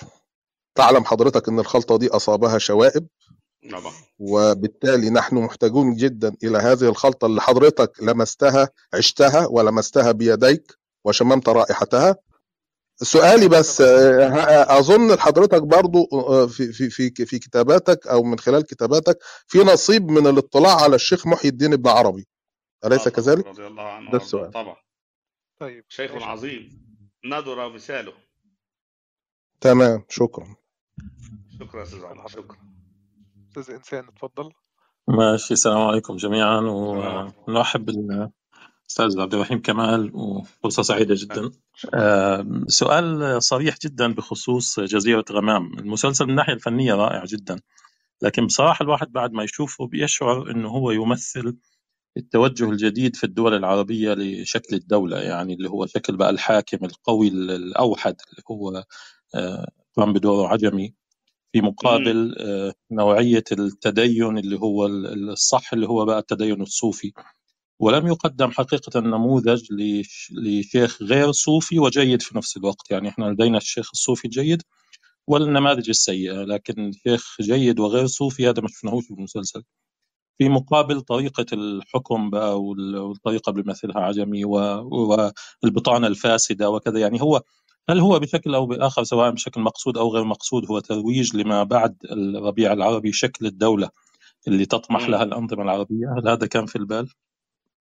تعلم حضرتك أن الخلطة دي أصابها شوائب. طبعا. وبالتالي نحن محتاجون جدا إلى هذه الخلطة اللي حضرتك لمستها عشتها ولمستها بيديك وشممت رائحتها. سؤالي بس آه، ه- أظن حضرتك برضو آه، في في في في كتاباتك أو من خلال كتاباتك في نصيب من الاطلاع على الشيخ محي الدين ابن عربي. أليس كذلك؟ رضي الله عنه ده السؤال. طبعا. طيب شيخ عظيم ندر مثاله تمام شكرا. شكرا أستاذ عمر شكرا. أستاذ إنسان اتفضل. ماشي السلام عليكم جميعا ونرحب بالأستاذ عبد الرحيم كمال وفرصة سعيدة جدا. آه، سؤال صريح جدا بخصوص جزيرة غمام. المسلسل من الناحية الفنية رائع جدا لكن بصراحة الواحد بعد ما يشوفه بيشعر أنه هو يمثل التوجه الجديد في الدول العربية لشكل الدولة يعني اللي هو شكل بقى الحاكم القوي الأوحد اللي هو آه، قام بدوره عجمي في مقابل آه، نوعية التدين اللي هو ال- الصح اللي هو بقى التدين الصوفي. ولم يقدم حقيقة نموذج لش- لشيخ غير صوفي وجيد في نفس الوقت. يعني إحنا لدينا الشيخ الصوفي الجيد والنماذج السيئة لكن شيخ جيد وغير صوفي هذا ما شفناهوش في المسلسل. في مقابل طريقة الحكم بقى وال- والطريقة اللي بيمثلها عجمي والبطانة الفاسدة وكذا يعني هو هل هو بشكل أو بآخر سواء بشكل مقصود أو غير مقصود هو ترويج لما بعد الربيع العربي شكل الدولة اللي تطمح لها الأنظمة العربية؟ هل هذا كان في البال؟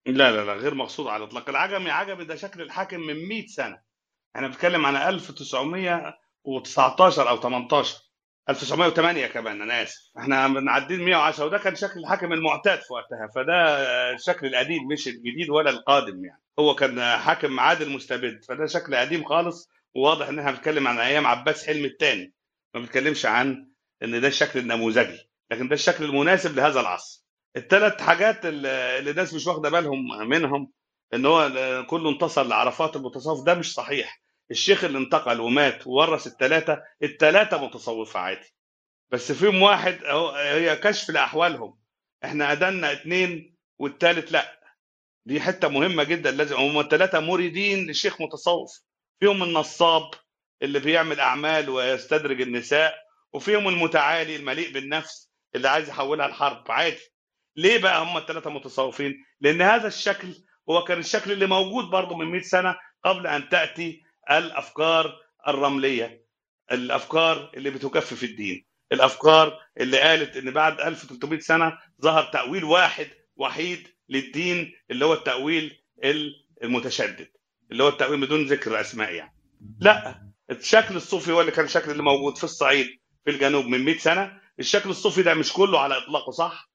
لا لا لا غير مقصود على الإطلاق. العجمي عجمي ده شكل الحاكم من 100 سنة. إحنا بنتكلم عن 1919 أو 18 1908 كمان أنا آسف. إحنا بنعدين 110 وده كان شكل الحاكم المعتاد في وقتها. فده الشكل القديم مش الجديد ولا القادم يعني. هو كان حاكم عادل مستبد فده شكل قديم خالص وواضح إن إحنا بنتكلم عن أيام عباس حلمي الثاني. ما بنتكلمش عن إن ده الشكل النموذجي لكن ده الشكل المناسب لهذا العصر. الثلاث حاجات اللي الناس مش واخدة بالهم منهم إن هو كله انتصر لعرفات المتصوف ده مش صحيح. الشيخ اللي انتقل ومات وورث الثلاثه الثلاثه متصوفة عادي. بس فيهم واحد أهو- هي كشف لأحوالهم. إحنا ادنا اثنين والثالث لأ. دي حتة مهمة جدا لازم هم الثلاثه مريدين للشيخ متصوف. فيهم النصاب اللي بيعمل أعمال ويستدرج النساء وفيهم المتعالي المليء بالنفس اللي عايز يحولها لحرب. عادي. ليه بقى هم الثلاثه متصوفين؟ لأن هذا الشكل هو كان الشكل اللي موجود برضه من 100 سنة قبل أن تأتي الأفكار الرملية الأفكار اللي بتكفف الدين الأفكار اللي قالت إن بعد 1300 سنة ظهر تأويل واحد وحيد للدين اللي هو التأويل المتشدد اللي هو التأويل بدون ذكر اسماء يعني. لا الشكل الصوفي هو اللي كان الشكل اللي موجود في الصعيد في الجنوب من 100 سنة. الشكل الصوفي ده مش كله على إطلاقه صح؟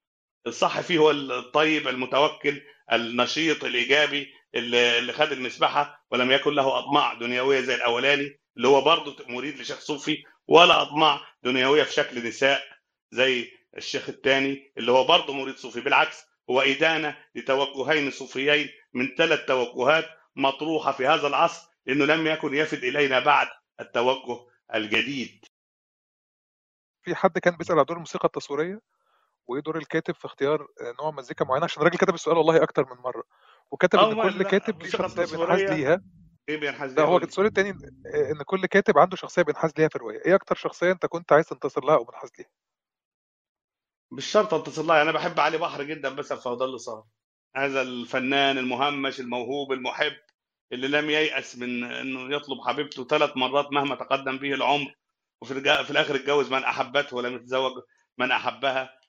الصح فيه هو الطيب المتوكل النشيط الإيجابي اللي خد المسبحة ولم يكن له أطماع دنيوية زي الأولاني اللي هو برضه مريد لشيخ صوفي ولا أطماع دنيوية في شكل نساء زي الشيخ الثاني اللي هو برضه مريد صوفي. بالعكس هو إدانة لتوجهين صوفيين من ثلاث توجهات مطروحة في هذا العصر لأنه لم يكن يفد إلينا بعد التوجه الجديد. في حد كان بيسأل على دور الموسيقى التصويرية؟ وإيه دور الكاتب في اختيار نوع مزيكا معينة؟ عشان الراجل كتب السؤال والله أكتر من مرة. وكتب إن كل كاتب ليه شخصية بينحاز ليها. إيه بينحاز ده ليها هو السؤال التاني آه، إن كل كاتب عنده شخصية بينحاز ليها في الرواية. إيه أكتر شخصية أنت كنت عايز تنتصر لها أو منحاز ليها؟ مش شرط اتصل لها أنا بحب علي بحر جدا بس فهو اللي صار. هذا الفنان المهمش الموهوب المحب اللي لم ييأس من إنه يطلب حبيبته ثلاث مرات مهما تقدم به العمر وفي في الآخر اتجوز من أحبته ولم يتزوج من أحبها.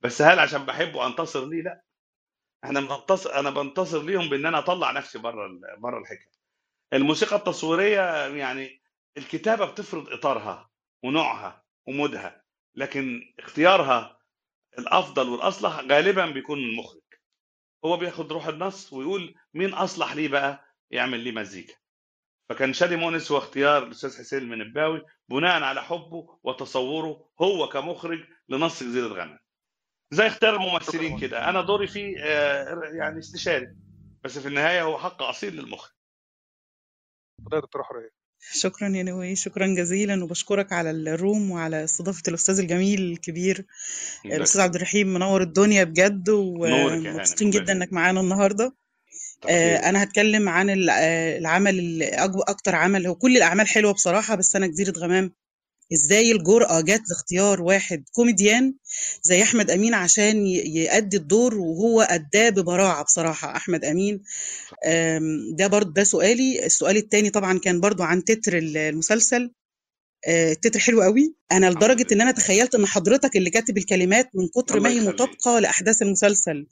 بس هل عشان بحبه أنتصر ليه؟ لا. إحنا بننتصر أنا بنتصر ليهم بإن أنا أطلع نفسي بره بره الحكاية الموسيقى التصويرية يعني الكتابة بتفرض إطارها ونوعها ومودها لكن اختيارها الأفضل والأصلح غالبا بيكون من المخرج. هو بياخد روح النص ويقول مين أصلح ليه بقى يعمل ليه مزيكا. فكان شادي مونس هو اختيار الأستاذ حسين المنباوي بناء على حبه وتصوره هو كمخرج لنص جزيرة غنم زي اختيار الممثلين كده. أنا دوري فيه آه، يعني استشاري. بس في النهاية هو حق أصيل للمخرج. يا دكتورة حورية شكرا يا نوي. شكرا جزيلا. وبشكرك على الروم وعلى استضافة الأستاذ الجميل الكبير الله الأستاذ عبد الرحيم منور الدنيا بجد ومبسوطين جدا إنك معانا النهاردة. آه، أنا هتكلم عن آه، العمل أكتر عمل هو كل الأعمال حلوة بصراحة بس أنا جزيرة غمام. إزاي الجرأة جت لاختيار واحد كوميديان زي أحمد أمين عشان يأدي الدور وهو أداه ببراعة بصراحة. أحمد أمين ده برضه ده سؤالي. السؤال التاني طبعا كان برضه عن تتر ال- المسلسل. آه، التتر حلو قوي. أنا لدرجة إن أنا تخيلت إن حضرتك اللي كاتب الكلمات من كتر ما هي مطابقة لأحداث المسلسل.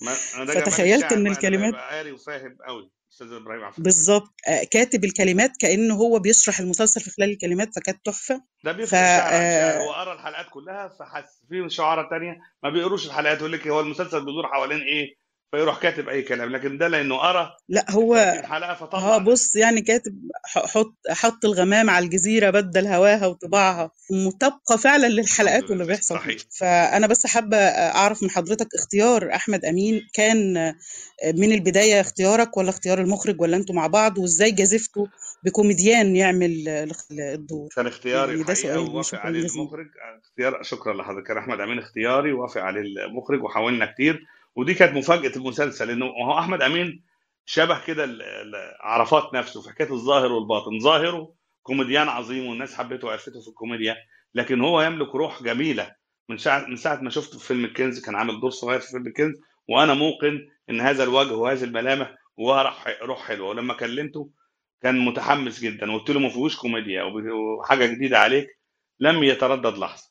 فتخيلت إن الكلمات قاري وفاهم قوي. أستاذ إبراهيم عفوا. بالظبط. آه، كاتب الكلمات كأنه هو بيشرح المسلسل في خلال الكلمات فكانت تحفة. ده ف بيفرق عن شعر. آه، هو قرأ الحلقات كلها فحس في شعراء تانية. ما بيقروش الحلقات يقول لك هو المسلسل بيدور حوالين إيه؟ فيروح كاتب أي كلام لكن ده لأنه قرأ لا هو 30 حلقه آه فطلع بص يعني كاتب حط حط الغمام على الجزيرة بدل هواها وطباعها مطابقة فعلا للحلقات واللي بيحصل صحيح. فأنا بس حابة أعرف من حضرتك اختيار أحمد أمين كان من البداية اختيارك ولا اختيار المخرج ولا أنتوا مع بعض وإزاي جازفتوا بكوميديان يعمل الدور؟ كان اختياري يعني ده ووافق شكرا عليه المخرج. اختيار شكرا لحضرتك. كان أحمد أمين اختياري وافق عليه المخرج وحاولنا كتير. ودي كانت مفاجأة المسلسل لأنه هو أحمد أمين شبه كده عرفات نفسه في حكايه الظاهر والباطن. ظاهره كوميديان عظيم والناس حبته وعرفته في الكوميديا لكن هو يملك روح جميلة. من ساعه من ساعة ما شفته في فيلم الكنز كان عامل دور صغير في فيلم الكنز وأنا موقن إن هذا الوجه وهذه الملامح وروح روح حلوة. ولما كلمته كان متحمس جدا وقلت له ما فيهوش كوميديا وحاجة جديدة عليك لم يتردد لحظة.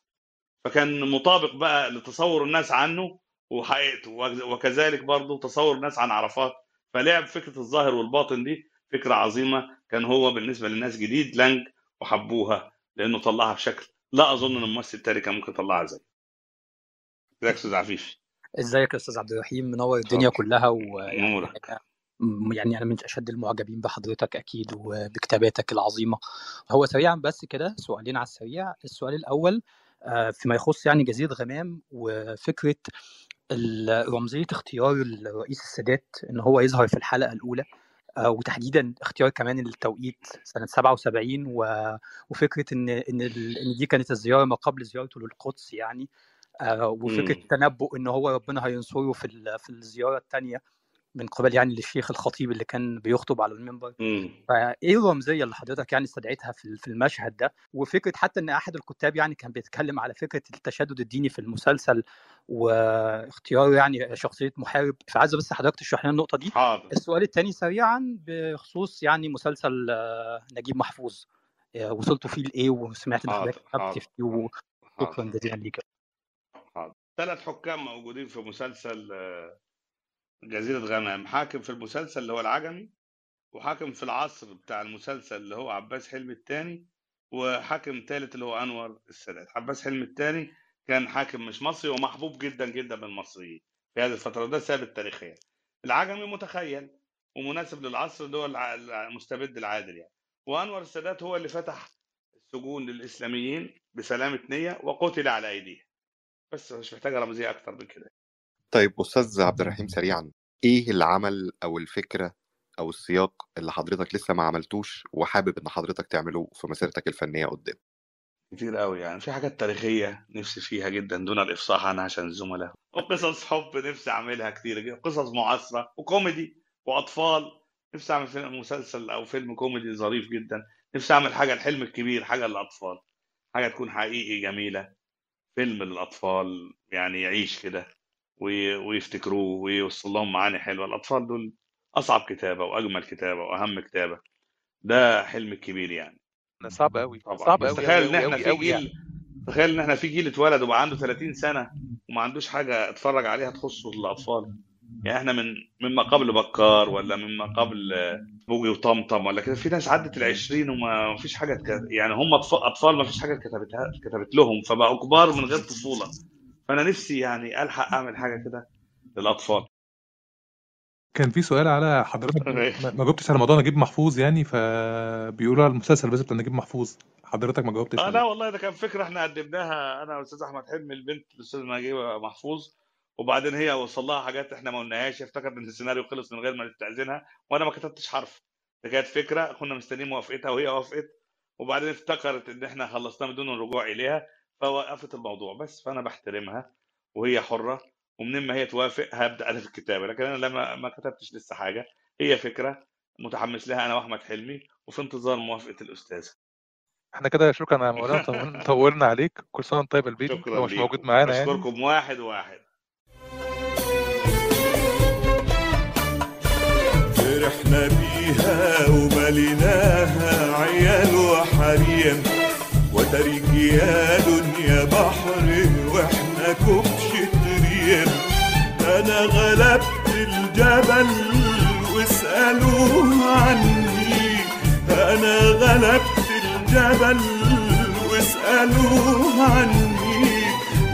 فكان مطابق بقى لتصور الناس عنه وحقيقته وك- وكذلك برضه تصور الناس عن عرفات. فلعب فكرة الظاهر والباطن دي فكرة عظيمة. كان هو بالنسبة للناس جديد لانج وحبوها لأنه طلعها بشكل لا أظن إن الممثل التاني كان ممكن يطلعها زي إزيك أستاذ عفيف؟ إزيك يا أستاذ عبد الرحيم؟ منور الدنيا كلها ويعني يعني أنا من أشد المعجبين بحضرتك أكيد وبكتاباتك العظيمة. هو سريعا بس كده سؤالين على السريع. السؤال الأول آه، فيما يخص يعني جزيرة غمام وفكرة رمزيه اختيار الرئيس السادات إن هو يظهر في الحلقة الأولى آه، وتحديدا اختيار كمان التوقيت سنة 77 و- وفكرة إن إن ال- إن دي كانت الزيارة ما قبل زيارته للقدس يعني آه، وفكرة. تنبؤ إن هو ربنا هينصره في ال- في الزيارة الثانية من قبل يعني للشيخ الخطيب اللي كان بيخطب على المنبر. فإيه الرمزيه اللي حضرتك يعني استدعيتها في المشهد ده؟ وفكرة حتى إن أحد الكتاب يعني كان بيتكلم على فكرة التشدد الديني في المسلسل واختيار يعني شخصية محارب. فعايز بس حضرتك تشرح لنا النقطة دي. حاضر. السؤال الثاني سريعا بخصوص يعني مسلسل آه، نجيب محفوظ. آه، وصلتوا فيه لإيه؟ وسمعت إن حضرتك كتبت فيه وشكرا جزيلا ليك. حاضر. ثلاث حكام موجودين في مسلسل آه، جزيرة غمام حاكم في المسلسل اللي هو العجمي وحاكم في العصر بتاع المسلسل اللي هو عباس حلمي الثاني وحاكم ثالث اللي هو أنور السادات. عباس حلمي الثاني كان حاكم مش مصري ومحبوب جدا جدا من المصريين في هذه الفترة ده ثابت تاريخيا. العجمي متخيل ومناسب للعصر اللي هو المستبد العادل يعني. وأنور السادات هو اللي فتح السجون للإسلاميين بسلامة نية وقتل على ايديه بس مش محتاجة رمزية أكتر من كده. طيب أستاذ عبد الرحيم سريعا إيه العمل أو الفكرة أو السياق اللي حضرتك لسه ما عملتوش وحابب إن حضرتك تعمله في مسيرتك الفنية قدام؟ كتير قوي يعني في حاجات تاريخية نفسي فيها جدا دون الإفصاح عنها عشان الزملاء وقصص حب نفسي أعملها كتير جدا قصص معاصرة وكوميدي وأطفال نفسي أعمل فيلم مسلسل أو فيلم كوميدي ظريف جدا نفسي أعمل حاجة الحلم الكبير حاجة للأطفال حاجة تكون حقيقي جميلة فيلم للأطفال يعني يعيش كده. ويفتكروه ويوصل لهم معاني حلوة. الأطفال دول أصعب كتابة وأجمل كتابة وأهم كتابة. ده حلم كبير يعني. صعب قوي طبعا. صعب قوي تخيل إن إحنا في يعني. جيل تخيل إن إحنا في جيل اتولد وبقى عنده 30 سنة وما عندوش حاجة اتفرج عليها تخصه الأطفال. يعني إحنا من مما قبل بكار ولا مما قبل بوجي وطمطم ولا كده في ناس عدت ال 20 وما فيش حاجة يعني هم أطفال ما فيش حاجة اتكتبت لهم فبقوا كبار من غير طفولة. فأنا نفسي يعني ألحق أعمل حاجة كده للأطفال. كان في سؤال على حضرتك ما جاوبتش على موضوع نجيب محفوظ يعني فبيقولوا على المسلسل بس بتاع نجيب محفوظ. حضرتك ما جاوبتش آه لا والله ده كان فكرة إحنا قدمناها أنا والاستاذ أحمد حلمي البنت الاستاذ نجيب محفوظ وبعدين هي وصل لها حاجات إحنا ما قلناهاش افتكرت إن السيناريو خلص من غير ما نستاذنها وأنا ما كتبتش حرف. ده كانت فكرة كنا مستنيين موافقتها وهي وافقت وبعدين افتكرت إن إحنا خلصناها بدون الرجوع إليها. فوقفت الموضوع بس فأنا بحترمها وهي حرة ومن ما هي توافق هبدأ أنا في الكتابة لكن أنا لما ما كتبتش لسه حاجة. هي فكرة متحمس لها أنا وأحمد حلمي وفي انتظار موافقة الأستاذ. إحنا كده شكرا يا مولانا طول- طولنا عليك. كل سنة وأنت طيب شكرا هو مش موجود معانا يعني. بشكركم واحد واحد. فرحنا بيها ومليناها عيال وحريم. وتريك يا دنيا بحر وإحنا كبشة ريم أنا غلبت الجبل واسألوه عني. أنا غلبت الجبل واسألوه عني.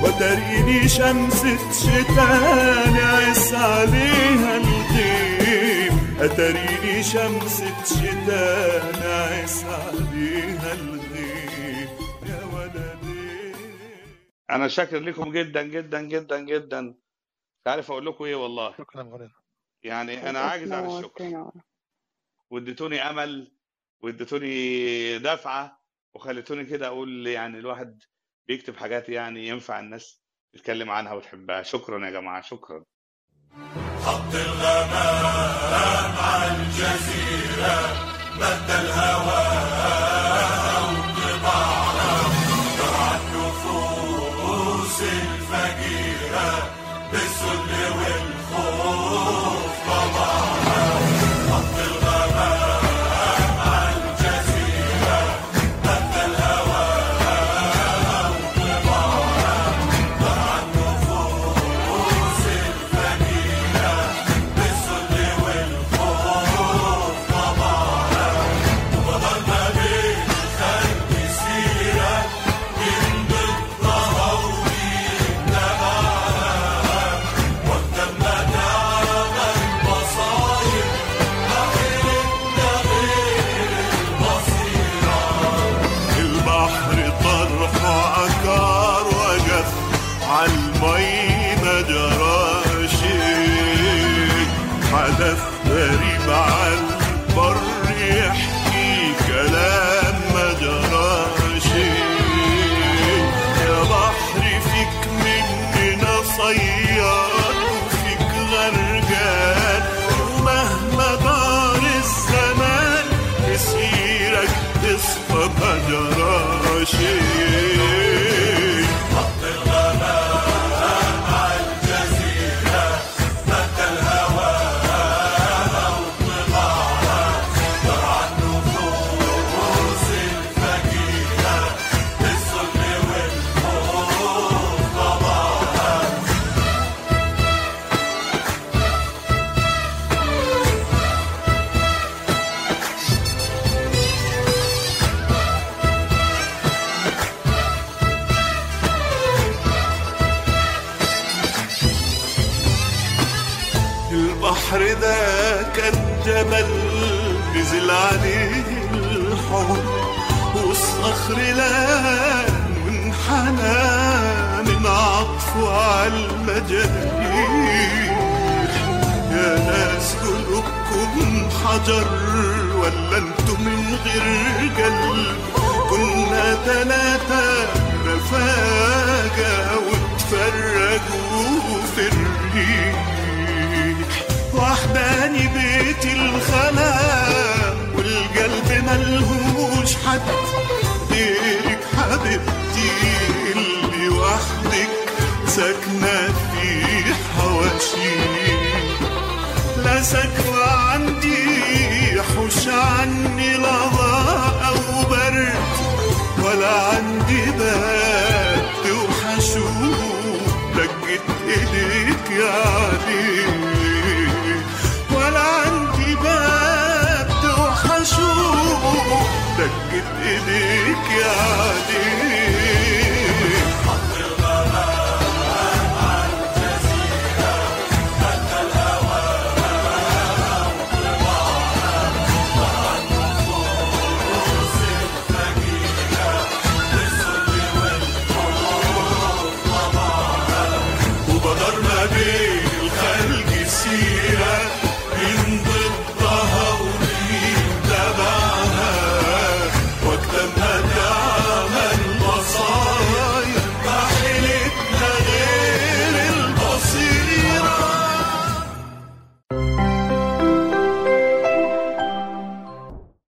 وتريني شمسة شتاء نعس عليها الغيم أتريني شمسة شتاء نعس عليها الغيم أنا شاكر لكم جدا جدا جدا جدا. مش عارف أقول لكم إيه والله؟ شكرا مولانا يعني أنا عاجز عن الشكر. واديتوني أمل واديتوني دفعة وخليتوني كده أقول يعني الواحد بيكتب حاجات يعني ينفع الناس تتكلم عنها وتحبها. شكرا يا جماعة شكرا. خط الغمام على الجزيرة مد الهواء